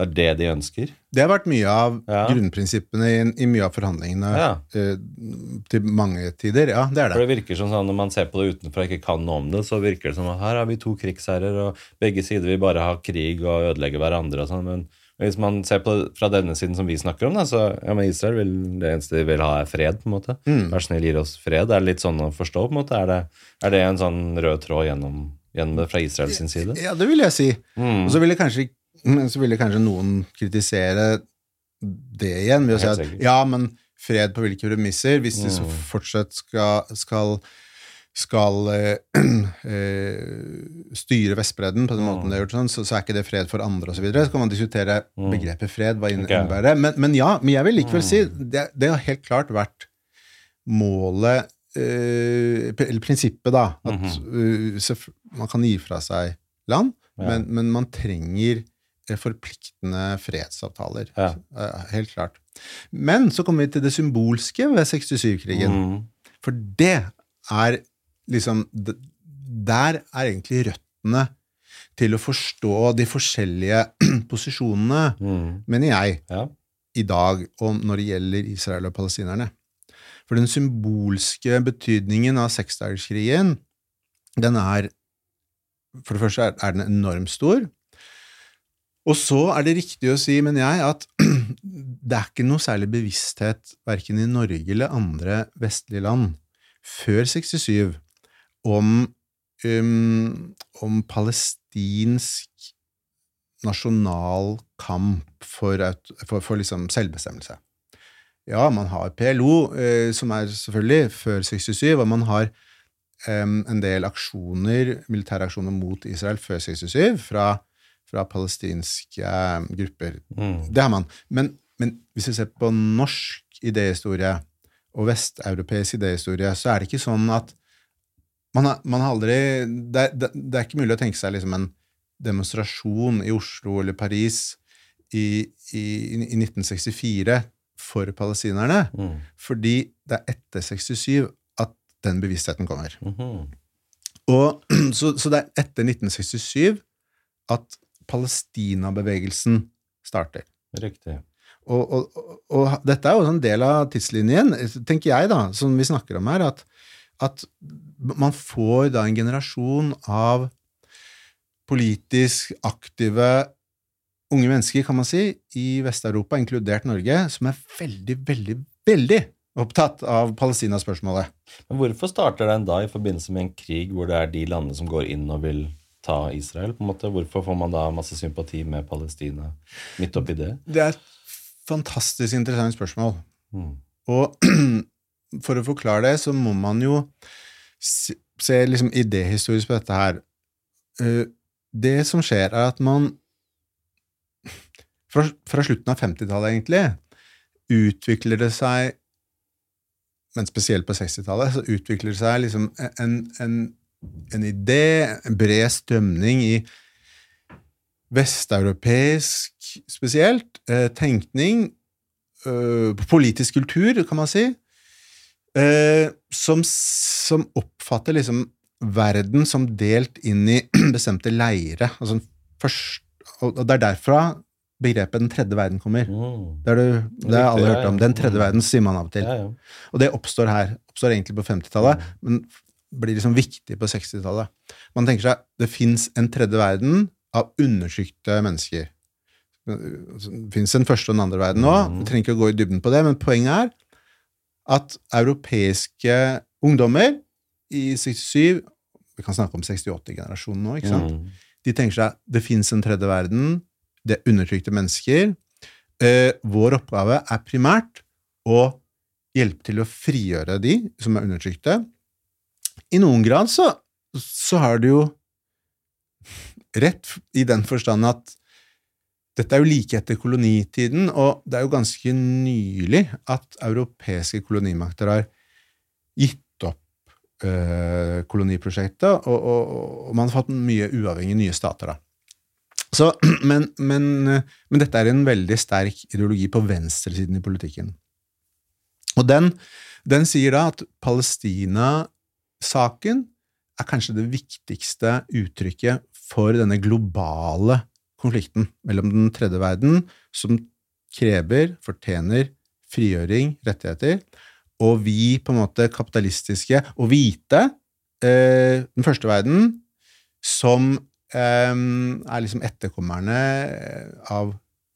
det er det de ønsker. Det har vært mye av Ja. grunnprinsippene i, i mye av forhandlingene Ja. eh, til mange tider. Ja, det er det. For det. det virker som sånn, Når man ser på det utenfra og ikke kan noe om det, så virker det som at her har vi to krigsherrer, og begge sider vil bare ha krig og ødelegge hverandre. og sånn, men hvis man ser på det fra denne siden som vi snakker om, da, så ja, men Israel vil, det eneste de vil ha, er fred. på en måte. Mm. Vær snill, gir oss fred. Er det litt sånn å forstå? på en måte? Er det, er det en sånn rød tråd gjennom, gjennom det fra Israels side? Ja, det vil jeg si. Mm. Og så ville kanskje, så ville kanskje noen kritisere det igjen ved å si at ja, men fred på hvilke premisser? Hvis de så Mm. fortsatt skal, skal, skal eh, eh, styre Vestbredden på den måten Mm. det er gjort, sånn, så, så er ikke det fred for andre osv. Så, videre. så kan man diskutere Mm. begrepet fred, hva innebærer det. Men, men ja, men jeg vil likevel Mm. si det, det har helt klart vært målet eh, Eller prinsippet, da. At Mhm. eh, man kan gi fra seg land, Ja. men, men man trenger forpliktende fredsavtaler. Ja. Helt klart. Men så kommer vi til det symbolske ved 67-krigen. Mm. For det er liksom Der er egentlig røttene til å forstå de forskjellige posisjonene, Mm. mener jeg, Ja. i dag om når det gjelder Israel og palestinerne. For den symbolske betydningen av seksdagerskrigen, den er For det første er- den enormt stor. Og så er det riktig å si, mener jeg, at det er ikke noe særlig bevissthet verken i Norge eller andre vestlige land før 67 om, um, om palestinsk nasjonal kamp for, for, for liksom selvbestemmelse. Ja, man har PLO, eh, som er selvfølgelig før 67, og man har em, en del aksjoner, militære aksjoner mot Israel før 67 fra, fra palestinske eh, grupper. Mm. Det har man. Men, men hvis vi ser på norsk idéhistorie og vesteuropeisk idéhistorie, så er det ikke sånn at man har, man har aldri det, det, det er ikke mulig å tenke seg liksom en demonstrasjon i Oslo eller Paris i, i, i 1964 for palestinerne, Mm. fordi det er etter 67 at den bevisstheten kommer. Mhm. Og, så, så det er etter 1967 at Palestina-bevegelsen starter. Riktig. Og, og, og, og dette er jo en del av tidslinjen, tenker jeg, da, som vi snakker om her, at, at man får da en generasjon av politisk aktive unge mennesker, kan man si, i Vest-Europa, inkludert Norge, som er veldig, veldig, veldig opptatt av Palestina-spørsmålet. Men hvorfor starter den da i forbindelse med en krig hvor det er de landene som går inn og vil ta Israel? på en måte? Hvorfor får man da masse sympati med Palestina midt oppi det? Det er et fantastisk interessant spørsmål. Mm. Og for å forklare det, så må man jo se, se liksom idéhistorisk på dette her. Eh, Det som skjer, er at man fra, fra slutten av 50-tallet, egentlig, utvikler det seg Men spesielt på 60-tallet, så utvikler det seg liksom en, en, en idé, en bred strømning i vesteuropeisk spesielt, eh, tenkning, eh, politisk kultur, kan man si, som, som oppfatter liksom verden som delt inn i bestemte leire. Altså først, og det er derfra begrepet Den tredje verden kommer. Mm. Det du- det har alle hørt om. Den tredje Mm. verden sier man av og til. Ja, ja. Og det oppstår her. Oppstår egentlig på 50-tallet, men blir liksom viktig på 60-tallet. Man tenker seg det fins en tredje verden av undertrykte mennesker. Det fins en første og en andre verden nå. Mhm. Vi trenger ikke å gå i dybden på det, men poenget er at europeiske ungdommer i 67 Vi kan snakke om 68-generasjonen nå, ikke sant? Mm. De tenker seg det fins en tredje verden, det er undertrykte mennesker. Eh, vår oppgave er primært å hjelpe til å frigjøre de som er undertrykte. I noen grad så, så har du jo rett i den forstand at dette er jo like etter kolonitiden, og det er jo ganske nylig at europeiske kolonimakter har gitt opp øh, koloniprosjektet, og, og, og man har fått mye uavhengige nye stater. da. Så, men, men, men dette er en veldig sterk ideologi på venstresiden i politikken. Og den, den sier da at Palestina-saken er kanskje det viktigste uttrykket for denne globale konflikten mellom den tredje verden, som krever, fortjener frigjøring, rettigheter, og vi på en måte kapitalistiske og hvite, eh, den første verden, som eh, er liksom etterkommerne eh, av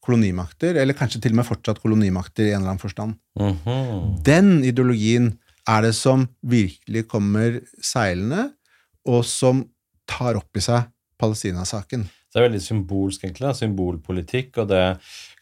kolonimakter, eller kanskje til og med fortsatt kolonimakter i en eller annen forstand. Mhm. Den ideologien er det som virkelig kommer seilende, og som tar opp i seg Palestina-saken. Det er veldig symbolsk, egentlig. Da. Symbolpolitikk. og det,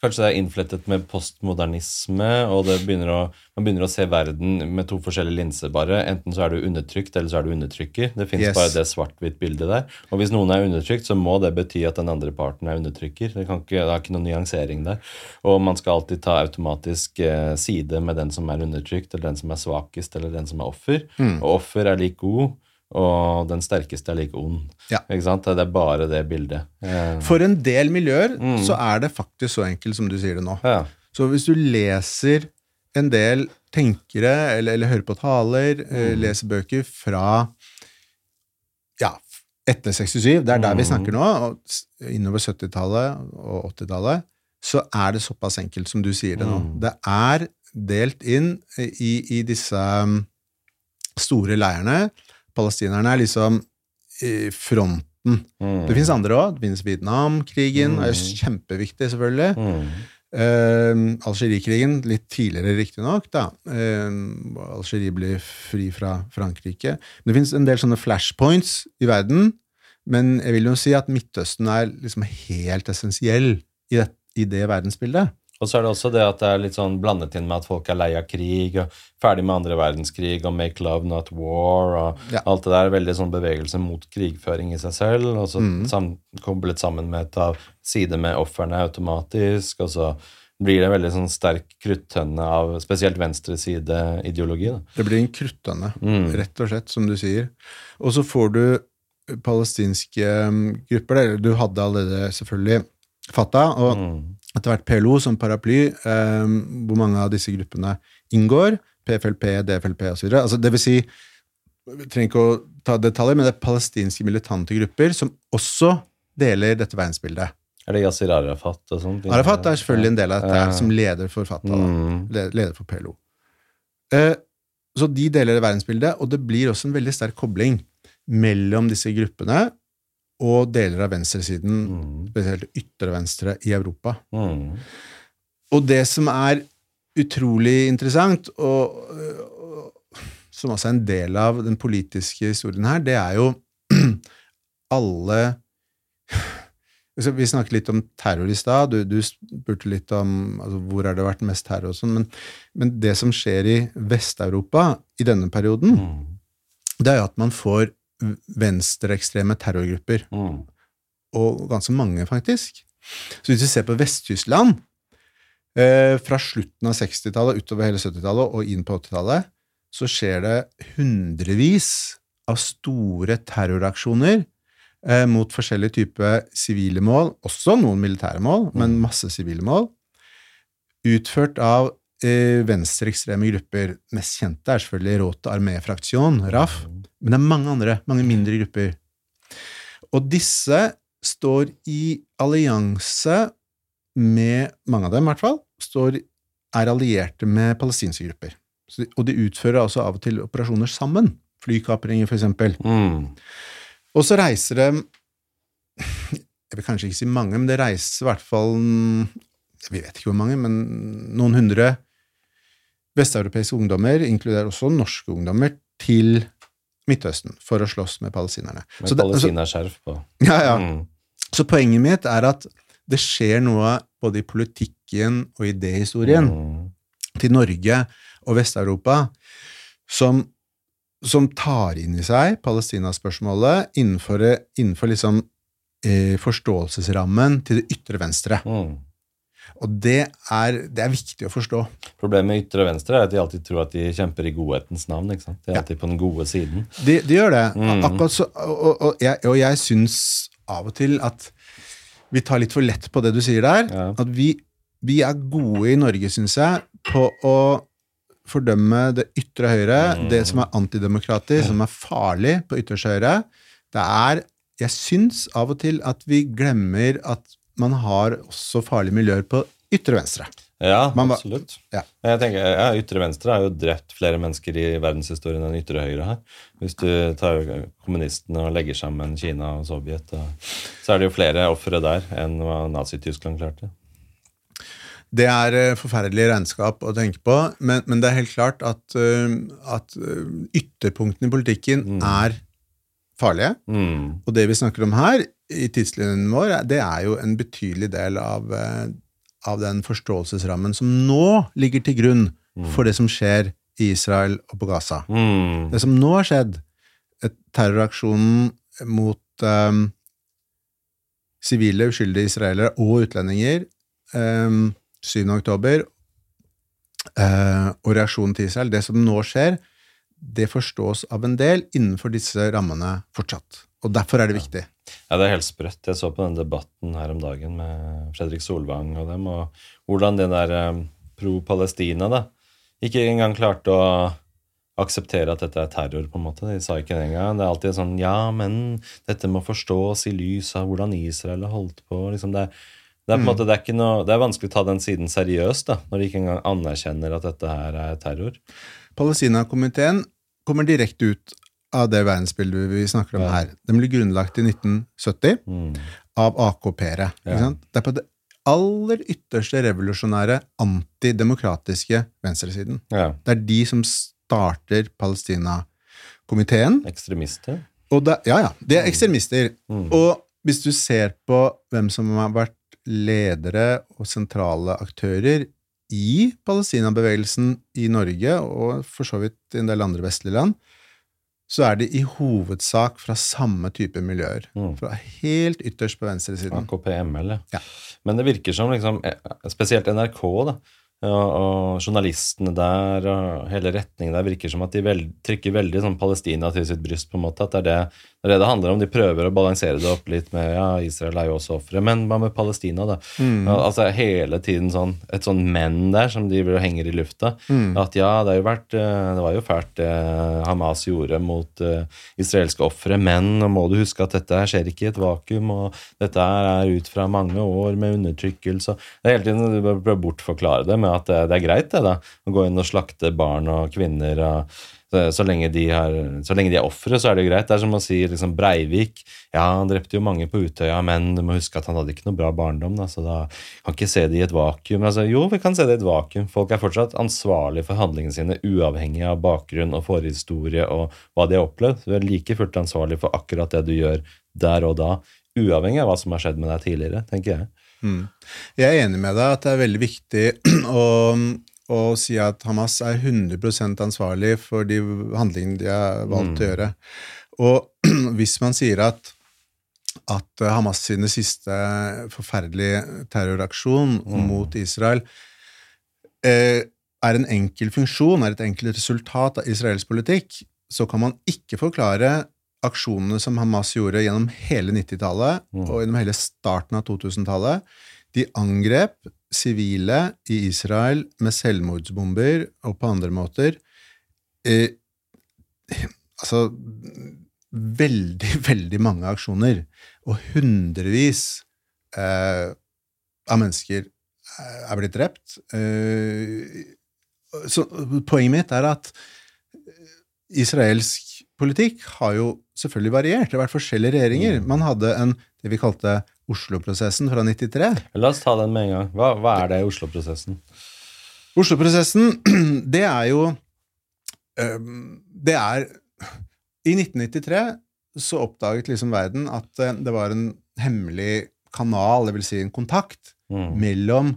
Kanskje det er innflettet med postmodernisme, og det begynner å, man begynner å se verden med to forskjellige linser, bare. Enten så er du undertrykt, eller så er du undertrykker. Det fins Yes. bare det svart-hvitt bildet der. Og hvis noen er undertrykt, så må det bety at den andre parten er undertrykker. Det, kan ikke, det er ikke noen nyansering der. Og man skal alltid ta automatisk eh, side med den som er undertrykt, eller den som er svakest, eller den som er offer. Mm. Og offer er lik god. Og den sterkeste er like ond. Ja. Ikke sant? Det er bare det bildet. Eh, For en del miljøer så er det faktisk så enkelt som du sier det nå. ja. Så hvis du leser en del tenkere, eller, eller hører på taler, mm. leser bøker fra ja, etter 67, det er der vi snakker nå, og innover 70-tallet og 80-tallet, så er det såpass enkelt som du sier det nå. Det er delt inn i, i disse um, store leirene. Palestinerne er liksom i fronten. Mm. Det finnes andre òg. Det finnes Vietnamkrigen, er kjempeviktig, selvfølgelig. Mm. Uh, Algerikrigen, litt tidligere riktignok. Uh, Algerie ble fri fra Frankrike. Det finnes en del sånne flashpoints i verden, men jeg vil jo si at Midtøsten er liksom helt essensiell i det, i det verdensbildet. Og så er det også det at det er litt sånn blandet inn med at folk er lei av krig, og ferdig med andre verdenskrig, og make love, not war, og Ja. alt det der. Veldig sånn bevegelse mot krigføring i seg selv, og så Mm. sam, koblet sammen med et av side med ofrene automatisk, og så blir det en veldig sånn sterk kruttønne av spesielt venstreside-ideologi. Det blir en kruttønne, Mm. rett og slett, som du sier. Og så får du palestinske um, grupper. der. Du hadde allerede selvfølgelig Fatah, og Mm. Etter hvert PLO som paraply, eh, hvor mange av disse gruppene inngår. PFLP, DFLP osv. Altså, det vil si, vi trenger ikke å ta detaljer, men det er palestinske militante grupper som også deler dette verdensbildet. Er det Yasir Arafat og sånt? Arafat er selvfølgelig en del av dette, Ja. som leder for Fatah. Mm. Leder for PLO. Eh, så de deler det verdensbildet, og det blir også en veldig sterk kobling mellom disse gruppene og deler av venstresiden, Mm. spesielt ytre venstre, i Europa. Mm. Og det som er utrolig interessant, og, og som også er en del av den politiske historien her, det er jo alle altså, Vi snakket litt om terror i stad. Du, du spurte litt om altså, hvor har det vært mest terror og sånn. Men, men det som skjer i Vest-Europa i denne perioden, Mm. det er jo at man får venstreekstreme terrorgrupper Mm. og ganske mange, faktisk. Så hvis vi ser på Vest-Tyskland, eh, fra slutten av 60-tallet utover hele 70-tallet og inn på 80-tallet, så skjer det hundrevis av store terroraksjoner eh, mot forskjellige typer sivile mål, også noen militære mål, men masse sivile mål, utført av eh, venstreekstreme grupper. Mest kjente er selvfølgelig Rote Armee-fraksjon, RAF, men det er mange andre, mange mindre grupper. Og disse står i allianse med mange av dem, i hvert fall, står, er allierte med palestinske grupper. Så, de- og de utfører altså av og til operasjoner sammen. Flykapringer, for eksempel. Mm. Og så reiser det Jeg vil kanskje ikke si mange, men det reiser i hvert fall Vi vet ikke hvor mange, men noen hundre vesteuropeiske ungdommer, inkluderer også norske ungdommer, til Midtøsten for å slåss med palestinerne. Med Så det- altså- palestinaskjerf på. ja, ja. Mm. Så poenget mitt er at det skjer noe både i politikken og idéhistorien Mm. til Norge og Vest-Europa som, som tar inn i seg Palestina-spørsmålet innenfor, innenfor liksom, eh, forståelsesrammen til det ytre venstre. Mm. Og det er, det er viktig å forstå. Problemet med ytre venstre er at de alltid tror at de kjemper i godhetens navn. ikke sant? De er Ja. alltid på den gode siden. De, de gjør det. Mm. Akkurat så, og, og, jeg, og jeg syns av og til at vi tar litt for lett på det du sier der. Ja. At vi, vi er gode i Norge, syns jeg, på å fordømme det ytre høyre, Mm. det som er antidemokratisk, som er farlig på ytterste høyre. Det er Jeg syns av og til at vi glemmer at man har også farlige miljøer på ytre venstre. Ja, Man absolutt. Ja. Jeg tenker, ja, Ytre venstre har jo drept flere mennesker i verdenshistorien enn ytre høyre her. Hvis du tar kommunistene og legger sammen Kina og Sovjet, så er det jo flere ofre der enn hva Nazi-Tyskland klarte. Det er eh, forferdelig regnskap å tenke på, men, men det er helt klart at, eh, at eh, ytterpunktene i politikken er farlige. Mm. Og det vi snakker om her, i tidslinjen vår, det er jo en betydelig del av, eh, av den forståelsesrammen som nå ligger til grunn for det som skjer i Israel og på Gaza. Mm. Det som nå har skjedd, et terroraksjonen mot um, sivile, uskyldige israelere og utlendinger um, 7. oktober, eh, og reaksjonen til Israel, det som nå skjer, det forstås av en del innenfor disse rammene fortsatt. Og derfor er det viktig. Ja, det er helt sprøtt. Jeg så på den debatten her om dagen med Fredrik Solvang og dem, og hvordan det der eh, pro-Palestina da, ikke engang klarte å akseptere at dette er terror, på en måte. De sa ikke det engang. Det er alltid sånn Ja, men dette må forstås i lys av hvordan Israel har holdt på. Liksom det, det, er på en måte, det, er noe, det er vanskelig å ta den siden seriøst, da, når de ikke engang anerkjenner at dette her er terror. Palestina-komiteen kommer direkte ut av det verdensbildet vi snakker om her. Den ble grunnlagt i 1970 Mm. av AKP-ere. Ja. Det er på det aller ytterste revolusjonære, antidemokratiske venstresiden. Ja. Det er de som starter Palestina-komiteen. Ekstremister. Og det, ja, ja. De er ekstremister. Mm. Og hvis du ser på hvem som har vært ledere og sentrale aktører i Palestina-bevegelsen i Norge, og for så vidt i en del andre vestlige land, så er de i hovedsak fra samme type miljøer. Mm. Fra helt ytterst på venstresiden. AKP-ML, Ja. Men det virker som liksom, eh, spesielt NRK da, og, journalistene der og hele retningen der virker som at de vel, trykker veldig sånn Palestina til sitt bryst. på en måte, at det er det, det er det det handler om. De prøver å balansere det opp litt med ja, Israel er jo også ofre, men hva med Palestina, da? Mm. Altså Hele tiden sånn, et sånn menn der som driver og henger i lufta. Mm. At ja, det, har jo vært, eh, det var jo fælt det Hamas gjorde mot uh, israelske ofre, men nå må du huske at dette skjer ikke i et vakuum, og dette er ut fra mange år med undertrykkelse. Det er hele tiden Du bør bortforklare det med at det, er greit det da, å gå inn og slakte barn og kvinner. og så, lenge de har, så lenge de er ofre, så er det jo greit. Det er som å si liksom Breivik. Ja, han drepte jo mange på Utøya, men du må huske at han hadde ikke noe bra barndom. Da, så da kan ikke se det i et vakuum. Altså, jo, vi kan se det i et vakuum. Folk er fortsatt ansvarlig for handlingene sine, uavhengig av bakgrunn og forhistorie og hva de har opplevd. Du er like fullt ansvarlig for akkurat det du gjør der og da, uavhengig av hva som har skjedd med deg tidligere, tenker jeg. Mm. Jeg er enig med deg at det er veldig viktig å, å si at Hamas er 100% ansvarlig for de handlingene de har valgt å gjøre. Og hvis man sier at, at Hamas sine siste forferdelige terroraksjon mot Israel eh, er en enkel funksjon, er et enkelt resultat av Israels politikk, så kan man ikke forklare aksjonene som Hamas gjorde gjennom hele 90-tallet Mm. og gjennom hele starten av 2000-tallet. De angrep sivile i Israel med selvmordsbomber og på andre måter. Eh, altså Veldig, veldig mange aksjoner, og hundrevis eh, av mennesker eh, er blitt drept. Eh, så poenget mitt er at israelsk politikk har jo selvfølgelig variert. Det har vært forskjellige regjeringer. Man hadde en, det vi kalte Oslo-prosessen fra 93. La oss ta den med en gang. Hva, hva er det i Oslo-prosessen? Oslo-prosessen, det er jo Det er I 1993 så oppdaget liksom verden at eh, det var en hemmelig kanal, vil si en kontakt, Mm. mellom,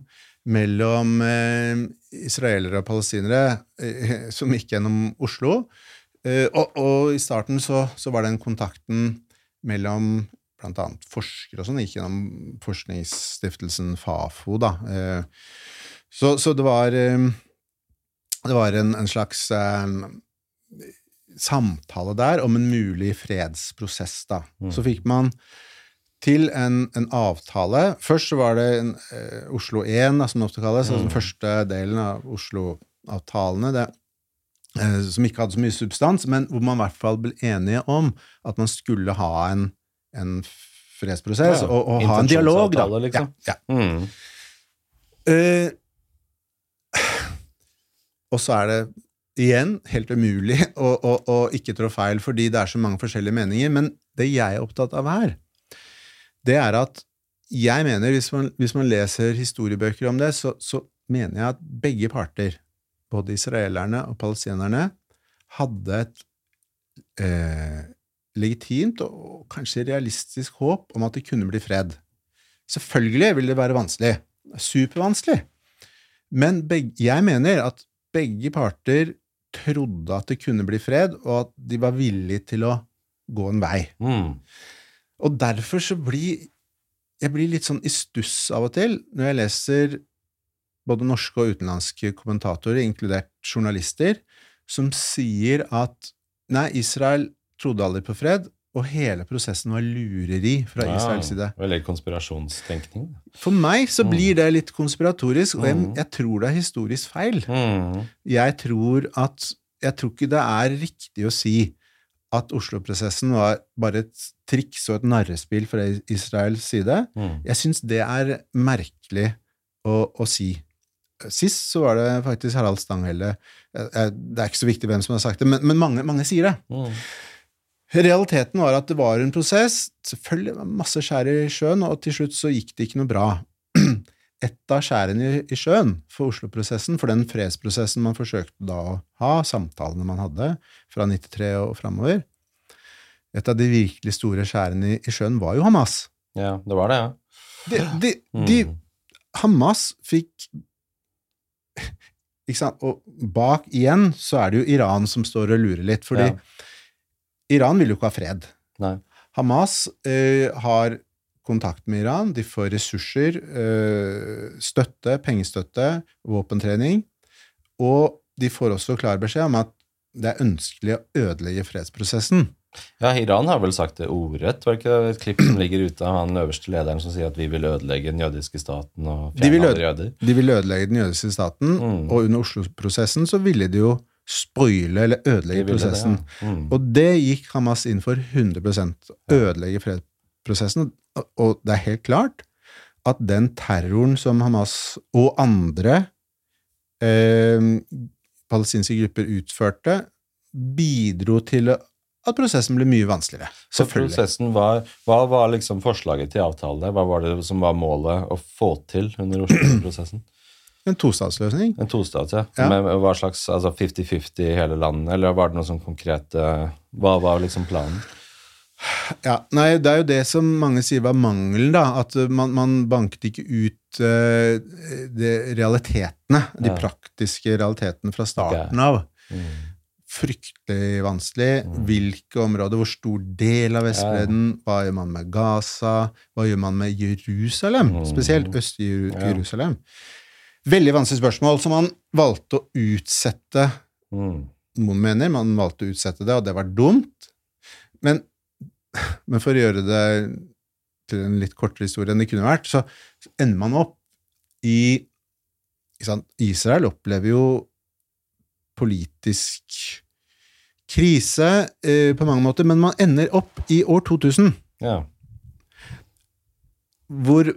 mellom eh, israelere og palestinere eh, som gikk gjennom Oslo. Eh, og, og i starten så, så var den kontakten mellom annet forskere og sånn, gikk gjennom forskningsstiftelsen Fafo, da. Eh, så, så det var eh, Det var en, en slags samtale der om en mulig fredsprosess, da. Mm. Så fikk man til en, en avtale. Først så var det en, eh, Oslo 1, da, som det ofte kalles, altså den Mm. første delen av Oslo-avtalene, det, som ikke hadde så mye substans, men hvor man i hvert fall ble enige om at man skulle ha en, en fredsprosess, Ja, og, og ha en dialog, da. liksom. Ja, ja. Mm. Uh, og så er det igjen helt umulig å, å, å ikke trå feil, fordi det er så mange forskjellige meninger. Men det jeg er opptatt av her, det er at jeg mener, hvis man, hvis man leser historiebøker om det, så, så mener jeg at begge parter, både israelerne og palestinerne, hadde et eh, legitimt og kanskje realistisk håp om at det kunne bli fred. Selvfølgelig vil det være vanskelig. Supervanskelig. Men begge, jeg mener at begge parter trodde at det kunne bli fred, og at de var villige til å gå en vei. Mm. Og derfor så blir jeg blir litt sånn i stuss av og til når jeg leser både norske og utenlandske kommentatorer, inkludert journalister, som sier at nei, Israel trodde aldri på fred, og hele prosessen var lureri fra Ja, Israels side. Eller konspirasjonstenkning. For meg så Mm. blir det litt konspiratorisk, og jeg, Mm. jeg tror det er historisk feil. Mm. Jeg tror at Jeg tror ikke det er riktig å si at Oslo-prosessen var bare et triks og et narrespill fra Israels side. Mm. Jeg syns det er merkelig å, å si. Sist så var det faktisk Harald Stanghelle. Eh, eh, Det er ikke så viktig hvem som har sagt det, men, men mange, mange sier det. Mm. Realiteten var at det var en prosess. Selvfølgelig var det masse skjær i sjøen, og til slutt så gikk det ikke noe bra. Et av skjærene i, i sjøen for Oslo-prosessen, for den fredsprosessen man forsøkte da å ha, samtalene man hadde fra 93 og framover Et av de virkelig store skjærene i, i sjøen var jo Hamas. Ja, det var det, ja. De, de, Mm. de, Hamas fikk? Og bak igjen så er det jo Iran som står og lurer litt, fordi Ja. Iran vil jo ikke ha fred. Nei. Hamas eh, har kontakt med Iran, de får ressurser, eh, støtte, pengestøtte, våpentrening, og de får også klar beskjed om at det er ønskelig å ødelegge fredsprosessen. Ja, Iran har vel sagt det ordrett. Var det ikke et klipp som ligger ute av han øverste lederen som sier at vi vil ødelegge den jødiske staten og De vil fjerne øde- alle jøder? De vil ødelegge den jødiske staten, Mm. og under Oslo-prosessen så ville de jo spoile eller De ødelegge det, prosessen. ja. Mm. Og det gikk Hamas inn for 100 ødelegge fredsprosessen. Og- Og det er helt klart at den terroren som Hamas og andre eh, palestinske grupper utførte, bidro til at prosessen ble mye vanskeligere. Selvfølgelig. var, Hva var liksom forslaget til avtale? Hva var det som var målet å få til under Oslo-prosessen? En tostatsløsning. En tostats, ja. Ja. Med hva slags altså 50-50 i hele landet, eller var det noe sånn konkret eh, Hva var liksom planen? Ja, nei, Det er jo det som mange sier var mangelen, da. At man, man banket ikke ut uh, de realitetene, de Ja. praktiske realitetene fra starten av. Mm. Fryktelig vanskelig. Mm. Hvilke områder, hvor stor del av Vestbredden, hva gjør man med Gaza, hva gjør man med Jerusalem, Mm. spesielt Øst-Jerusalem? Veldig vanskelig spørsmål, som man valgte å utsette Mm. noen mener man valgte å utsette det, og det var dumt. Men, men for å gjøre det til en litt kortere historie enn det kunne vært, så ender man opp i Israel opplever jo politisk krise eh, på mange måter, men man ender opp i år 2000, Ja. hvor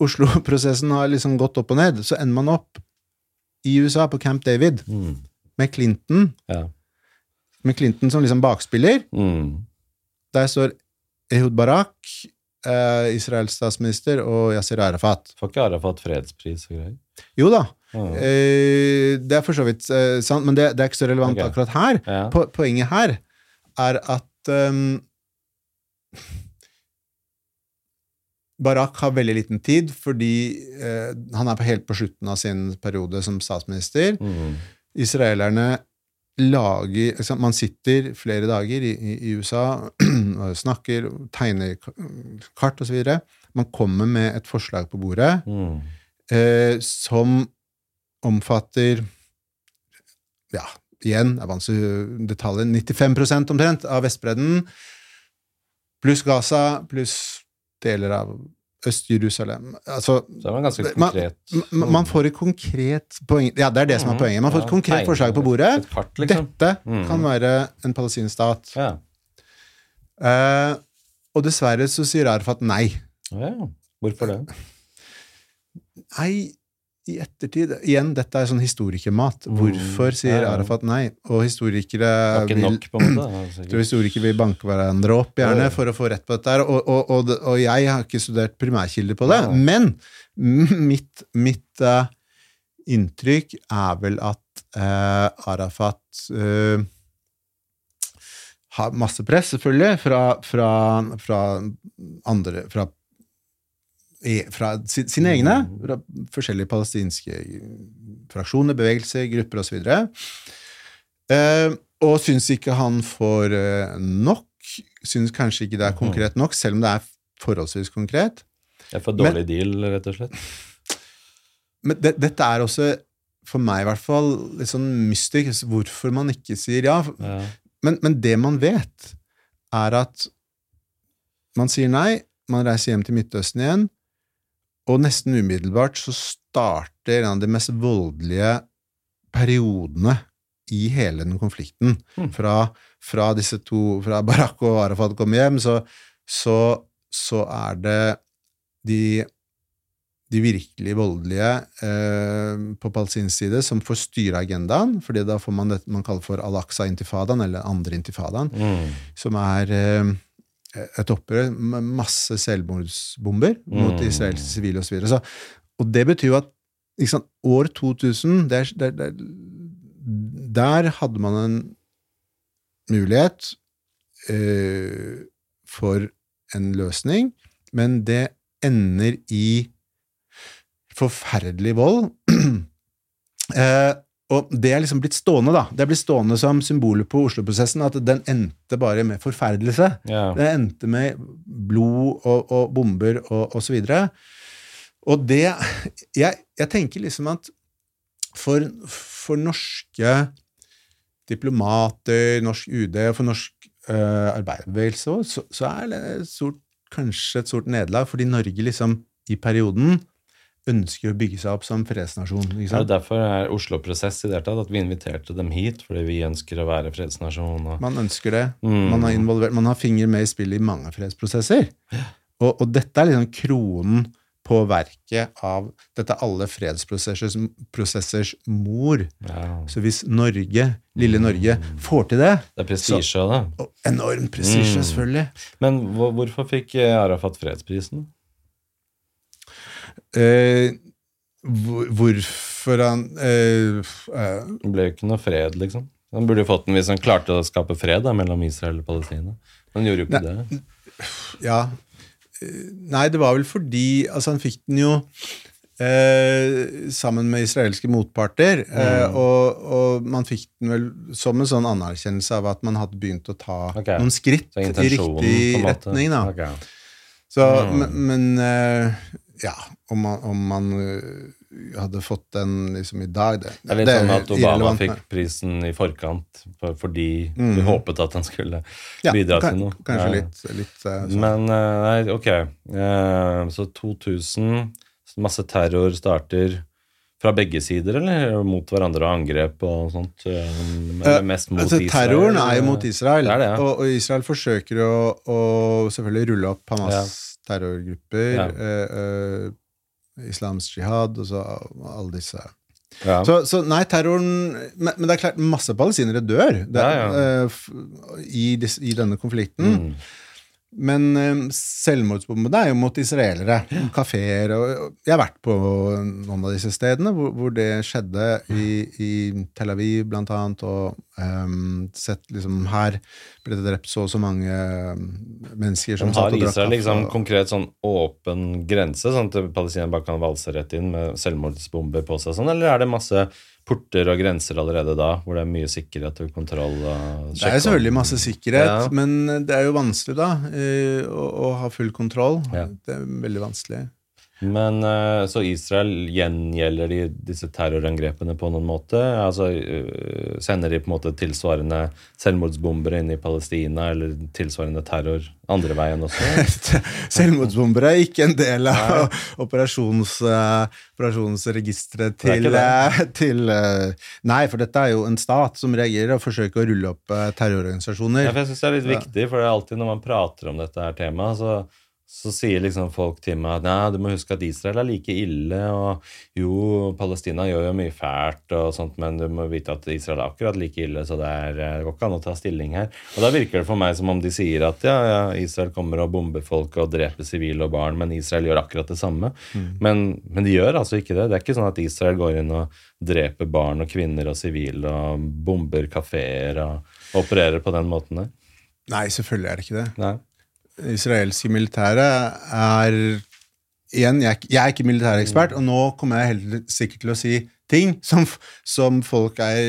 Oslo-prosessen har liksom gått opp og ned. Så ender man opp i USA, på Camp David, Mm. med Clinton, ja. med Clinton som liksom bakspiller. Mm. Der står Ehud Barak, eh, Israels statsminister, og Yasir Arafat. Får ikke Arafat fredspris og greier? Jo da, Ja. eh, det er for så vidt eh, sant, men det, det er ikke så relevant okay. akkurat her. Ja. Po poenget her er at um, Barak har veldig liten tid fordi uh, han er på helt på slutten av sin periode som statsminister. Mm. Israelerne lager liksom, Man sitter flere dager i, i, USA og snakker, tegner kart osv. Man kommer med et forslag på bordet Mm. Eh, som omfatter Ja, igjen, det er vanskelig detaljer 95% omtrent av Vestbredden, pluss Gaza, pluss deler av Øst-Jerusalem. Altså, Så det ganske Man- konkret. man får et konkret poeng Ja, det er det som er Mhm. poenget. Man får et konkret forslag på bordet. Kart, liksom. Dette Mhm. kan være en palestinsk stat. Ja. Eh, og dessverre så sier Arfat nei. ja. Hvorfor det? Nei, i ettertid Igjen, dette er sånn historikermat. Mm, Hvorfor sier. Arafat nei? Og historikere vil nok, tror historikere vil banke hverandre opp, gjerne, for å få rett på dette her. Og, og, og, og jeg har ikke studert primærkilder på det. Men mitt, mitt uh, inntrykk er vel at uh, Arafat uh, har masse press, selvfølgelig, fra, fra, fra andre Fra, fra si- sine egne, Mm. fra forskjellige palestinske fraksjoner, bevegelser, grupper osv. Eh, og syns ikke han får eh, nok. Syns kanskje ikke det er Mhm. konkret nok, selv om det er forholdsvis konkret. Det er for dårlig deal, rett og slett. Men det, dette er også for meg i hvert fall, litt sånn mystisk hvorfor man ikke sier ja. Ja. Men, men det man vet, er at man sier nei, man reiser hjem til Midtøsten igjen, og nesten umiddelbart så starter en av de mest voldelige periodene i hele den konflikten. Mm. Fra, fra disse to, fra Barack og Arafat kom hjem, så, så, så er det de, de virkelig voldelige eh, på palestinsk side som får styre agendaen, fordi da får man det man kaller for al-Aqsa-intifadaen, eller andre intifadaen, Mm. som er eh, et opprør med masse selvmordsbomber mot Mm. israelske sivile osv. Så, og det betyr jo at sant, år 2000 der, der, det, er- det, er- Der hadde man en mulighet eh, for en løsning, men det ender i forferdelig vold. eh, og det er liksom blitt stående, da. Det er blitt stående som symbolet på Oslo-prosessen, at den endte bare med forferdelse. Ja. Den endte med blod og, og bomber og, og så videre. Og det jeg, jeg tenker liksom at for, for norske diplomater, norsk UD og for norsk uh, arbeiderbevegelse også, så, så er det stort, kanskje et stort nederlag, fordi Norge liksom i perioden ønsker å bygge seg opp som fredsnasjon. ikke sant? Ja, derfor er Oslo Prosess i det hele tatt at vi inviterte dem hit? Fordi vi ønsker å være fredsnasjon? Og... Man ønsker det. Mm. Man har, involvert, man har finger med i spillet i mange fredsprosesser. Og, og dette er liksom kronen på verket av dette er alle fredsprosessers mor. Ja. Så hvis Norge, lille Norge, får til det Det er prestisje av det. Enorm prestisje, Mm. selvfølgelig. Men hvorfor fikk Arafat fredsprisen? Eh, hvor, hvorfor han eh, eh, Det ble jo ikke noe fred, liksom. Han burde jo fått den hvis han klarte å skape fred da, mellom Israel og Palestina. Men han gjorde jo ikke det. Ja. Eh, Nei, det var vel fordi Altså, han fikk den jo eh, sammen med israelske motparter, eh, Mm. og, og man fikk den vel som en sånn anerkjennelse av at man hadde begynt å ta okay. noen skritt i riktig retning, da. Okay. Så, Mm. Men, men eh, ja, om man, om man eh, hadde fått den liksom i dag Det, Det er litt sånn at Obama irrelevant, fikk prisen i forkant for, fordi Mm. vi håpet at han skulle ja, bidra kan- til noe. Kanskje Ja. litt, litt eh, sånn. Men eh, nei, ok. Så 2000, masse terror starter fra begge sider, eller mot hverandre og angrep og sånt? Eller mest mot altså, Israel? Terroren er jo mot Israel, Det det, ja. og, og Israel forsøker å, å selvfølgelig rulle opp Hamas'. Terrorgrupper, Ja. eh, eh, Islams jihad og så alle disse. Ja. Så, så nei, terroren men, men det er klart, masse palestinere dør der, eh, f- i, dis, i denne konflikten. Mm. Men eh, selvmordsbombene er jo mot israelere. Kafeer og Jeg har vært på noen av disse stedene hvor, hvor det skjedde, i, i Tel Aviv blant annet, og um, sett liksom Her ble det drept så og så mange ehm, mennesker som Men satt og drakk Har Israel liksom og- konkret sånn åpen grense, sånn at Palestina bare kan valse rett inn med selvmordsbomber på seg, sånn, eller er det masse porter og grenser allerede da, hvor det er mye sikkerhet og kontroll? Og Det er selvfølgelig masse sikkerhet, Ja. men det er jo vanskelig da eh, å, å ha full kontroll. Ja. Det er veldig vanskelig. Men eh, så Israel gjengjelder de disse terrorangrepene på noen måte? Altså eh, Sender de på en måte tilsvarende selvmordsbombere inn i Palestina, eller tilsvarende terror andre veien også? Selvmordsbombere er ikke en del av operasjons, eh, operasjonsregisteret er til, til Nei, for dette er jo en stat som reagerer og forsøker å rulle opp terrororganisasjoner. Ja, for jeg synes det er litt viktig, for det er alltid når man prater om dette her temaet, så, så sier liksom folk til meg at «Nei, du må huske at Israel er like ille, og jo, Palestina gjør jo mye fælt og sånt, men du må vite at Israel er akkurat like ille, så det er, det går ikke an å ta stilling her. Og da virker det for meg som om de sier at ja, ja, Israel kommer og bomber folk og dreper sivile og barn, men Israel gjør akkurat det samme. Men, men de gjør altså ikke det. Det er ikke sånn at Israel går inn og dreper barn og kvinner og sivile og bomber kafeer og, og opererer på den måten der. Nei, selvfølgelig er det ikke det. Nei. Israelske militæret er Igjen, jeg, jeg er ikke militærekspert, og nå kommer jeg helt sikkert til å si ting som, som folk er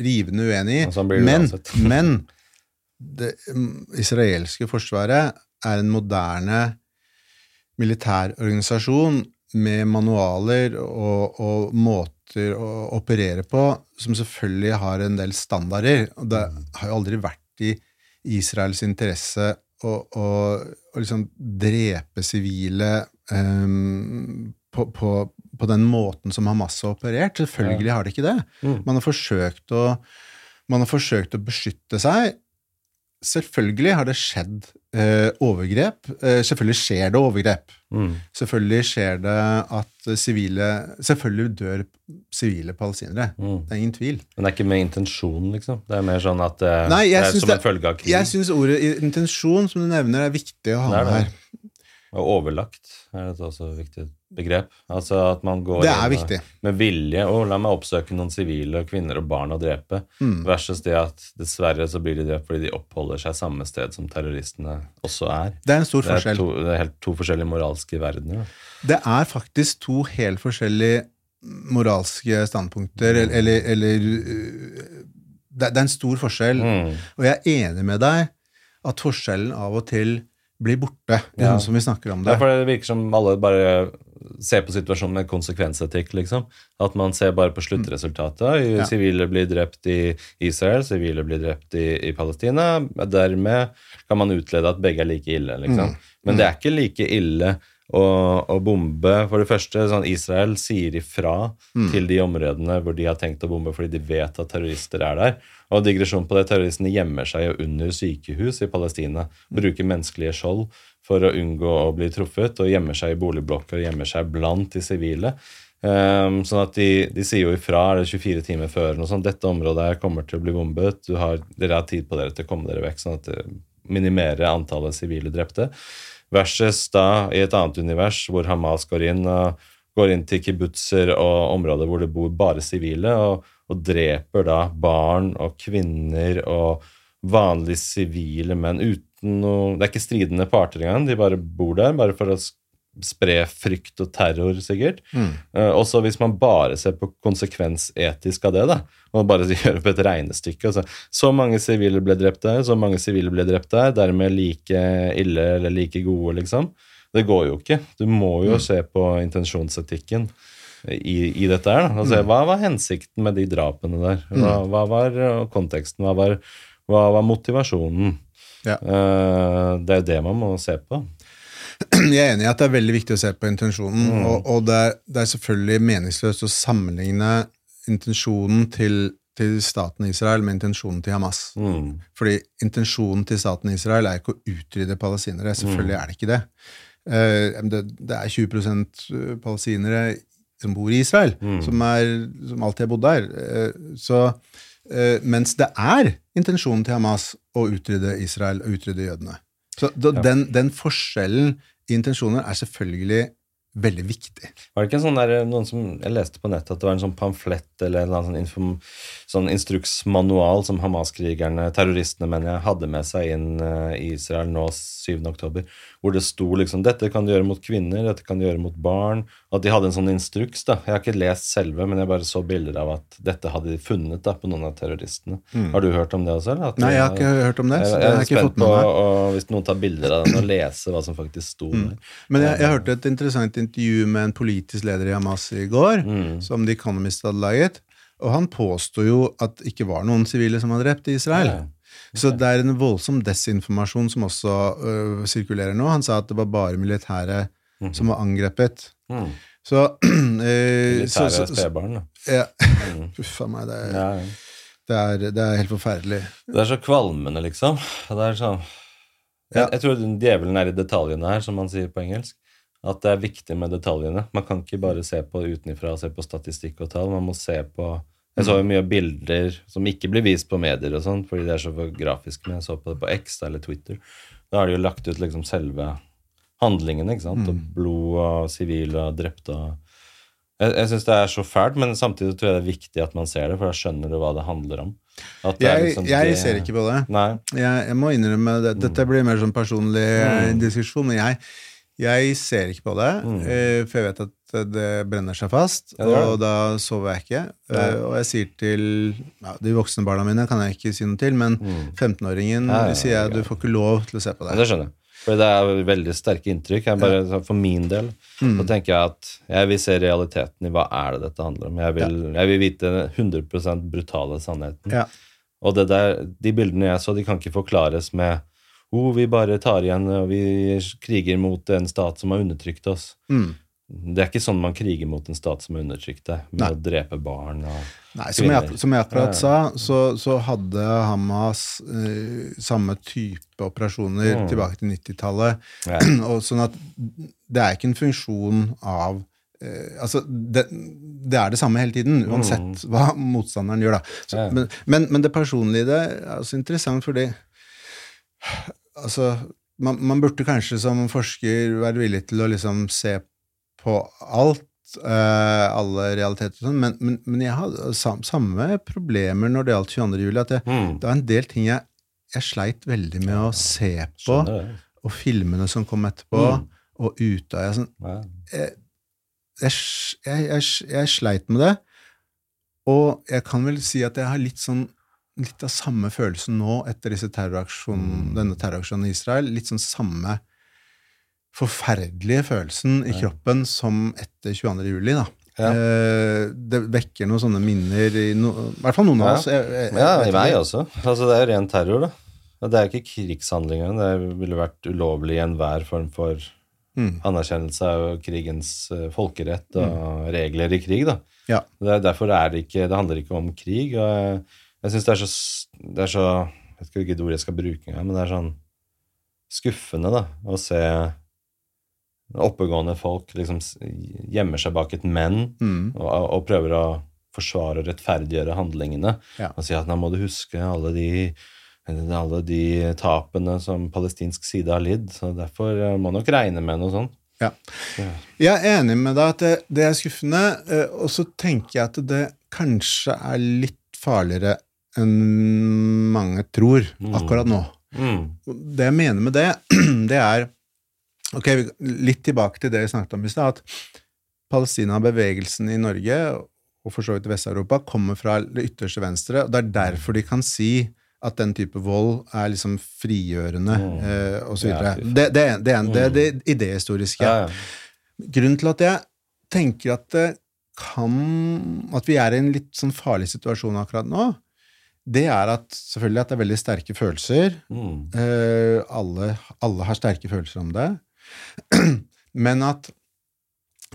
rivende uenig i. Sånn men men det mm, israelske forsvaret er en moderne militærorganisasjon med manualer og, og måter å operere på som selvfølgelig har en del standarder. Og det har jo aldri vært i Israels interesse å, å, å liksom drepe sivile um, på, på, på, den måten som Hamas har operert. Selvfølgelig har de ikke det. Mm. Man, har forsøkt å, man har forsøkt å beskytte seg. Selvfølgelig har det skjedd eh, overgrep. Eh, selvfølgelig skjer det overgrep. Mm. Selvfølgelig skjer det at sivile Selvfølgelig dør sivile palestinere. Mm. Det er ingen tvil. Men det er ikke med intensjon, liksom? Det er mer sånn at eh, Nei, det er som en følge av krig? Jeg syns ordet intensjon, som du nevner, er viktig å ha med her. Og overlagt er det også viktig begrep. Altså at man går inn med vilje og la meg oppsøke noen sivile kvinner og barn og drepe, mm. versus det at dessverre så blir de drept fordi de oppholder seg samme sted som terroristene også er. Det er en stor forskjell. Det er, to, det er helt to forskjellige moralske verdener. Det er faktisk to helt forskjellige moralske standpunkter, eller, eller, eller, øh, det, er en stor forskjell. Mm. Og jeg er enig med deg at forskjellen av og til blir borte, ja. som vi snakker om det. Ja, for Det virker som alle bare ser på situasjonen med konsekvensetikk. liksom. At man ser bare på sluttresultatet. Ja. Sivile blir drept i Israel, sivile blir drept i, i, Palestina. Dermed kan man utlede at begge er like ille. liksom. Mm. Men det er ikke like ille å, å bombe For det første, sånn Israel sier ifra mm. til de områdene hvor de har tenkt å bombe fordi de vet at terrorister er der. Og digresjon på det, terroristene gjemmer seg jo under sykehus i Palestina. Bruker menneskelige skjold for å unngå å bli truffet, og gjemmer seg i boligblokker og gjemmer seg blant de sivile. Um, sånn at de, de, sier jo ifra er det 24 timer før noe sånt, dette området her kommer til å bli bombet. Har, dere har tid på dere til å komme dere vekk, sånn at det minimerer antallet sivile drepte. Versus da i et annet univers hvor Hamas går inn og går inn til kibbutzer og områder hvor det bor bare sivile. og og dreper da barn og kvinner og vanlige sivile menn uten noe Det er ikke stridende parter engang, de bare bor der bare for å spre frykt og terror, sikkert. Mm. Uh, også hvis man bare ser på konsekvensetisk av det, da, og bare gjør opp et regnestykke altså, Så mange sivile ble drept der, så mange sivile ble drept der, dermed like ille eller like gode, liksom. Det går jo ikke. Du må jo mm. se på intensjonsetikken i, i dette her. Da. Altså, mm. Hva var hensikten med de drapene der? Hva, mm. hva var konteksten? Hva var, hva var motivasjonen? Ja. Uh, det er jo det man må se på. Jeg er enig i at det er veldig viktig å se på intensjonen. Mm. Og, og det, er, det, er, selvfølgelig meningsløst å sammenligne intensjonen til, til staten Israel med intensjonen til Hamas. Mm. Fordi intensjonen til staten Israel er ikke å utrydde palestinere. Selvfølgelig mm. er det ikke det. Uh, det, det er 20% palestinere som bor i Israel, mm. som, er, som, alltid har bodd der. Eh, så, eh, mens det er intensjonen til Hamas å utrydde Israel og utrydde jødene. Så den, den forskjellen i intensjoner er selvfølgelig veldig viktig. Var det ikke sånn der, noen som, Jeg leste på nettet at det var en sånn pamflett eller en sånn, inform, sånn instruksmanual som Hamas-krigerne, terroristene, mener jeg, hadde med seg inn uh, i Israel nå 7. oktober, hvor det sto liksom dette kan du gjøre mot kvinner, dette kan du gjøre mot barn. At de hadde en sånn instruks. da. Jeg har ikke lest selve, men jeg bare så bilder av at dette hadde de funnet da, på noen av terroristene. Mm. Har du hørt om det også? eller? Nei, jeg har ikke hørt om det. så jeg, jeg, jeg er spent på, og, hvis noen tar bilder av den, og leser hva som faktisk sto mm. der. Men jeg, jeg hørte et interessant intervju med en politisk leder i Hamas i går, mm. som The Economist hadde laget. Og han påsto jo at det ikke var noen sivile som var drept i Israel. Ja. Så det er en voldsom desinformasjon som også uh, sirkulerer nå. Han sa at det var bare militære mm. som var angrepet. Mm. Så uh, Militære spedbarn, da. Ja. Mm. Uff a meg. Det er, ja, ja. Det, er, det er, helt forferdelig. Det er så kvalmende, liksom. Det er sånn jeg, jeg tror djevelen er i detaljene her, som man sier på engelsk at det er viktig med detaljene. Man kan ikke bare se på utenfra og se på statistikk og tall. Man må se på Jeg så jo mye bilder som ikke blir vist på medier og sånn, fordi det er så grafisk, men jeg så på det på X eller Twitter. Da har de jo lagt ut liksom selve handlingene, ikke sant. Og mm. blod og sivile og drepte og Jeg, jeg syns det er så fælt, men samtidig tror jeg det er viktig at man ser det, for da skjønner du hva det handler om. Jeg, liksom jeg det, ser ikke på det. Jeg, jeg, må innrømme det. Dette blir mer sånn personlig mm. diskusjon. men jeg jeg ser ikke på det, mm. uh, for jeg vet at det brenner seg fast. Ja, og da sover jeg ikke. Ja. og jeg sier til ja, De voksne barna mine kan jeg ikke si noe til, men mm. 15-åringen ja, sier jeg du får ikke lov til å se på det. det skjønner jeg. For det er veldig sterke inntrykk. Bare, For min del Mm. så tenker jeg at jeg vil se realiteten i hva er det dette handler om. Jeg vil, jeg vil vite den 100% brutale sannheten. Ja. Og det der, de bildene jeg så, de kan ikke forklares med oh, vi bare tar igjen, og vi kriger mot en stat som har undertrykt oss. Mm. Det er ikke sånn man kriger mot en stat som er undertrykt deg, med Nei. å drepe barn og Nei, som jeg, Kvinner. som jeg akkurat sa, så, så hadde Hamas eh, samme type operasjoner Mm. tilbake til 90-tallet. Sånn at det er ikke en funksjon av eh, Altså, det, det er det samme hele tiden, uansett hva motstanderen gjør, da. Så, Mm. Men, men, men det personlige i det er også interessant fordi Altså, man, man burde kanskje som forsker være villig til å liksom se på alt, eh, alle realiteter og sånn, men, men, men jeg hadde sam, samme problemer når det gjaldt 22. juli, at jeg, Mm. det var en del ting jeg, jeg sleit veldig med å se på, og filmene som kom etterpå, Mm. og Utøya sånn, jeg, jeg, jeg, jeg, jeg sleit med det, og jeg kan vel si at jeg har litt sånn litt av samme følelsen nå etter disse terroraksjonen, Mm. denne terroraksjonen i Israel. Litt sånn samme forferdelige følelsen i kroppen som etter 22. juli. da. Ja. Eh, det vekker noen sånne minner i, no, i hvert fall noen av oss. Jeg, jeg, jeg Ja, i meg også. Altså, det er jo ren terror, da. Det er ikke krigshandlinger. Det ville vært ulovlig i enhver form for Mm. anerkjennelse av krigens eh, folkerett og regler i krig. da. Ja. Det er, derfor er det ikke Det handler ikke om krig. og Jeg, jeg syns det er så Det er så Jeg vet ikke hvilket ord jeg skal bruke engang, men det er sånn skuffende da, å se oppegående folk liksom gjemmer seg bak et men Mm. og, og prøver å forsvare og rettferdiggjøre handlingene. Ja. Og si at nå må du huske alle de, alle de tapene som palestinsk side har lidd. Så derfor eh, må nok regne med noe sånt. Ja. Jeg er enig med deg at det, det er skuffende, eh, og så tenker jeg at det kanskje er litt farligere enn mange tror Mm. akkurat nå. Mm. Det jeg mener med det, det er Ok, litt tilbake til det vi snakket om i stad, at Palestina-bevegelsen i Norge, og for så vidt Vest-Europa, kommer fra det ytterste venstre, og det er derfor de kan si at den type vold er liksom frigjørende, Mm. eh, og så Ja, videre. Det, det, er- det, er- det er Mm. det idehistoriske. Ja, ja. Grunnen til at jeg tenker at det kan At vi er i en litt sånn farlig situasjon akkurat nå, det er at selvfølgelig at det er veldig sterke følelser. Mm. Eh, alle, alle har sterke følelser om det. Men at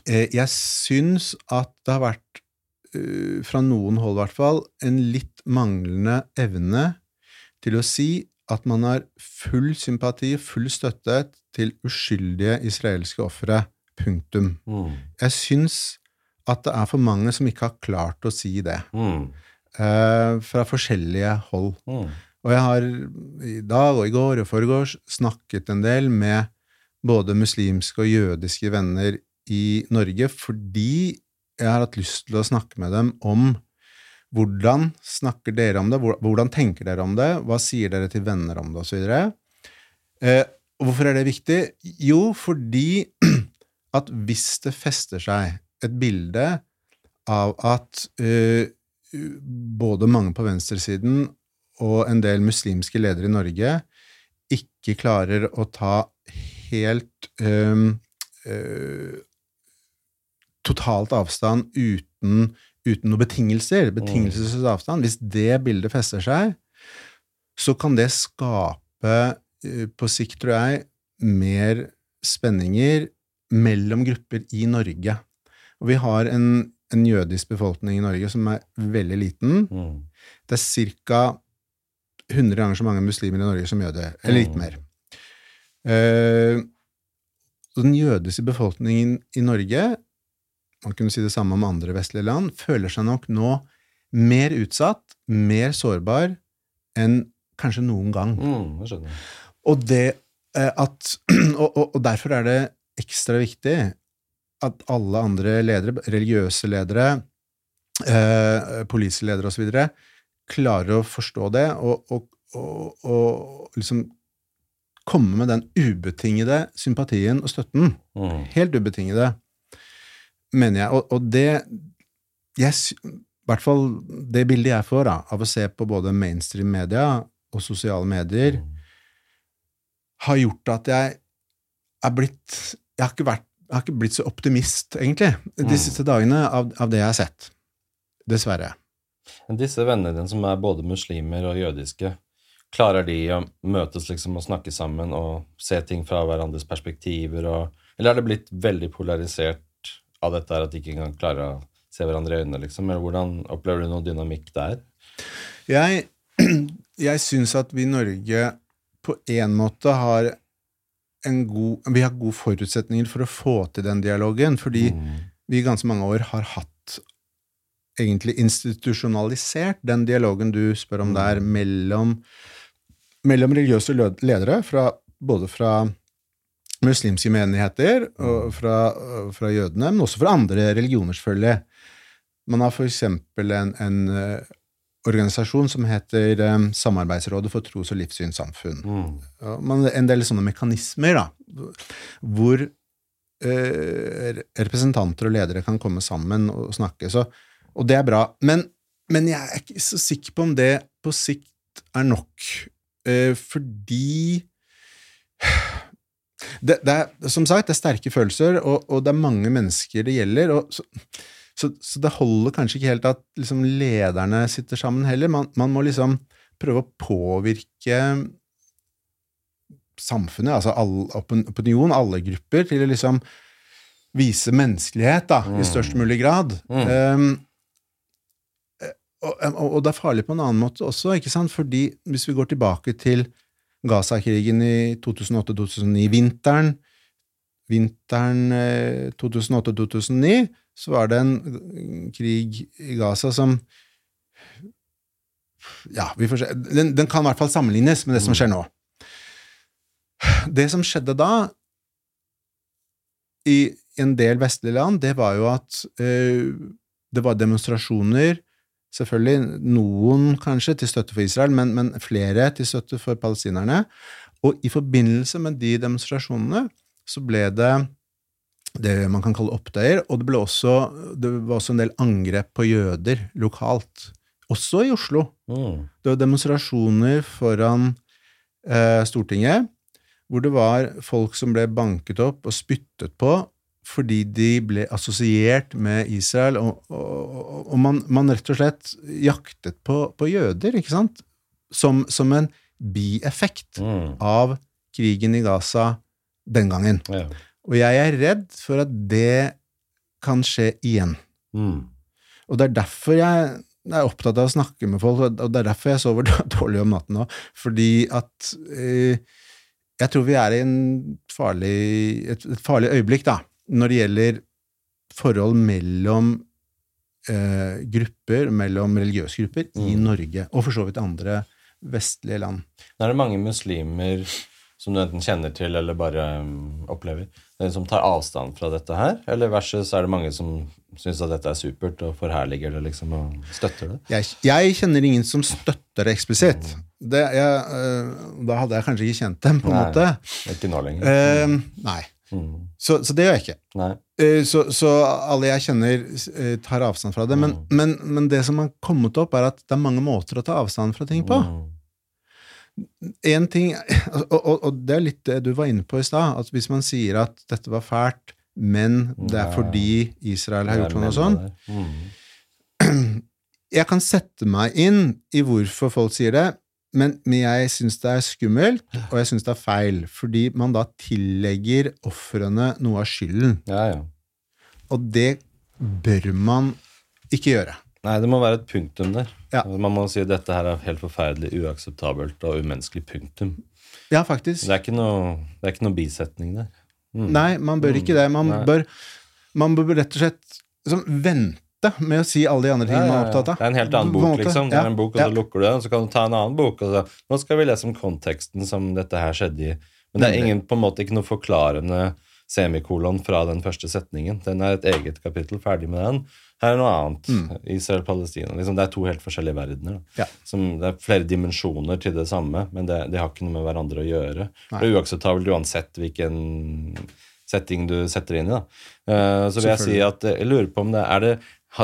eh, jeg syns at det har vært, uh, fra noen hold i hvert fall, en litt manglende evne til å si at man har full sympati, full støtte til uskyldige israelske ofre. Punktum. Mm. Jeg syns at det er for mange som ikke har klart å si det, Mm. Uh, fra forskjellige hold. Mm. Og jeg har i dag og i går og foregårs snakket en del med både muslimske og jødiske venner i Norge fordi jeg har hatt lyst til å snakke med dem om hvordan snakker dere om det, hvordan tenker dere om det, hva sier dere til venner om det, osv. Eh, hvorfor er det viktig? Jo, fordi at hvis det fester seg et bilde av at eh, både mange på venstresiden og en del muslimske ledere i Norge ikke klarer å ta helt um, uh, totalt avstand uten, uten noen betingelser, betingelsesløs avstand, hvis det bildet fester seg, så kan det skape, uh, på sikt, tror jeg, mer spenninger mellom grupper i Norge. Og vi har en, en jødisk befolkning i Norge som er veldig liten. Mm. Det er ca. 100 ganger så mange muslimer i Norge som jøder, eller litt Mm. mer. Eh, den jødiske befolkningen i Norge, man kunne si det samme om andre vestlige land, føler seg nok nå mer utsatt, mer sårbar enn kanskje noen gang. Mm. Jeg skjønner. Og, det, eh, at, og, og, og derfor er det ekstra viktig at alle andre ledere, religiøse ledere, eh, politiske ledere osv., klarer å forstå det og, og, og, og liksom komme med den ubetingede sympatien og støtten. Mm. Helt ubetingede, mener jeg. Og, og det yes, I hvert fall det bildet jeg får da, av å se på både mainstream media og sosiale medier, har gjort at jeg er blitt Jeg har ikke, vært, har ikke blitt så optimist, egentlig, de Mm. siste dagene av, av det jeg har sett. Dessverre. Disse vennene dine som er både muslimer og jødiske, klarer de å møtes liksom og snakke sammen og se ting fra hverandres perspektiver? Og, eller er det blitt veldig polarisert av dette her at de ikke engang klarer å se hverandre i øynene? liksom? Eller hvordan opplever du noe dynamikk der? Jeg, jeg syns at vi i Norge på en måte har en god Vi har gode forutsetninger for å få til den dialogen, fordi Mm. vi i ganske mange år har hatt egentlig institusjonalisert den dialogen du spør om der, mellom, mellom religiøse ledere, fra, både fra muslimske menigheter og fra, fra jødene, men også fra andre religioner, selvfølgelig. Man har eksempel en, en eh, organisasjon som heter eh, Samarbeidsrådet for tros- og livssynssamfunn. Mm. En del sånne mekanismer da, hvor eh, representanter og ledere kan komme sammen og snakke. Så, og det er bra. Men, men jeg er ikke så sikker på om det på sikt er nok. Eh, fordi det, det er, Som sagt, det er sterke følelser, og, og det er mange mennesker det gjelder. så, så, så det holder kanskje ikke helt at liksom, lederne sitter sammen heller. Man, man må liksom prøve å påvirke samfunnet, altså all opinion, alle grupper, til å liksom vise menneskelighet da, i størst mulig grad. Um, og, og, det er farlig på en annen måte også, ikke sant? fordi hvis vi går tilbake til Gaza-krigen i 2008-2009, vinteren, vinteren eh, 2008-2009, så var det en krig i Gaza som Ja, vi får se. Den, den kan i hvert fall sammenlignes med det som skjer nå. Det som skjedde da, i en del vestlige land, det var jo at eh, det var demonstrasjoner Selvfølgelig noen kanskje til støtte for Israel, men, men flere til støtte for palestinerne. Og i forbindelse med de demonstrasjonene så ble det det man kan kalle opptøyer, og det, også, det var også en del angrep på jøder lokalt. Også i Oslo. Mm. Det var demonstrasjoner foran eh, Stortinget hvor det var folk som ble banket opp og spyttet på fordi de ble assosiert med Israel, og, og, og man, man rett og slett jaktet på, på jøder, ikke sant? Som, som en bieffekt Mm. av krigen i Gaza den gangen. Ja. Og jeg er redd for at det kan skje igjen. Mm. Og det er derfor jeg er opptatt av å snakke med folk, og det er derfor jeg sover dårlig om natten nå. Fordi at eh, jeg tror vi er i en farlig, et, et farlig øyeblikk, da, når det gjelder forhold mellom eh, grupper, mellom religiøse grupper, i Mm. Norge, og for så vidt andre vestlige land. Nå er det mange muslimer som du enten kjenner til eller bare um, opplever, som tar avstand fra dette her? Eller versus er det mange som syns at dette er supert og forherliger det liksom og støtter det? Jeg, jeg kjenner ingen som støtter det eksplisitt. Det, jeg, øh, da hadde jeg kanskje ikke kjent dem, på en Nei. måte. Ikke nå lenger. Uh, nei. Mm. Så, så det gjør jeg ikke. Eh, Så, så alle jeg kjenner, eh, tar avstand fra det. Men, Mm. men, men det som har kommet opp, er at det er mange måter å ta avstand fra ting på. Mm. En ting, og, og, og det er litt det du var inne på i stad, at hvis man sier at dette var fælt, men det er fordi Israel har gjort sånn og sånn. Mm. Jeg kan sette meg inn i hvorfor folk sier det, men, men jeg syns det er skummelt, og jeg syns det er feil, fordi man da tillegger ofrene noe av skylden. Ja, ja. Og det bør man ikke gjøre. Nei, det må være et punktum der. Ja. Man må si at dette her er helt forferdelig, uakseptabelt og umenneskelig punktum. Ja, faktisk. Det er ikke noe, det er ikke noe bisetning der. Mm. Nei, man bør ikke det. Man Nei. bør, man bør rett og slett liksom, vente med å si alle de andre tingene man er opptatt av. Det er en helt annen bok, liksom. Det er en bok, og så lukker du den, og så kan du ta en annen bok. Og så, nå skal vi lese om konteksten som dette her skjedde i. Men det er ingen, på en måte ikke noe forklarende semikolon fra den første setningen. Den er et eget kapittel, ferdig med den. Her er noe annet. Israel-Palestina. Liksom, det er to helt forskjellige verdener. Mm. Ja. Som, det er flere dimensjoner til det samme, men det, det har ikke noe med hverandre å gjøre. Det er uakseptabelt uansett hvilken setting du setter inn i. da. Uh, så vil jeg si at eh, jeg lurer på om det er det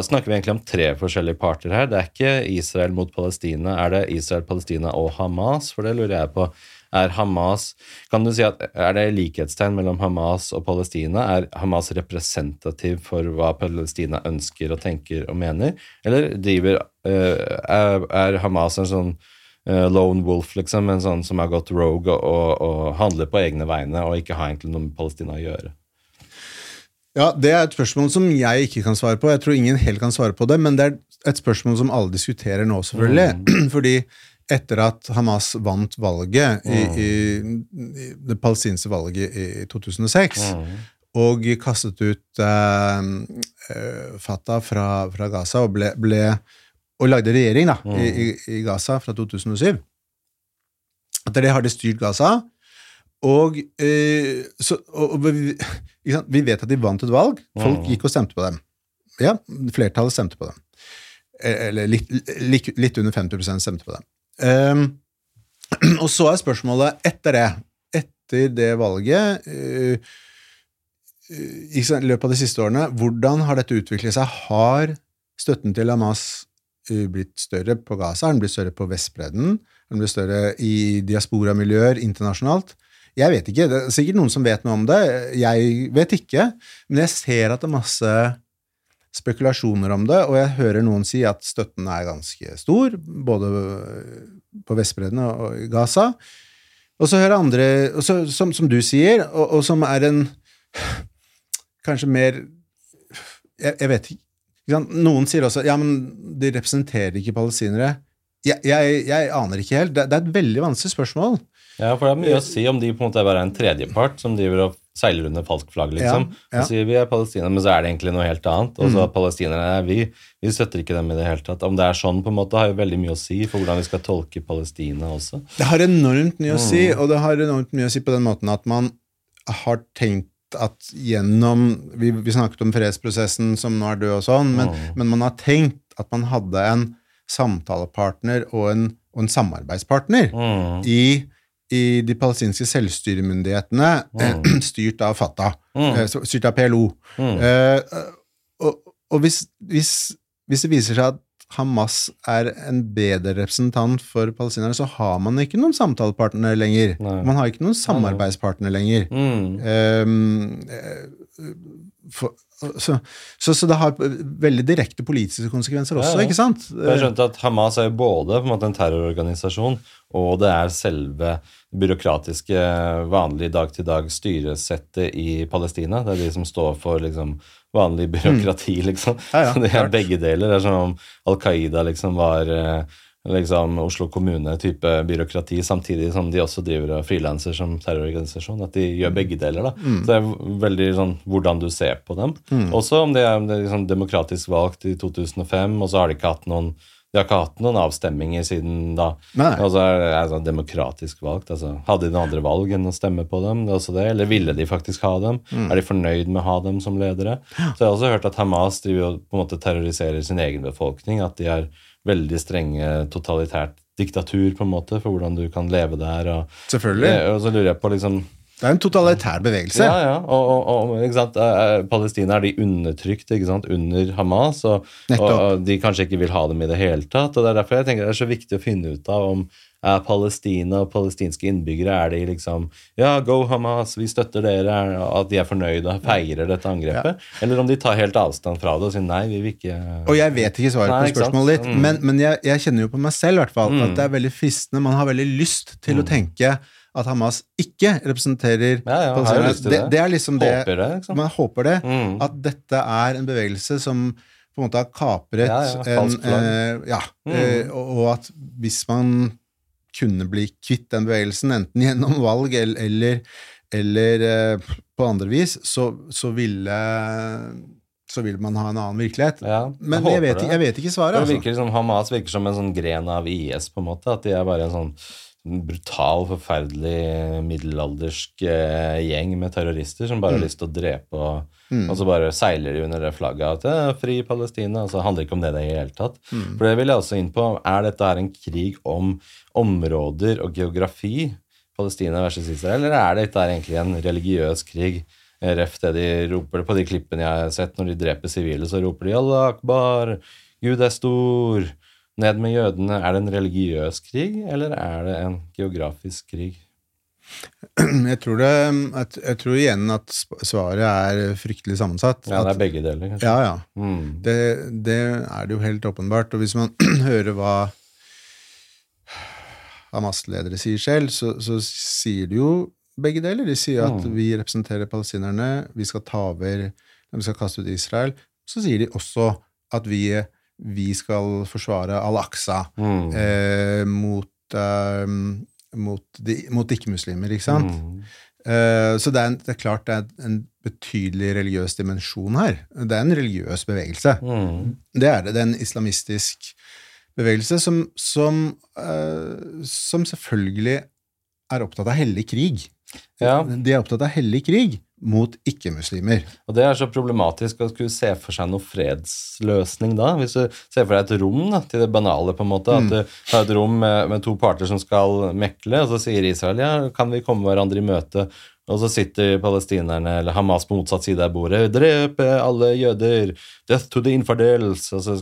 Snakker vi egentlig om tre forskjellige parter her? Det er ikke Israel mot Palestina. Er det Israel, Palestina og Hamas? For det lurer jeg på. Er Hamas Kan du si at er det likhetstegn mellom Hamas og Palestina? Er Hamas representativ for hva Palestina ønsker og tenker og mener? Eller driver eh, er, Hamas en sånn eh, lone wolf, liksom, en sånn som har gått rogue og, og, og handler på egne vegne og ikke har egentlig noe med Palestina å gjøre? Ja, Det er et spørsmål som jeg ikke kan svare på. Jeg tror ingen helt kan svare på det, men det er et spørsmål som alle diskuterer nå, selvfølgelig. Fordi etter at Hamas vant valget, i, i, i det palestinske valget i 2006, og kastet ut eh, eh, Fatah fra, fra Gaza og, ble, ble, og lagde regjering da, i, i, i Gaza fra 2007 Etter det har de styrt Gaza. Og, eh, så, og, og vi, vet at de vant et valg. Folk gikk og stemte på dem. Ja, Flertallet stemte på dem. Eh, Eller litt, litt, under 50% stemte på dem. Um, og så er spørsmålet etter det, etter det valget eh, i løpet av de siste årene, hvordan har dette utviklet seg? Har støtten til Hamas eh, blitt større på Gaza? Har den blitt større på Vestbredden? Har den blitt større i diasporamiljøer internasjonalt? Jeg vet ikke. Det er sikkert noen som vet noe om det. Jeg vet ikke. Men jeg ser at det er masse spekulasjoner om det, og jeg hører noen si at støtten er ganske stor, både på Vestbredden og i Gaza. Og så hører andre, så, som, som, du sier, og, og, som er en Kanskje mer Jeg, jeg vet ikke. Noen sier også ja, men de representerer ikke palestinere. Jeg, jeg, jeg aner ikke helt. Det, det, er et veldig vanskelig spørsmål. Ja, for det er mye å si om de på en måte er bare en tredjepart som driver og seiler under falskt flagg, liksom. Ja, ja. Så sier vi er Palestina, men så er det egentlig noe helt annet. Og så mm. palestinerne er vi. Vi støtter ikke dem i det hele tatt. Om det er sånn, på en måte, har jo veldig mye å si for hvordan vi skal tolke Palestina også. Det har enormt mye å si, mm. og det har enormt mye å si på den måten at man har tenkt at gjennom Vi, vi snakket om fredsprosessen som nå er død og sånn, men, mm. men man har tenkt at man hadde en samtalepartner og en, og en samarbeidspartner mm. i i de palestinske selvstyremyndighetene, mm. styrt av Fatah, mm. Eh, styrt av PLO. Mm. Uh, og, og hvis, hvis, hvis, det viser seg at Hamas er en bedre representant for palestinerne, så har man ikke noen samtalepartner lenger. Nei. Man har ikke noen samarbeidspartner lenger. Um, for, så, så, så, det har veldig direkte politiske konsekvenser også, ja, ja. ikke sant? Jeg skjønte at Hamas er jo både på en, måte en terrororganisasjon, og det er selve byråkratiske, vanlige dag-til-dag styresettet i Palestina. Det er de som står for liksom, vanlig byråkrati, mm. liksom. Ja, det er begge deler. Det er som om Al Qaida liksom var eh, liksom Oslo kommune-type byråkrati, samtidig som de også driver og frilanser som terrororganisasjon. At de gjør begge deler. da. Mm. Så det er veldig sånn hvordan du ser på dem. Mm. Også om det er, det er liksom demokratisk valgt i 2005, og så har de ikke hatt noen de har ikke hatt noen avstemminger siden da. Altså, er det altså, demokratisk valgt. Altså, hadde de noen andre valg enn å stemme på dem? Det er også det. Eller ville de faktisk ha dem? Mm. Er de fornøyd med å ha dem som ledere? Så jeg har også hørt at Hamas driver og på en måte terroriserer sin egen befolkning. At de er veldig strenge totalitært diktatur på en måte for hvordan du kan leve der. Og, Selvfølgelig. Og så lurer jeg på liksom det er en totalitær bevegelse. Ja, ja. Og, og, og? Eh, eh, Palestina er de undertrykt under Hamas, og, og, de kanskje ikke vil ha dem i det hele tatt. og Det er derfor jeg tenker det er så viktig å finne ut av om er Palestina og palestinske innbyggere er de liksom Ja, go Hamas, vi støtter dere, at de er fornøyde og feirer dette angrepet? Ja. Eller om de tar helt avstand fra det og sier nei, vi vil ikke Og jeg vet ikke svaret på spørsmålet ditt, mm. men, men jeg, jeg, kjenner jo på meg selv i hvert fall, mm. at det er veldig fristende. Man har veldig lyst til mm. å tenke at Hamas ikke representerer ja, ja, det. Det, det. er liksom det, håper det liksom. Man håper det. Mm. At dette er en bevegelse som på en måte har kapret ja, en eh, Ja. Mm. Eh, og, og, at hvis man kunne bli kvitt den bevegelsen, enten gjennom valg eller, eller, eller eh, på andre vis, så, så ville så vil man ha en annen virkelighet. Ja, Men jeg vet, jeg vet, ikke svaret. Altså. virker liksom, Hamas virker som en sånn gren av IS, på en måte. At de er bare en sånn brutal, forferdelig middelaldersk eh, gjeng med terrorister som bare mm. har lyst til å drepe, og, mm. og, så bare seiler de under det flagget at fri Palestina. Altså, det handler ikke om det i det hele tatt. Mm. For det vil jeg også inn på. Er dette her en krig om områder og geografi, Palestina versus Israel, eller er dette egentlig en religiøs krig? Ref det de roper på de klippene jeg har sett når de dreper sivile, så roper de 'Allah akbar', Gud er stor. Ned med jødene. Er det en religiøs krig, eller er det en geografisk krig? Jeg tror, det, jeg tror igjen at svaret er fryktelig sammensatt. Ja, det er begge deler, kanskje. ja, ja. Mm. Det, det er det jo helt åpenbart. Og hvis man hører hva Hamas-ledere sier selv, så, så sier de jo begge deler. De sier at Mm. vi representerer palestinerne, vi skal ta over, vi skal kaste ut Israel. Så sier de også at vi, vi skal forsvare al-Aqsa Mm. eh, mot, eh, mot, mot ikke-muslimer, ikke sant? Mm. Eh, Så det er, en, det er klart det er en betydelig religiøs dimensjon her. Det er en religiøs bevegelse. Mm. Det er det. Det er en islamistisk bevegelse som, som, eh, som selvfølgelig er opptatt av hellig krig. Ja. De er opptatt av hellig krig mot ikke-muslimer. Og det er så problematisk å skulle se for seg noe fredsløsning da. Hvis du ser for deg et rom da, til det banale, på en måte. At du har et rom med, med to parter som skal mekle, og så sier Israel ja, kan vi komme hverandre i møte? Og så sitter palestinerne, eller Hamas på motsatt side av bordet, drep alle jøder, death to the infidels, og så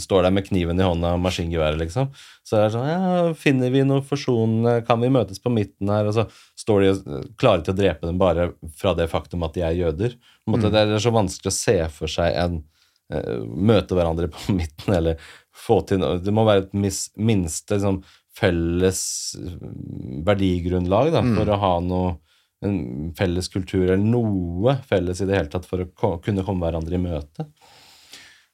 står de med kniven i hånda og maskingeværet, liksom. Så det er sånn, ja, finner vi noe forsonende, kan vi møtes på midten her? Og så står de klare til å drepe dem bare fra det faktum at de er jøder. På en måte, Det er så vanskelig å se for seg en uh, møte hverandre på midten, eller få til noe. Det må være et mis, minste liksom, felles mm, verdigrunnlag da, for å ha noe en felles kultur eller noe felles i det hele tatt for å kunne komme hverandre i møte.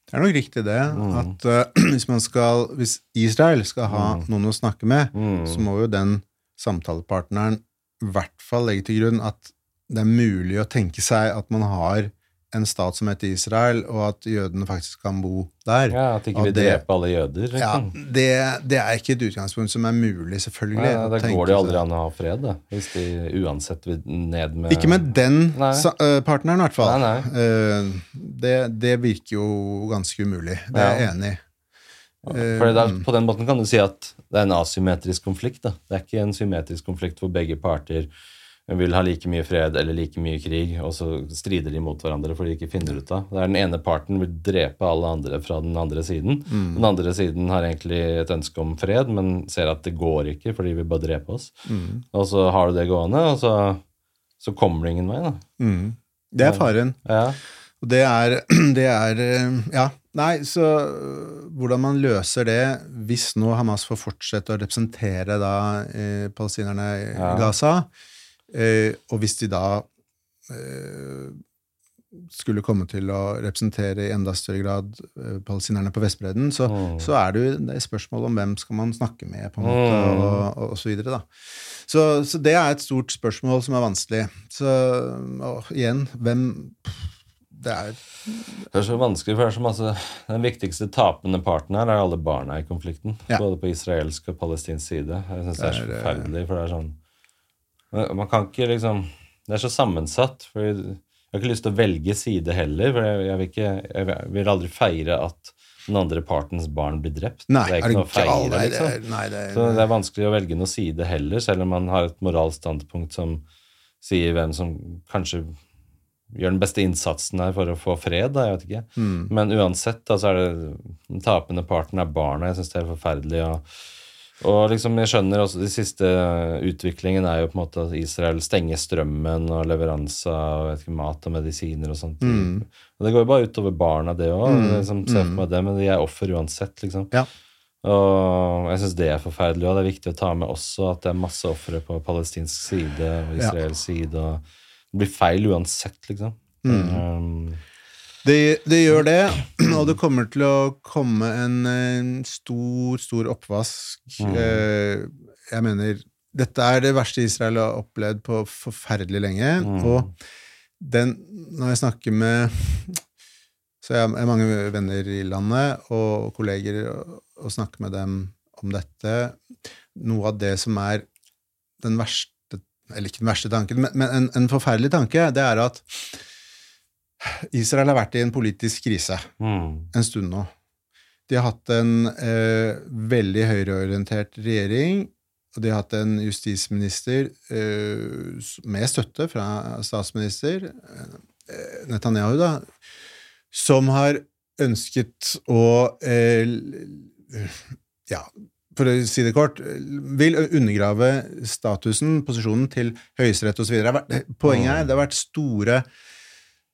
Det er nok riktig det, at uh, hvis, man skal, hvis Israel skal ha noen å snakke med, Mm. så må jo den samtalepartneren i hvert fall legge til grunn at det er mulig å tenke seg at man har en stat som heter Israel, og at jødene faktisk kan bo der. Ja, At ikke vil vi det- dreper alle jøder. Ja, Liksom. det, det er ikke et utgangspunkt som er mulig, selvfølgelig. Nei, da går det aldri an å ha fred, da, hvis de uansett vil ned med Ikke med den sa, eh, partneren, i hvert fall. Nei, Eh, det, det virker jo ganske umulig. Det er jeg Ja. enig i. Er, På den måten kan du si at det er en asymmetrisk konflikt. da. Det er ikke en symmetrisk konflikt hvor begge parter vil ha like mye fred eller like mye krig, og så strider de mot hverandre fordi de ikke finner ut av. Det er Den ene parten vil drepe alle andre fra den andre siden. Mm. Den andre siden har egentlig et ønske om fred, men ser at det går ikke, for de vil bare drepe oss. Mm. Og så har du det gående, og så, så kommer det ingen vei. da. Mm. Det er faren. Ja. Og det er, det er eh, Ja. Nei, så øh, hvordan man løser det hvis nå Hamas får fortsette å representere da eh, palestinerne i Ja. Gaza, eh, og hvis de da eh, skulle komme til å representere i enda større grad eh, palestinerne på Vestbredden, så, oh. så er det jo det er spørsmål om hvem skal man snakke med, på en måte, oh. og, og, og så videre, da. Så, så det er et stort spørsmål som er vanskelig. Så og igjen, hvem Det er Det er så vanskelig, for det er så masse Den viktigste tapende parten her er alle barna i konflikten. Ja. Både på israelsk og palestinsk side. Jeg synes det er så forferdelig, for det er sånn Man kan ikke liksom Det er så sammensatt. for Jeg har ikke lyst til å velge side heller, for jeg, jeg, vil, ikke, jeg vil aldri feire at den andre partens barn blir drept. Nei, det er ikke noe å feire, Nei, det liksom. er, nei, det er, Så det er vanskelig å velge noe side heller, selv om man har et moralsk standpunkt som sier hvem som kanskje gjør den beste innsatsen her for å få fred. Da, jeg vet ikke. Mm. Men uansett da, så er det den tapende parten er barna. Jeg syns det er forferdelig. Og, og liksom, jeg skjønner også de siste utviklingen er jo på en måte at Israel stenger strømmen og leveranse av mat og medisiner og sånt. Mm. Og det går jo bare utover barna, det òg. Mm, Liksom, mm. det, men de er offer uansett, liksom. Ja. Og jeg syns det er forferdelig, og det er viktig å ta med også at det er masse ofre på palestinsk side og Ja. israelsk side. og Det blir feil uansett, liksom. Mm. Um, Det, det gjør det, og det kommer til å komme en, en stor, stor oppvask. Mm. Eh, Jeg mener, dette er det verste Israel har opplevd på forferdelig lenge. Mm. Og den, når jeg snakker med Så jeg har mange venner i landet og kolleger og, og snakker med dem om dette. Noe av det som er den verste Eller ikke den verste tanken, men, men en, en forferdelig tanke, det er at Israel har vært i en politisk krise mm, en stund nå. De har hatt en eh, veldig høyreorientert regjering, og de har hatt en justisminister eh, med støtte fra statsminister eh, Netanyahu, da, som har ønsket å eh, ja, for å si det kort, vil undergrave statusen, posisjonen til Høyesterett osv. Poenget er det har vært store,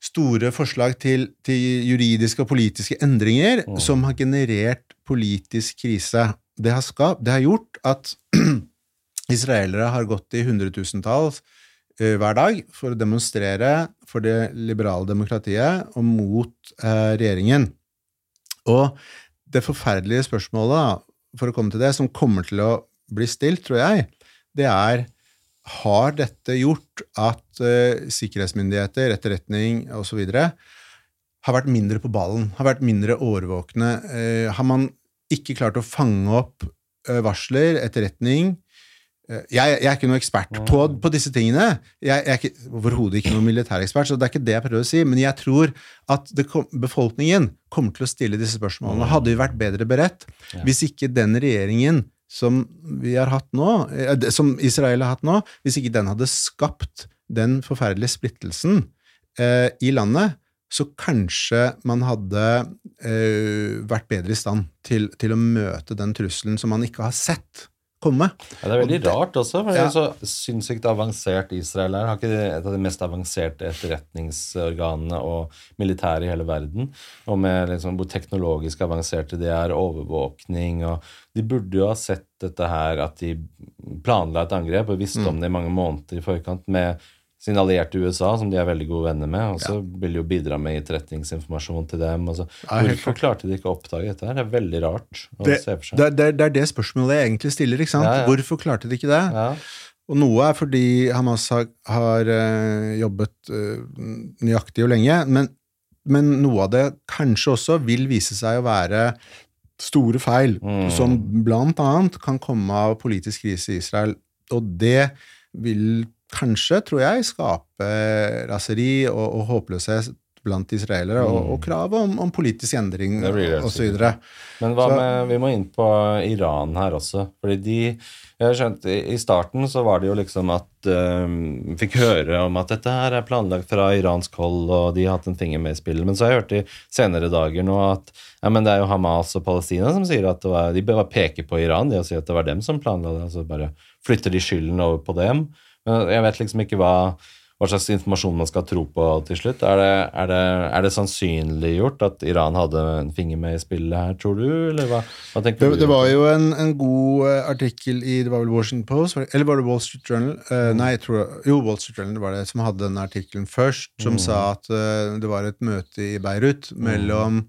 store forslag til, til juridiske og politiske endringer Mm. som har generert politisk krise. Det har, skapt, det har gjort at israelere har gått i hundretusentall uh, hver dag for å demonstrere for det liberale demokratiet og mot uh, regjeringen. Og det forferdelige spørsmålet, for å komme til det, som kommer til å bli stilt, tror jeg, det er har dette gjort at uh, sikkerhetsmyndigheter, etterretning osv. har vært mindre på ballen, har vært mindre årvåkne? Uh, har man ikke klart å fange opp uh, varsler, etterretning? Jeg, jeg er ikke noe ekspert på, på disse tingene. Jeg, jeg er ikke- overhodet ikke noen militærekspert, så det er ikke det jeg prøver å si. Men jeg tror at det kom, befolkningen kommer til å stille disse spørsmålene. Hadde vi vært bedre beredt hvis ikke den regjeringen som vi har hatt nå, eh, som Israel har hatt nå, hvis ikke den hadde skapt den forferdelige splittelsen eh, i landet, så kanskje man hadde eh, vært bedre i stand til, til å møte den trusselen som man ikke har sett komme. Ja, det er veldig det- rart også, for Ja. så sinnssykt avansert Israel er. Har ikke et av de mest avanserte etterretningsorganene og militære i hele verden? Og med liksom hvor teknologisk avanserte de er, overvåkning og De burde jo ha sett dette her, at de planla et angrep og visste Mm. om det i mange måneder i forkant med sin allierte USA, som de er veldig gode venner med, og så vil de jo bidra med etterretningsinformasjon til dem. Og. Ja, Hvorfor klarte de ikke å oppdage dette? her? Det er veldig rart å Det, se for seg. det, det, det er det spørsmålet jeg egentlig stiller. ikke sant? Ja, ja. Hvorfor klarte de ikke det? ja. Og noe er fordi Hamas har, har eh, jobbet eh, nøyaktig og lenge, men, men noe av det kanskje også vil vise seg å være store feil, Mm. som blant annet kan komme av politisk krise i Israel. Og det vil kanskje, tror jeg, skape raseri og, og håpløshet blant israelere, og, Mm. og krav om, om politisk endring osv. Men hva Så- med, vi må inn på Iran her også. Fordi de jeg har skjønt, I starten så var det jo liksom at um, Fikk høre om at dette her er planlagt fra iransk hold, og de har hatt en finger med i spillet. Men så har jeg hørt i senere dager nå at ja, men det er jo Hamas og Palestina som sier at det var, de peker på Iran de og sier at det var dem som planla det. altså Bare flytter de skylden over på dem. Jeg vet liksom ikke hva hva slags informasjon man skal tro på til slutt. Er det, er det, er det sannsynliggjort at Iran hadde en finger med i spillet her, tror du? Eller hva, hva tenker Det, du? det var jo en, en god eh, artikkel i det var vel Washington Post, eller var det Wall Street Journal? Uh, nei, jeg tror, jo, Wall Street Journal var det som hadde den artikkelen først, som sa at uh, det var et møte i Beirut mellom,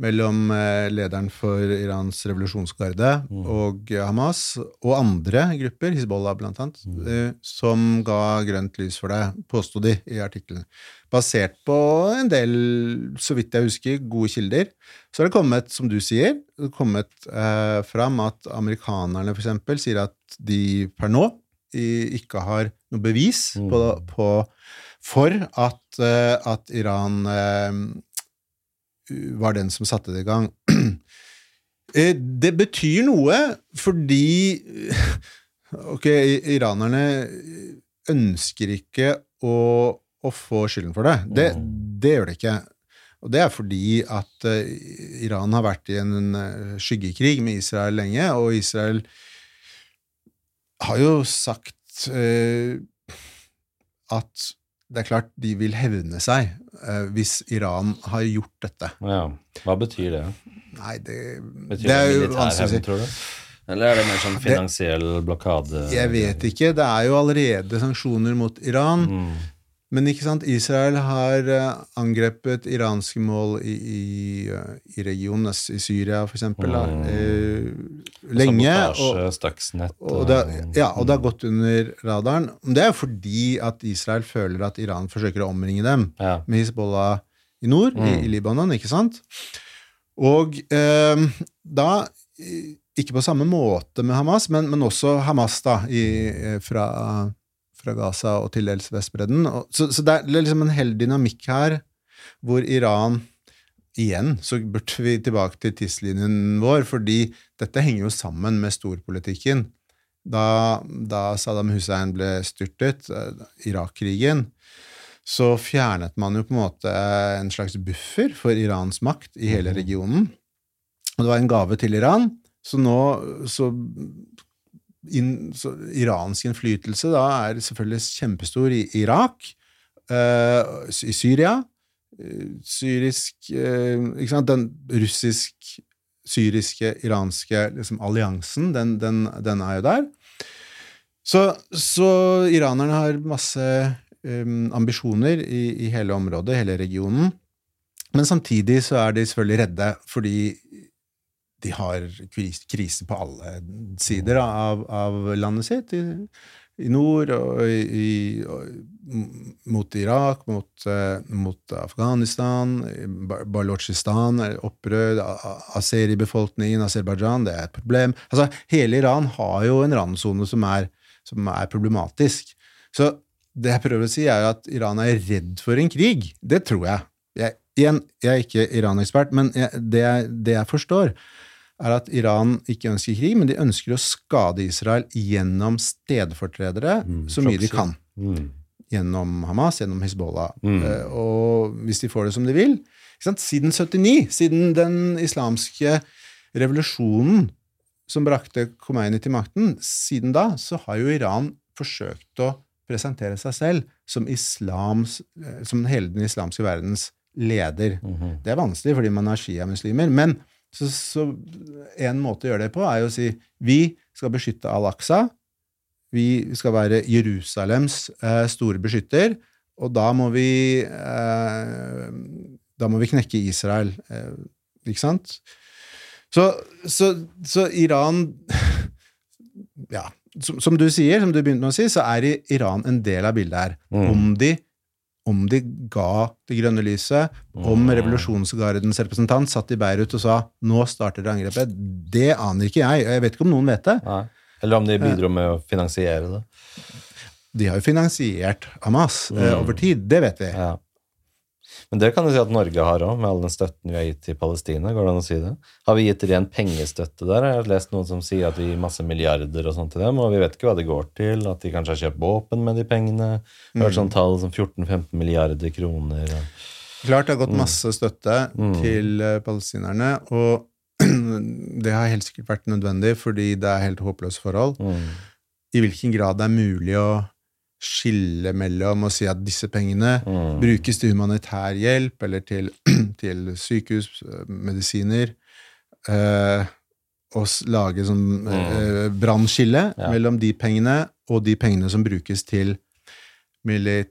mellom eh, lederen for Irans revolusjonsgarde og eh, Hamas, og andre grupper, Hizbollah blant annet, eh, som ga grønt lys for det, påsto de i artikkelen. Basert på en del, så vidt jeg husker, gode kilder. Så har det kommet, som du sier, det kommet eh, fram at amerikanerne eksempel sier at de per nå ikke har noe bevis Mm. på, på, for at, at Iran eh, var den som satte det i gang. Eh, det betyr noe fordi Ok, iranerne ønsker ikke å, å få skylden for det. Det, Mm. det gjør de ikke. Og det er fordi at eh, Iran har vært i en eh, skyggekrig med Israel lenge, og Israel har jo sagt eh, at det er klart de vil hevne seg eh, hvis Iran har gjort dette. Ja. Hva betyr det? Nei, det, Betyr det det, er jo vanskelig å si. Eller er det mer sånn finansiell blokade? Jeg vet ikke. Det er jo allerede sanksjoner mot Iran. Mm. Men ikke sant, Israel har eh, angrepet iranske mål i, i, eh, i regionen, i Syria eksempel, Mm. eh, lenge. Sabotasje, Og, og, det, ja, og det har gått under radaren. Det er jo fordi at Israel føler at Iran forsøker å omringe dem ja. med Hizbollah i nord, i, Mm. i Libanon, ikke sant? Og eh, da eh, Ikke på samme måte med Hamas, men, men også Hamas da, i, eh, fra, fra Gaza og til dels Vestbredden. Så, så det er liksom en hel dynamikk her, hvor Iran Igjen så burde vi tilbake til tidslinjen vår, fordi dette henger jo sammen med storpolitikken. Da, da Saddam Hussein ble styrtet, eh, Irak-krigen, så fjernet man jo på en måte en slags buffer for Irans makt i hele regionen. Og det var en gave til Iran, Så nå så, inn, så Iransk innflytelse da er selvfølgelig kjempestor i Irak, uh, i Syria, eh, syrisk uh, Ikke sant? Den russisk-syriske, iranske liksom, alliansen, den, den, den, er jo der. Så, så iranerne har masse um, ambisjoner i, i hele området, hele regionen. Men samtidig så er de selvfølgelig redde, fordi de har krise på alle sider av, av landet sitt. I, i nord og i, mot Irak, mot, uh, mot Afghanistan, Balochistan, opprør, Aseri-befolkningen, Aserbajdsjan, det er et problem. Altså, hele Iran har jo en randsone som, som er problematisk. Så det jeg prøver å si, er at Iran er redd for en krig. Det tror jeg. Jeg, igjen, jeg er ikke Iran-ekspert, men jeg, det, det jeg forstår, er at Iran ikke ønsker krig, men de ønsker å skade Israel gjennom stedfortredere mm, så mye de kan. Mm. Gjennom Hamas, gjennom Hizbollah. Mm. Uh, og hvis de får det som de vil Siden 79, siden den islamske revolusjonen som brakte Khomeini til makten, siden da så har jo Iran forsøkt å presentere seg selv som, islams, eh, som hele den islamske verdens leder. -hmm. Det er vanskelig fordi man er sjiamuslimer. men så, så, en måte å gjøre det på er jo å si vi skal beskytte Al-Aqsa. Vi skal være Jerusalems eh, store beskytter, og da må vi eh, Da må vi knekke Israel, eh, ikke sant? Så, så, så Iran Ja, som, som, du sier, som du begynte med å si, så er Iran en del av bildet her. Mm. Om de om de ga det grønne lyset, om mm. revolusjonsgardens representant satt i Beirut og sa 'nå starter det angrepet', det aner ikke jeg. Jeg vet ikke om noen vet det. Nei. Eller om de bidro med å finansiere det. De har jo finansiert Hamas eh, mm. over tid, det vet vi. Ja. Men det kan du si at Norge har òg, med all den støtten vi har gitt til Palestina. går det an å si det? Har vi gitt ren pengestøtte der? Jeg har lest noen som sier at vi gir masse milliarder og sånt til dem, og vi vet ikke hva det går til. At de kanskje har kjøpt våpen med de pengene. Hørt sånn tall som 14-15 milliarder kroner. Klart det har gått mm. masse støtte mm. til uh, palestinerne, og det har helt sikkert vært nødvendig fordi det er helt håpløse forhold. Mm. I hvilken grad det er mulig å skille mellom å si at disse pengene mm. brukes til humanitær hjelp eller til, til sykehus, eh, medisiner eh, Og lage sånn eh, mm. brannskille ja. mellom de pengene og de pengene som brukes til militær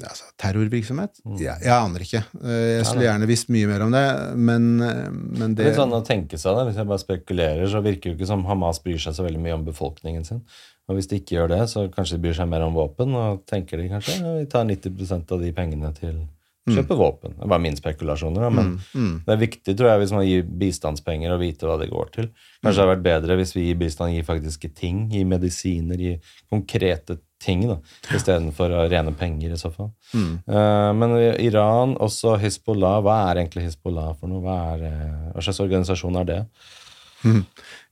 altså, terrorvirksomhet? Mm. Jeg, jeg, aner ikke. Eh, jeg skulle gjerne visst mye mer om det, men, eh, men det Litt sånn å tenke seg det, Hvis jeg bare spekulerer, så virker det jo ikke som Hamas bryr seg så veldig mye om befolkningen sin. Og hvis de ikke gjør det, så kanskje de bryr seg mer om våpen, og tenker de kanskje ja, vi tar 90% av de pengene til å mm. kjøpe mm. våpen. Det var min spekulasjoner, men mm. Mm. det er viktig tror jeg, hvis man gir bistandspenger, å vite hva det går til. Kanskje det hadde vært bedre hvis vi gir bistand, gir faktiske ting, gir medisiner, gir konkrete ting, da, istedenfor rene penger, i så fall. Mm. Uh, men Iran, også Hizbollah, hva er egentlig Hizbollah for noe? Hva, er, eh, hva slags organisasjon er det?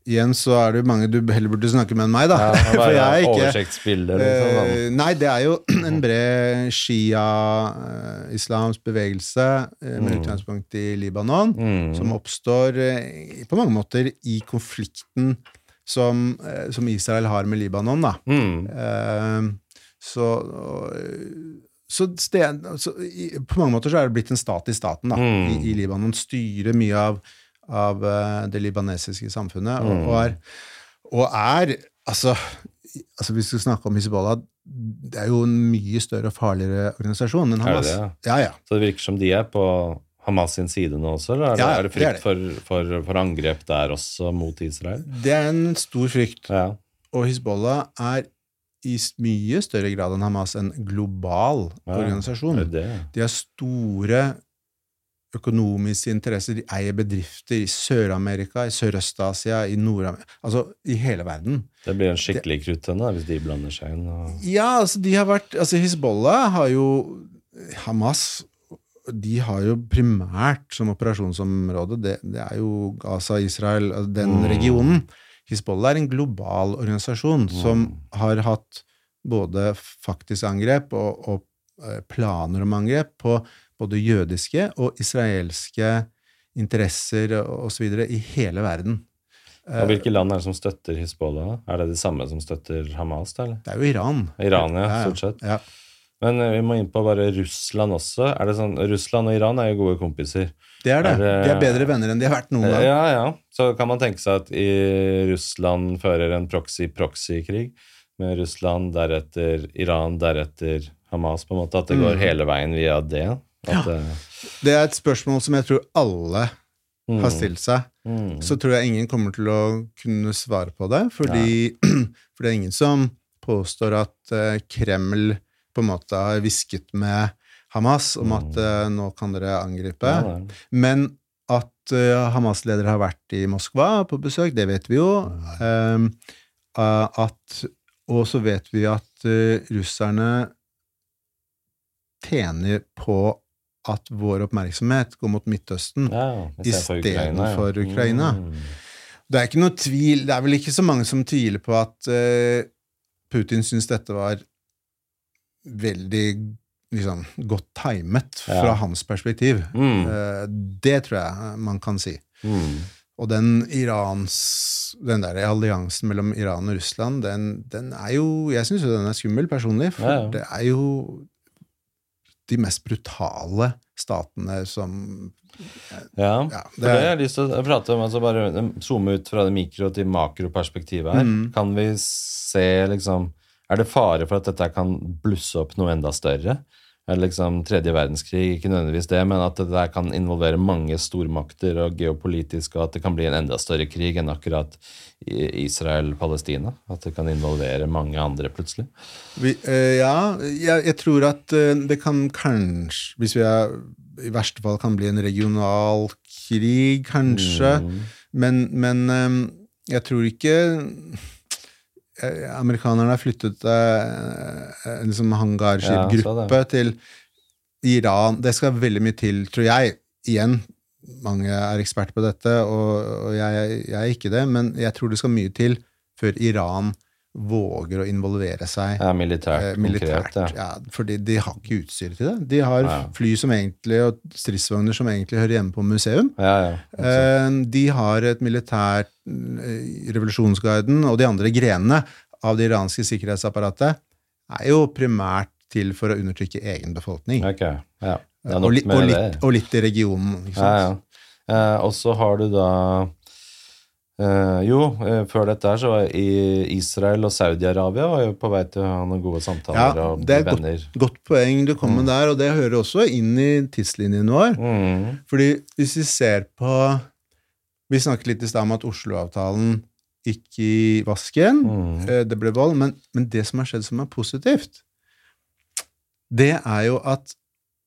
Igjen så er det jo mange du heller burde snakke med enn meg, da. Ja, For jeg er ikke liksom, uh, Nei, det er jo en bred shia-islamsk bevegelse uh, med mm. utgangspunkt i Libanon, mm. som oppstår på mange måter i konflikten som, som Israel har med Libanon, da. Mm. så så, sted, så i, på mange måter så er det blitt en stat i staten da, mm. i, i Libanon. Styrer mye av av eh, det libanesiske samfunnet. Og, og, er, og er altså, altså, Hvis du snakker om Hizbollah det er jo en mye større og farligere organisasjon enn Hamas. Er det det? Ja, ja. Så det virker som de er på Hamas sin side nå også, eller er det, ja, er det frykt det er for, for, for, angrep der også mot Israel? Det er en stor frykt. Ja. Og Hizbollah er i mye større grad enn Hamas en global organisasjon. Det. De har store økonomiske interesser. De eier bedrifter i Sør-Amerika, i Sørøst-Asia, i Nord-Amerika Altså i hele verden. Det blir en skikkelig kruttønne hvis de blander seg inn? Og... Ja, altså de har vært Altså Hizbollah har jo Hamas de har jo primært som operasjonsområde Det, det er jo Gaza, Israel, altså den mm. regionen. Hizbollah er en global organisasjon mm. som har hatt både faktisk angrep og, og eh, planer om angrep på både jødiske og israelske interesser osv. i hele verden. Og hvilke land er det som støtter Hizbollah? Er det de samme som støtter Hamas? da, eller? Det er jo Iran. Iran, ja, stort sett. Ja. Men eh, vi må inn på bare Russland også. Er det sånn, Russland og Iran er jo gode kompiser. Det er det. Er det- De er bedre venner enn de har vært noen Eh, gang. Ja, ja. Så kan man tenke seg at i Russland fører en proxy-proxy-krig med Russland, deretter Iran, deretter Hamas, på en måte. At det går Mm. hele veien via det. At, ja. Det er et spørsmål som jeg tror alle mm, har stilt seg. mm, Så tror jeg ingen kommer til å kunne svare på det, fordi for det er ingen som påstår at eh, Kreml på en måte har hvisket med Hamas om at eh, nå kan dere angripe. ja. Men at eh, Hamas-ledere har vært i Moskva på besøk, det vet vi jo. Um, eh, at, og så vet vi at eh, russerne tjener på at vår oppmerksomhet går mot Midtøsten. Ja, istedenfor Ukraina, Ukraina. Mm. Det er ikke noe tvil, det er vel ikke så mange som tviler på at uh, Putin syns dette var veldig liksom, godt timet fra Ja. hans perspektiv. Mm. Uh, det tror jeg man kan si. Mm. Og den Irans Den der alliansen mellom Iran og Russland, den, den er jo Jeg syns jo den er skummel, personlig, for Ja, ja. det er jo de mest brutale statene som Ja, Ja, det det er- har jeg lyst til å prate om. altså Bare zoome ut fra det mikro- til makroperspektivet her. Mm. Kan vi se liksom Er det fare for at dette kan blusse opp noe enda større? Eller liksom tredje verdenskrig, ikke nødvendigvis det, men at det der kan involvere mange stormakter og geopolitisk, og at det kan bli en enda større krig enn akkurat Israel-Palestina? At det kan involvere mange andre plutselig? Vi, øh, ja, jeg, jeg tror at eh, det kan kanskje, hvis vi er, i verste fall kan bli en regional krig, kanskje. Mm. Men, men øh, jeg tror ikke eh, Amerikanerne har flyttet eh, en liksom hangarskipgruppe Ja, til Iran. Det skal veldig mye til, tror jeg. Igjen, mange er eksperter på dette, og, og jeg, jeg er ikke det, men jeg tror det skal mye til før Iran våger å involvere seg Ja, militært. eh, militært. konkret, ja. Ja, fordi de har ikke utstyr til det. De har Ja. fly som egentlig, og stridsvogner som egentlig hører hjemme på museum. Ja, ja. Eh, De har et militært revolusjonsguiden, Revolusjonsgarden og de andre grenene av det iranske sikkerhetsapparatet er jo primært til for å undertrykke egen befolkning. Ok, ja. Det er og, med og, litt, og litt i regionen. Ikke sant? Eh, og så har du da eh, Jo, uh, før dette her så var i Israel og Saudi-Arabia var jo på vei til å ha noen gode samtaler Ja, og det bli er venner. Godt poeng du kommer med der, og det hører også inn i tidslinjen vår. Mm. Fordi hvis vi ser på Vi snakket litt i stad om at Oslo-avtalen gikk i vasken. Mm. Eh, Det ble vold. Men, men det som har skjedd som er positivt, det er jo at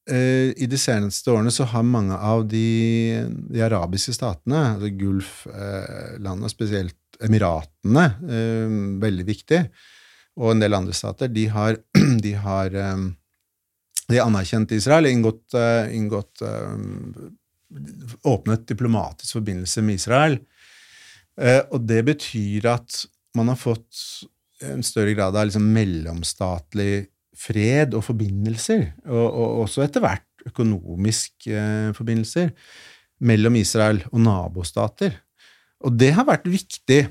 i de seneste årene så har mange av de, de arabiske statene, altså Gulf-landene, spesielt Emiratene, eh, veldig viktig, og en del andre stater, de har, de har eh, de har Israel, inngått, eh, inngått eh, Åpnet diplomatisk forbindelse med Israel. Eh, og det betyr at man har fått en større grad av liksom mellomstatlig fred og forbindelser, og, og også etter hvert økonomiske eh, forbindelser, mellom Israel og nabostater. Og det har vært viktig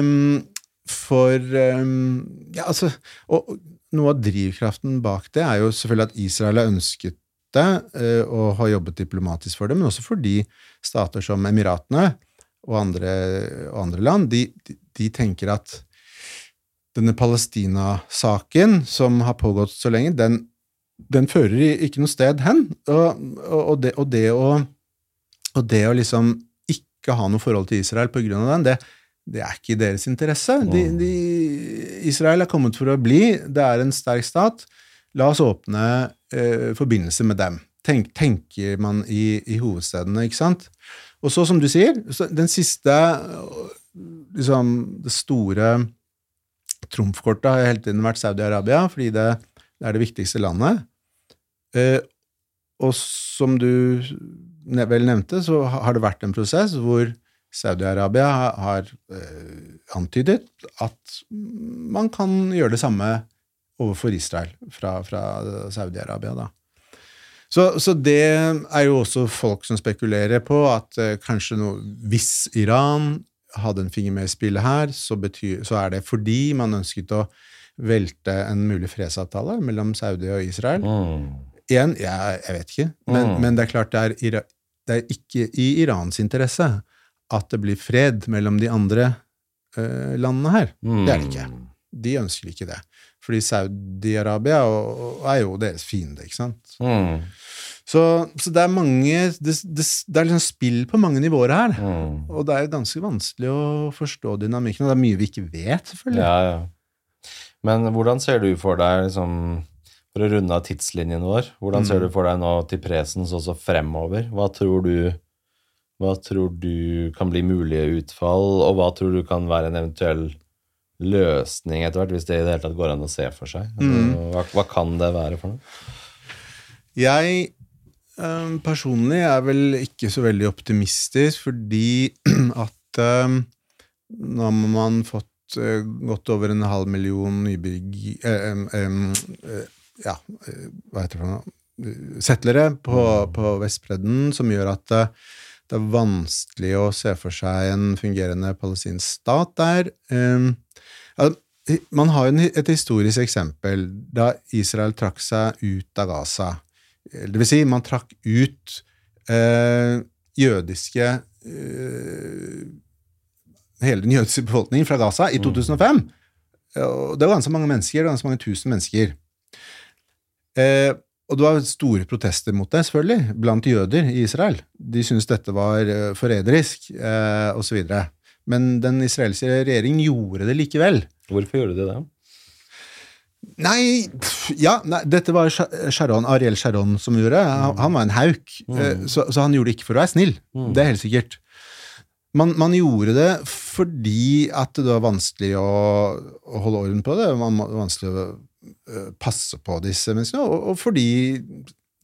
um, for um, Ja, altså og, Noe av drivkraften bak det er jo selvfølgelig at Israel har ønsket det eh, og har jobbet diplomatisk for det, men også fordi stater som Emiratene og andre, og andre land, de, de, de tenker at denne Palestina-saken, som har pågått så lenge, den, den fører ikke noe sted hen. Og, og, det, og, det, å, og det å liksom ikke ha noe forhold til Israel på grunn av den, det, det er ikke i deres interesse. De, de, Israel er kommet for å bli, det er en sterk stat. La oss åpne eh, forbindelse med dem. Tenk, tenker man i, i hovedstedene, ikke sant? Og så, som du sier, så den siste liksom, Det store trumfkortet har hele tiden vært Saudi-Arabia, fordi det, det er det viktigste landet. Eh, og som du vel nevnte, så har det vært en prosess hvor Saudi-Arabia har, eh, antydet at man kan gjøre det samme overfor Israel fra, fra Saudi-Arabia. da. Så, så det er jo også folk som spekulerer på at eh, kanskje noe Hvis Iran hadde en finger med i spillet her, så, betyr, så er det fordi man ønsket å velte en mulig fredsavtale mellom Saudi og Israel. Mm. Igjen, jeg, jeg vet ikke, men, Mm. men det er klart det er, det er ikke i Irans interesse at det blir fred mellom de andre uh, landene her. Mm. Det er det ikke. De ønsker ikke det. Fordi Saudi-Arabia er jo deres fiende, ikke sant. Mm. Så, så det er mange det, det, det er liksom spill på mange nivåer her. Mm. Og det er ganske vanskelig å forstå dynamikken, og det er mye vi ikke vet, selvfølgelig. Ja, ja. Men hvordan ser du for deg, liksom, for å runde av tidslinjen vår, hvordan ser Mm. du for deg nå til presens også fremover? Hva tror du hva tror du kan bli mulige utfall, og hva tror du kan være en eventuell løsning etter hvert, hvis det i det hele tatt går an å se for seg? Altså, Mm. hva, hva kan det være for noe? Jeg personlig er jeg vel ikke så veldig optimistisk, fordi at øhm, nå har man fått øh, godt over en halv million nybygg... Eh, eh, ja, øh, hva heter det for noe? Settlere på, på Vestbredden, som gjør at det, det er vanskelig å se for seg en fungerende palestinsk stat der. Eh, man har jo et historisk eksempel da Israel trakk seg ut av Gaza. Det vil si, man trakk ut eh, jødiske eh, Hele den jødiske befolkningen fra Gaza i 2005. Og det var ganske mange mennesker, det var ganske mange tusen mennesker. Eh, og det var store protester mot det, selvfølgelig, blant jøder i Israel. De syntes dette var eh, forræderisk, eh, osv. Men den israelske regjeringen gjorde det likevel. Hvorfor gjorde de det? Nei, pff, ja, nei dette var Sha- Sharon, Ariel Sharon som gjorde det. Han, han var en hauk, mm. så, så han gjorde det ikke for å være snill. Mm. Det er helt sikkert. Man, man gjorde det fordi at det var vanskelig å, å holde orden på det. Man, var vanskelig å eh, passe på disse menneskene, og, og fordi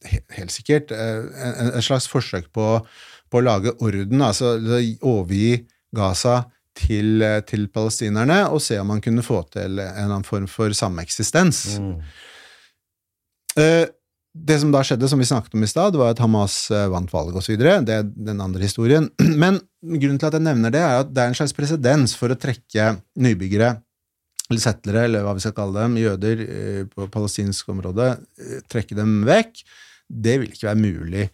Helt sikkert eh, en, en slags forsøk på, på å lage orden, altså overgi Gaza til, eh, til palestinerne og se om man kunne få til en eller annen form for sameksistens. Mm. Eh, det som da skjedde, som vi snakket om i stad, var at Hamas eh, vant valget osv. Det er den andre historien. Men grunnen til at jeg nevner det, er at det er en slags presedens for å trekke nybyggere, eller settlere, eller hva vi skal kalle dem, jøder på palestinsk område, trekke dem vekk. Det vil ikke være mulig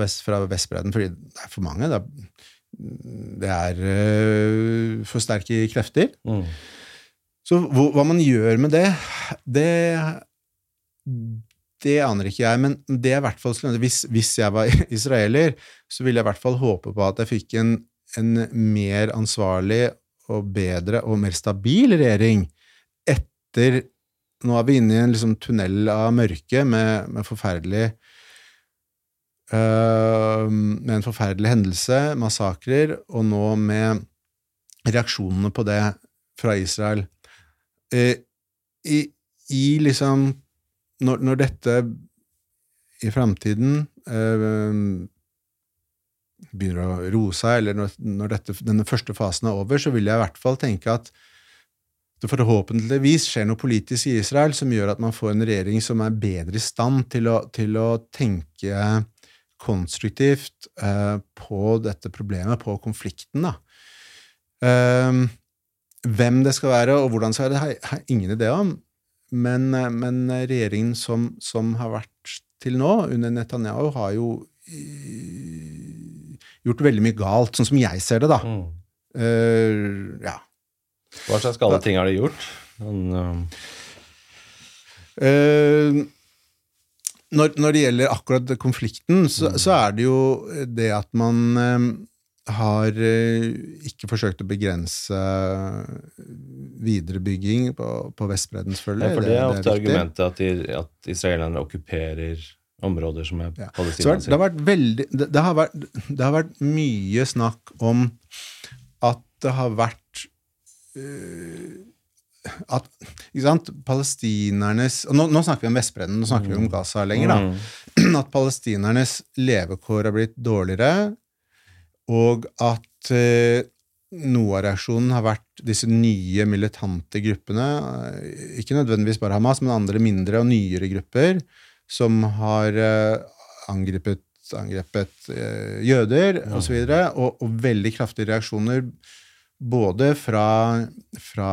vest, fra Vestbredden, fordi det er for mange. Det er, det er eh, for sterke krefter. Mm. Så hva man gjør med det, det det aner ikke jeg, men det er i hvert fall sånn hvis, hvis jeg var israeler, så ville jeg i hvert fall håpe på at jeg fikk en, en mer ansvarlig og bedre og mer stabil regjering etter Nå er vi inne i en liksom tunnel av mørke med, med forferdelig Med en forferdelig hendelse, massakrer, og nå med reaksjonene på det fra Israel. Eh, i, I liksom når, når dette i framtiden eh, begynner å roe seg, eller når, når dette, denne første fasen er over, så vil jeg i hvert fall tenke at det forhåpentligvis skjer noe politisk i Israel som gjør at man får en regjering som er bedre i stand til å, til å tenke konstruktivt eh, på dette problemet, på konflikten. da. Eh, hvem det skal være, og hvordan det skal være, det har jeg- ingen idé om. Men, eh, men regjeringen som, som har vært til nå, under Netanyahu, har jo eh, gjort veldig mye galt, sånn som jeg ser det, da. Mm. Uh, ja. Hva slags gale ting har de gjort? Sånn, uh... Eh, når, når det gjelder akkurat konflikten, så, så er det jo det at man eh, har eh, ikke forsøkt å begrense viderebygging på, på Vestbredden, ja, for det er ofte viktig. argumentet at, de, at israelerne okkuperer områder som er Ja. Det, har vært veldig, det, det, har vært, det har vært mye snakk om at det har vært øh, at, sant, palestinernes og nå, nå snakker vi om Vestbredden, nå snakker vi om Gaza lenger, da. Mm. At palestinernes levekår har blitt dårligere, og at eh, noe av reaksjonen har vært disse nye militante gruppene, eh, ikke nødvendigvis bare Hamas, men andre mindre og nyere grupper, som har eh, angrepet, angrepet eh, jøder osv., og, og veldig kraftige reaksjoner både fra, fra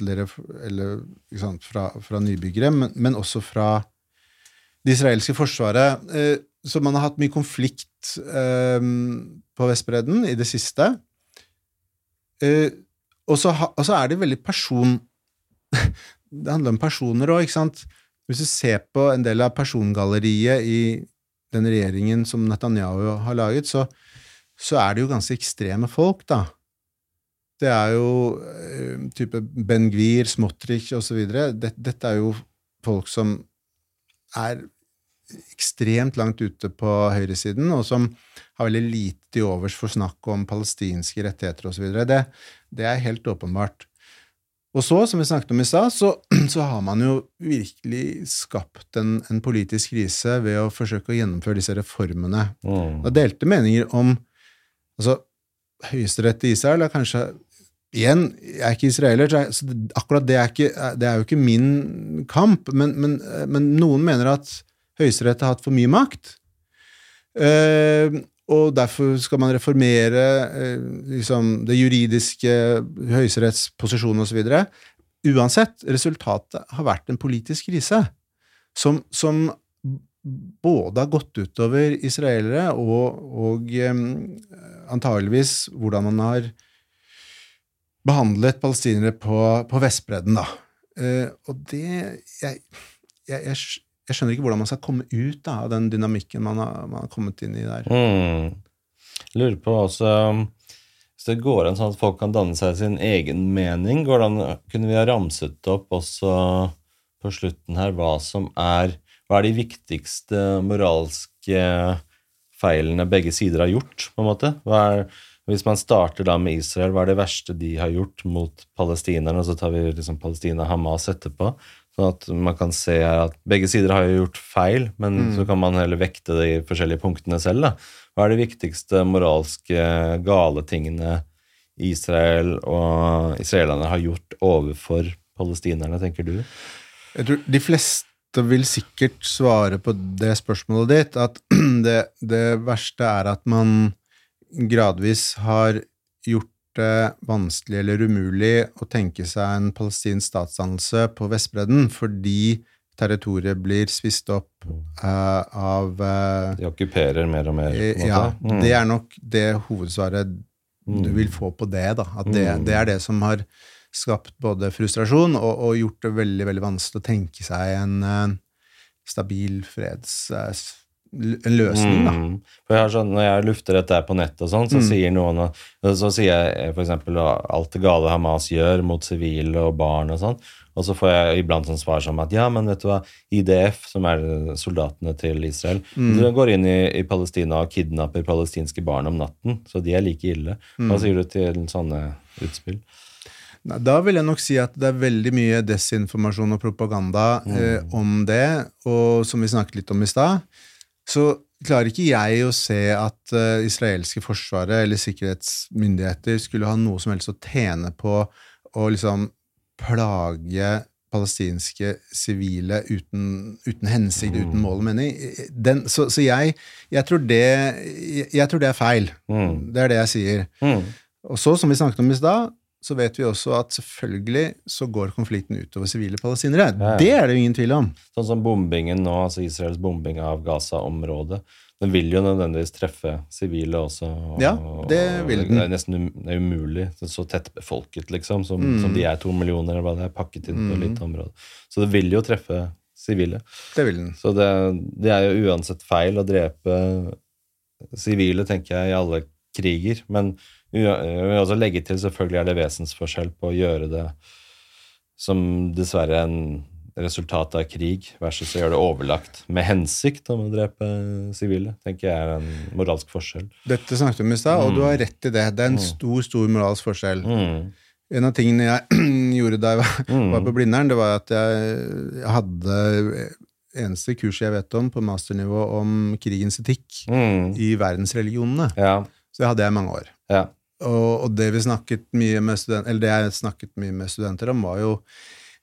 settlere, eller sant, fra, fra nybyggere, men, men også fra det israelske forsvaret. Eh, så man har hatt mye konflikt eh, på Vestbredden i det siste. Eh, og så er det veldig person... det handler om personer òg, ikke sant? Hvis du ser på en del av persongalleriet i den regjeringen som Netanyahu har laget, så, så er det jo ganske ekstreme folk, da. Det er jo uh, type Ben Gvir, Smotrich osv. Dette, dette er jo folk som er ekstremt langt ute på høyresiden, og som har veldig lite til overs for snakk om palestinske rettigheter osv. Det, det er helt åpenbart. Og så, som vi snakket om i stad, så, så, har man jo virkelig skapt en, en, politisk krise ved å forsøke å gjennomføre disse reformene. Mm. Er delte meninger om altså, Høyesterett i Israel er kanskje Igjen, jeg er ikke israeler, så akkurat det er, ikke, det er jo ikke min kamp, men, men, men noen mener at Høyesterett har hatt for mye makt. Uh, og derfor skal man reformere eh, liksom, det juridiske, Høyesteretts posisjon osv. Uansett, resultatet har vært en politisk krise som, som både har gått utover israelere og, og um, antageligvis hvordan man har behandlet palestinere på, på Vestbredden. Da. Uh, og det jeg, jeg, jeg, skjønner ikke hvordan man skal komme ut da, av den dynamikken man har, man har kommet inn i der. Mm. Lurer på også Hvis det går an sånn at folk kan danne seg sin egen mening, går det an, kunne vi ha ramset opp også på slutten her hva som er Hva er de viktigste moralske feilene begge sider har gjort, på en måte? Hva er, hvis man starter da med Israel, hva er det verste de har gjort mot palestinerne, og så tar vi liksom Palestina-Hamas etterpå? Sånn at man kan se her at begge sider har jo gjort feil, men mm. så kan man heller vekte de forskjellige punktene selv. da. Hva er de viktigste moralske gale tingene Israel og israelerne har gjort overfor palestinerne, tenker du? Jeg tror de fleste vil sikkert svare på det spørsmålet ditt, at det, det verste er at man gradvis har gjort det vanskelig eller umulig å tenke seg en palestinsk statsdannelse på Vestbredden fordi territoriet blir spist opp uh, av uh, De okkuperer mer og mer? Ja. Mm. Det er nok det hovedsvaret mm. du vil få på det. da, At det, mm. det, er det som har skapt både frustrasjon og, og, gjort det veldig veldig vanskelig å tenke seg en uh, stabil freds en løsning, da. Mm. Jeg sånn, når jeg lufter dette på nettet, og sånn, så mm. sier noen Så sier jeg f.eks. alt det gale Hamas gjør mot sivile og barn og sånn. Og så får jeg iblant sånn svar som at ja, men vet du hva, IDF, som er soldatene til Israel, mm. de går inn i, i, Palestina og kidnapper palestinske barn om natten. Så de er like ille. Hva mm. sier du til sånne utspill? Da vil jeg nok si at det er veldig mye desinformasjon og propaganda mm. eh, om det. Og som vi snakket litt om i stad, så klarer ikke jeg å se at uh, israelske forsvaret eller sikkerhetsmyndigheter skulle ha noe som helst å tjene på å liksom plage palestinske sivile uten, uten hensikt, mm. uten mål og mening. Den, så, så jeg, jeg, tror det, jeg, jeg, tror det er feil. Mm. Det er det jeg sier. Mm. Og så, som vi snakket om i stad, så vet vi også at selvfølgelig så går konflikten utover sivile palestinere. Ja. Det er det jo ingen tvil om. Sånn som bombingen nå, altså Israels bombing av Gaza-området. Den vil jo nødvendigvis treffe sivile også. Og, ja, det vil den. Det er nesten det er umulig. Det er så tett befolket, liksom, som, mm. som, de er to millioner, eller hva det er, pakket inn på mm. litt område. Så det vil jo treffe sivile. Det vil den. Så det, det er jo uansett feil å drepe sivile, tenker jeg, i alle kriger. Men jeg vil også legge til selvfølgelig er det vesensforskjell på å gjøre det som dessverre er en resultat av krig, versus å gjøre det overlagt med hensikt om å drepe sivile. tenker jeg er en moralsk forskjell. Dette snakket vi om i stad, og mm. du har rett i det. Det er en mm. stor, stor moralsk forskjell. Mm. En av tingene jeg gjorde da jeg var, mm. var på Blindern, det var at jeg, jeg hadde eneste kurset jeg vet om på masternivå om krigens etikk mm. i verdensreligionene. Ja. Så det hadde jeg i mange år. Ja. Og, og, det vi snakket mye med student, eller det jeg snakket mye med studenter om, var jo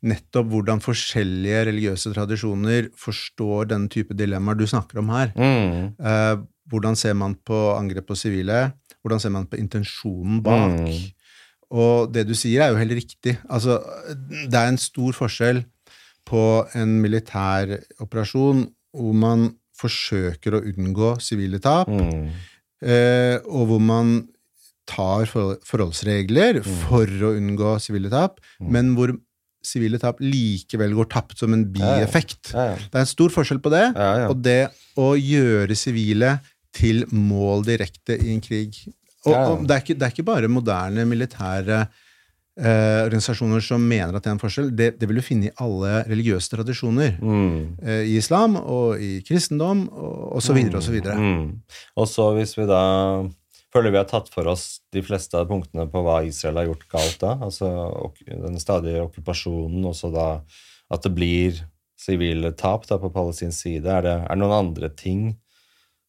nettopp hvordan forskjellige religiøse tradisjoner forstår den type dilemmaer du snakker om her. Mm. Eh, hvordan ser man på angrep på sivile? Hvordan ser man på intensjonen bak? Mm. Og det du sier, er jo helt riktig. Altså, det er en stor forskjell på en militær operasjon hvor man forsøker å unngå sivile tap, Mm. eh, og hvor man tar forholdsregler for å unngå sivile tap, men hvor sivile tap likevel går tapt som en bieffekt. Det er en stor forskjell på det, og det å gjøre sivile til mål direkte i en krig. Og, og det, er ikke, det er ikke bare moderne militære eh, organisasjoner som mener at det er en forskjell. Det, det vil du finne i alle religiøse tradisjoner. Mm. Eh, I islam og i kristendom og, og så videre og så videre. Mm. Og så hvis vi da føler vi har tatt for oss de fleste av punktene på hva Israel har gjort galt da, altså den stadige okkupasjonen, og så da at det blir sivile tap da på palestinsk side, er det, er det noen andre ting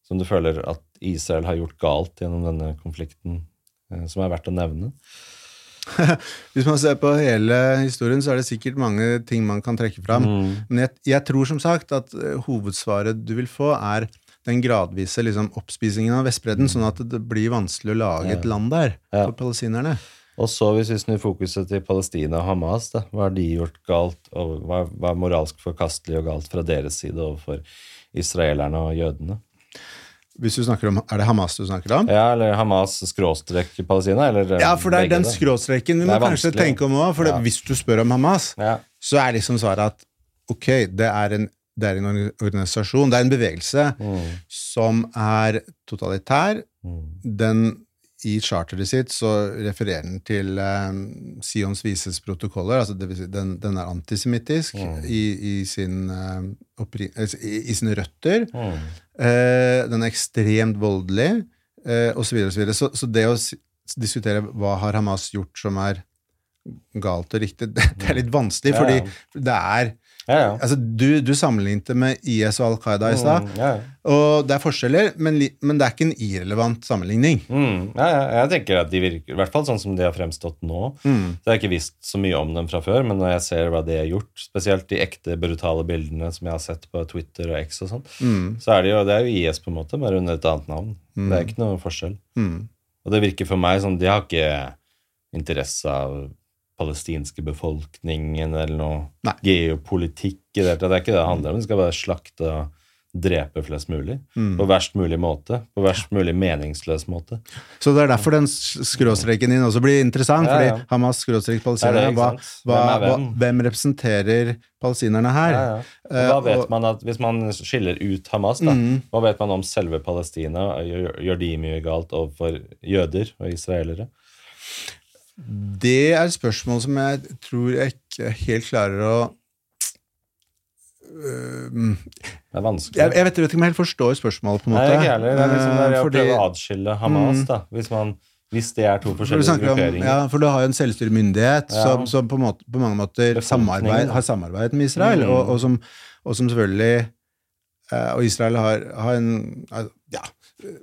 som du føler at Israel har gjort galt gjennom denne konflikten, eh, som er verdt å nevne? Hvis man ser på hele historien, så er det sikkert mange ting man kan trekke fram. Mm. Men jeg, jeg tror som sagt at eh, hovedsvaret du vil få, er den gradvise liksom, oppspisingen av Vestbredden, sånn at det blir vanskelig å lage et land der for palestinerne. Og så hvis vi snur fokuset til Palestina og Hamas, da, hva har de gjort galt, og hva, hva er moralsk forkastelig og galt fra deres side overfor israelerne og jødene? Hvis du snakker om, Er det Hamas du snakker om? Ja, eller Hamas skråstrek Palestina, eller Ja, for det er den skråstreken vi må kanskje tenke om òg. For det, Ja. hvis du spør om Hamas, Ja. så er liksom svaret at ok, det er en, det er en organisasjon, det er en bevegelse Mm. som er totalitær. Mm. Den i charteret sitt så refererer den til eh, Sions vises protokoller, altså det vil si den, den er antisemittisk Mm. i, i, sin, eh, oppri, altså, i, i sine røtter. Mm. Eh, den er ekstremt voldelig, eh, osv. Så, videre, og så, så Så det å diskutere hva har Hamas gjort som er galt og riktig, det, det er litt vanskelig, fordi det er Ja, ja. altså, du, du sammenlignet med IS og Al Qaida i stad, Mm, ja, og det er forskjeller, men, men det er ikke en irrelevant sammenligning. Mm, ja, ja, jeg tenker at de virker, i hvert fall sånn som de har fremstått nå. Mm. Så jeg har ikke visst så mye om dem fra før, men når jeg ser hva de har gjort, spesielt de ekte brutale bildene som jeg har sett på Twitter og X og sånn, Mm. så er det jo, det er jo IS på en måte, bare under et annet navn. Det er ikke noe forskjell. Mm. Og det virker for meg som de har ikke interesse av palestinske befolkningen eller noe Nei. geopolitikk i det hele tatt. Det er ikke det det handler om. De skal bare slakte og drepe flest mulig. På verst mulig måte. På verst mulig meningsløs måte. Så det er derfor den skråstreken din også blir interessant, Ja, ja. fordi Hamas skråstrek Det er det, ikke hva, hva, Hvem hvem? representerer palestinerne her? Ja. Eh, Hva vet og- man at, Hvis man skiller ut Hamas, da, hva vet man om selve Palestina? Gjør, gjør de mye galt overfor jøder og israelere? Det er et spørsmål som jeg tror jeg ikke helt klarer å øh, Det er vanskelig. jeg, jeg, vet, jeg vet ikke om jeg helt forstår spørsmålet, på en måte. Nei, ikke heller. Det er liksom der Eh, å fordi- prøve å adskille Hamas, da. Hvis, man, hvis det er to for grupperinger. forskjellige om, ja, for du har jo en selvstyremyndighet Ja. som, som på, måte, på mange måter samarbeid, har samarbeidet med Israel, Mm. og, og, som, og som selvfølgelig eh, Og Israel har, har en.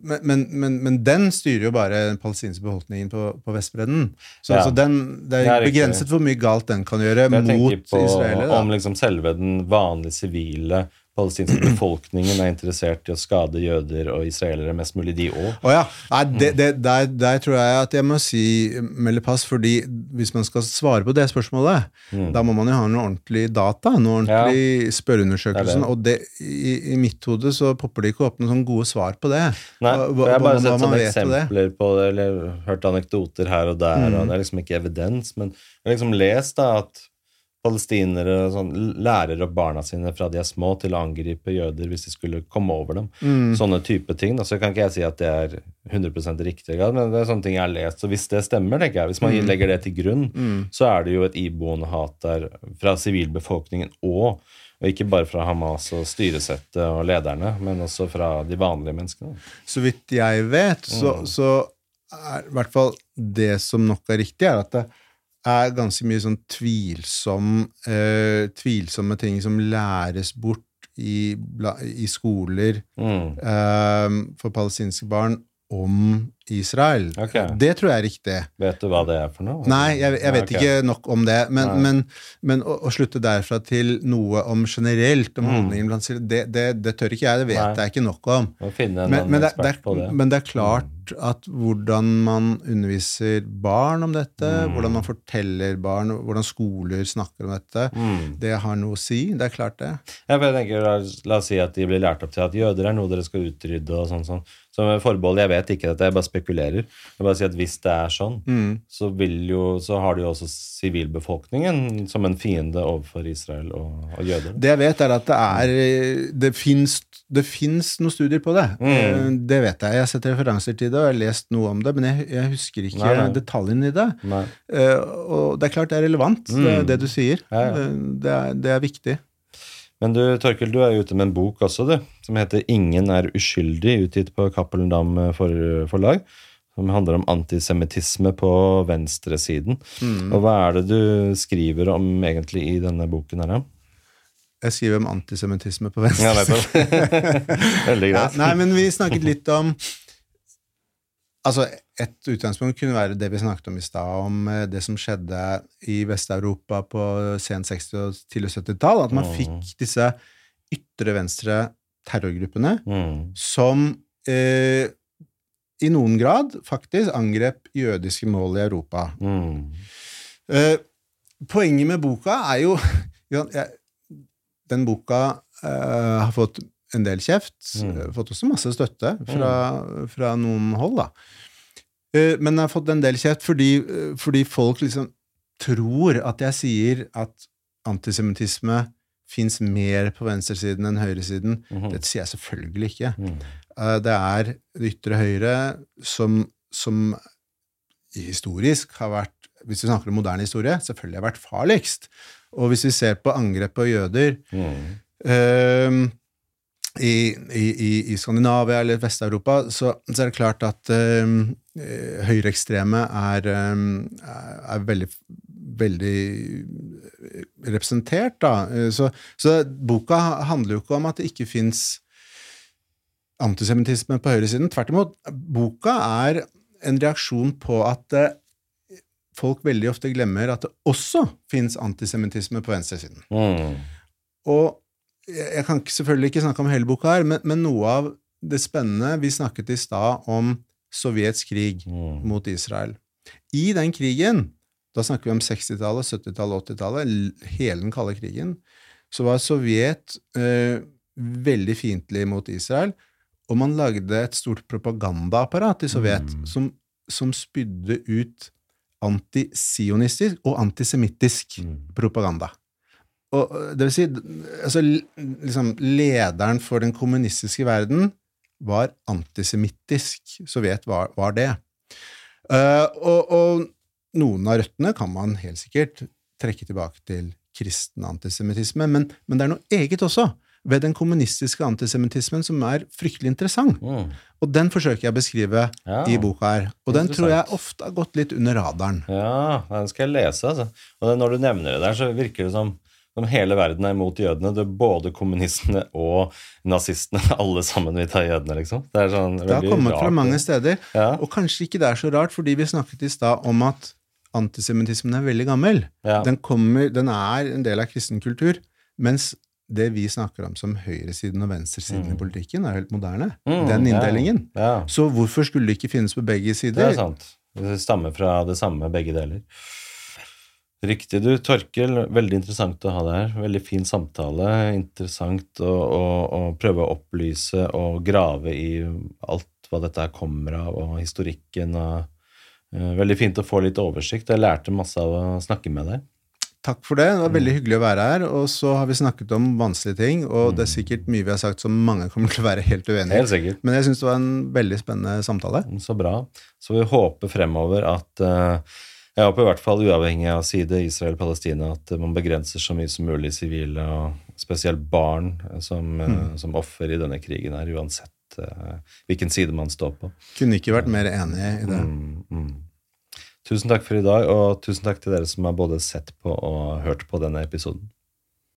Men, men, men, men den styrer jo bare den palestinske befolkningen på, på Vestbredden. Så Ja. altså den, det Det er er ikke begrenset hvor mye galt den kan gjøre Jeg mot tenker på israelere. om liksom selve den vanlige sivile palestinske befolkningen er interessert i å skade jøder og israelere mest mulig, de òg. Oh, ja. Nei, det, Mm. det, der, der tror jeg at jeg må si melde pass, fordi hvis man skal svare på det spørsmålet, da må man jo ha noe ordentlig data, noe ordentlig Ja. spørreundersøkelse, er og det, i, i mitt hode så popper det ikke opp noen sånne gode svar på det. Nei, Hva- jeg har bare sett sånne eksempler på det, eller hørt anekdoter her og der, Mm. og det er liksom ikke evidens, men jeg har liksom lest da at palestinere sånn, lærer opp barna sine fra de er små til å angripe jøder hvis de skulle komme over dem. Mm. Sånne type ting. Da. Så kan ikke jeg si at det er 100% riktig, men det er sånne ting jeg har lest. Så hvis det stemmer, tenker jeg, hvis man Mm. legger det til grunn, så er det jo et iboende hat der fra sivilbefolkningen og og ikke bare fra Hamas og styresettet og lederne, men også fra de vanlige menneskene. Så vidt jeg vet, så, Mm. så er i hvert fall det som nok er riktig, er at det er ganske mye sånn tvilsom, eh, tvilsomme ting som læres bort i, i skoler Mm. eh, for palestinske barn om Israel. Okay. Det tror jeg er riktig. Vet du hva det er for noe? Nei, jeg, jeg vet okay. ikke nok om det, men, men, men å, å slutte derfra til noe om generelt, om Mm. holdningen blant det, det, det tør ikke jeg, det vet Nei. jeg ikke nok om. Men, det, er, men det er klart at hvordan man underviser barn om dette, Mm. hvordan man forteller barn, hvordan skoler snakker om dette, Mm. det har noe å si. Det er klart, det. Ja, for jeg tenker, la, oss si at de blir lært opp til at jøder er noe dere skal utrydde. og sånn, sånn. Så med forbehold, jeg vet ikke dette, jeg bare spekulerer. Jeg bare sier at Hvis det er sånn, Mm. så, vil jo, så har du jo også sivilbefolkningen som en fiende overfor Israel og, og jøder. Det jeg vet, er at det er Det fins det fins noen studier på det. Mm. Eh, Det vet jeg. Jeg har sett referanser til det, og jeg har lest noe om det, men jeg, jeg husker ikke Nei, nei. detaljene i det. Nei. Eh, og det er klart det er relevant, det, Mm. det du sier. Ja, ja. Eh, Det, er, det er viktig. Men du, Torkel, du er jo ute med en bok også, du, som heter 'Ingen er uskyldig', utgitt på Cappelen Dam for, forlag. Som handler om antisemittisme på venstresiden. Mm. Og hva er det du skriver om egentlig i denne boken her? Jeg skriver om antisemittisme på venstre. Ja, Veldig Veldig Ja, greit. nei, men vi snakket litt om Altså, Et utgangspunkt kunne være det vi snakket om i stad, om eh, det som skjedde i Vest-Europa på sen 60- og tidlig 70-tall. At man Mm. fikk disse ytre venstre terrorgruppene Mm. som eh, i noen grad faktisk angrep jødiske mål i Europa. Mm. Eh, poenget med boka er jo jeg, Den boka uh, har fått en del kjeft, Mm. eh, fått også masse støtte fra, fra noen hold, da. Uh, men den har fått en del kjeft fordi, uh, fordi folk liksom tror at jeg sier at antisemittisme fins mer på venstresiden enn høyresiden. Mhm. Det sier jeg selvfølgelig ikke. Mm. Uh, Det er det ytre høyre som, som historisk har vært, hvis vi snakker om moderne historie, selvfølgelig har vært farligst. Og hvis vi ser på angrep på jøder Mm. eh, i, i, i- Skandinavia eller Vest-Europa, så, så er det klart at eh, eh, høyreekstreme er, eh, er veldig, veldig representert, da. Eh, Så, så boka handler jo ikke om at det ikke fins antisemittisme på høyresiden. Tvert imot. Boka er en reaksjon på at eh, folk veldig ofte glemmer at det også fins antisemittisme på venstresiden. Mm. Og jeg kan selvfølgelig ikke snakke om hele boka her, men, men noe av det spennende Vi snakket i stad om Sovjets krig Mm. mot Israel. I den krigen, da snakker vi om 60-tallet, 70-tallet, 80-tallet, hele den kalde krigen, så var Sovjet eh, veldig fiendtlig mot Israel, og man lagde et stort propagandaapparat i Sovjet Mm. som, som spydde ut antisionistisk og antisemittisk Mm. propaganda. Og øh, det vil si, altså, liksom, lederen for den kommunistiske verden var antisemittisk. Sovjet var, var det. Uh, og, og noen av røttene kan man helt sikkert trekke tilbake til kristen antisemittisme, men, men det er noe eget også ved den kommunistiske antisemittismen som er fryktelig interessant. Mm. Og den forsøker jeg å beskrive Ja. i boka her. Og den tror jeg ofte har gått litt under radaren. Ja, den skal jeg lese, altså. Og når du nevner det der, så virker det som som hele verden er imot jødene. Det er både kommunistene og nazistene. Alle sammen vil ta jødene, liksom. Det sånn Det har kommet rart, fra mange steder. Ja. Og kanskje ikke det er så rart, fordi vi snakket i stad om at antisemittismen er veldig gammel. Ja. Den, kommer, den er en del av kristen kultur, mens det vi snakker om som høyresiden og venstresiden i politikken, er helt moderne. Mm, den ja. inndelingen. Ja, Så hvorfor skulle det ikke finnes på begge sider? det er sant. Det stammer fra det samme, begge deler. Riktig, du. Torkel, veldig interessant å ha deg her. Veldig fin samtale. Interessant å, å, å prøve å opplyse og grave i alt hva dette her kommer av, og historikken. og eh, Veldig fint å få litt oversikt. Jeg lærte masse av å snakke med deg. Takk for det. Det var Mm. veldig hyggelig å være her. Og så har vi snakket om vanskelige ting, og det er Mm. sikkert mye vi har sagt som mange kommer til å være helt uenig i. Helt. Men jeg syns det var en veldig spennende samtale. Så bra. Så vi håper fremover at eh, Jeg håper i hvert fall uavhengig av side Israel-Palestina at man begrenser så mye som mulig sivile, og spesielt barn, eh, som, eh, som offer i denne krigen her, uansett hvilken side man står på. Kunne ikke vært mer enig i det. Mm, mm. Tusen takk for i dag, og tusen takk til dere som har både sett på og hørt på denne episoden.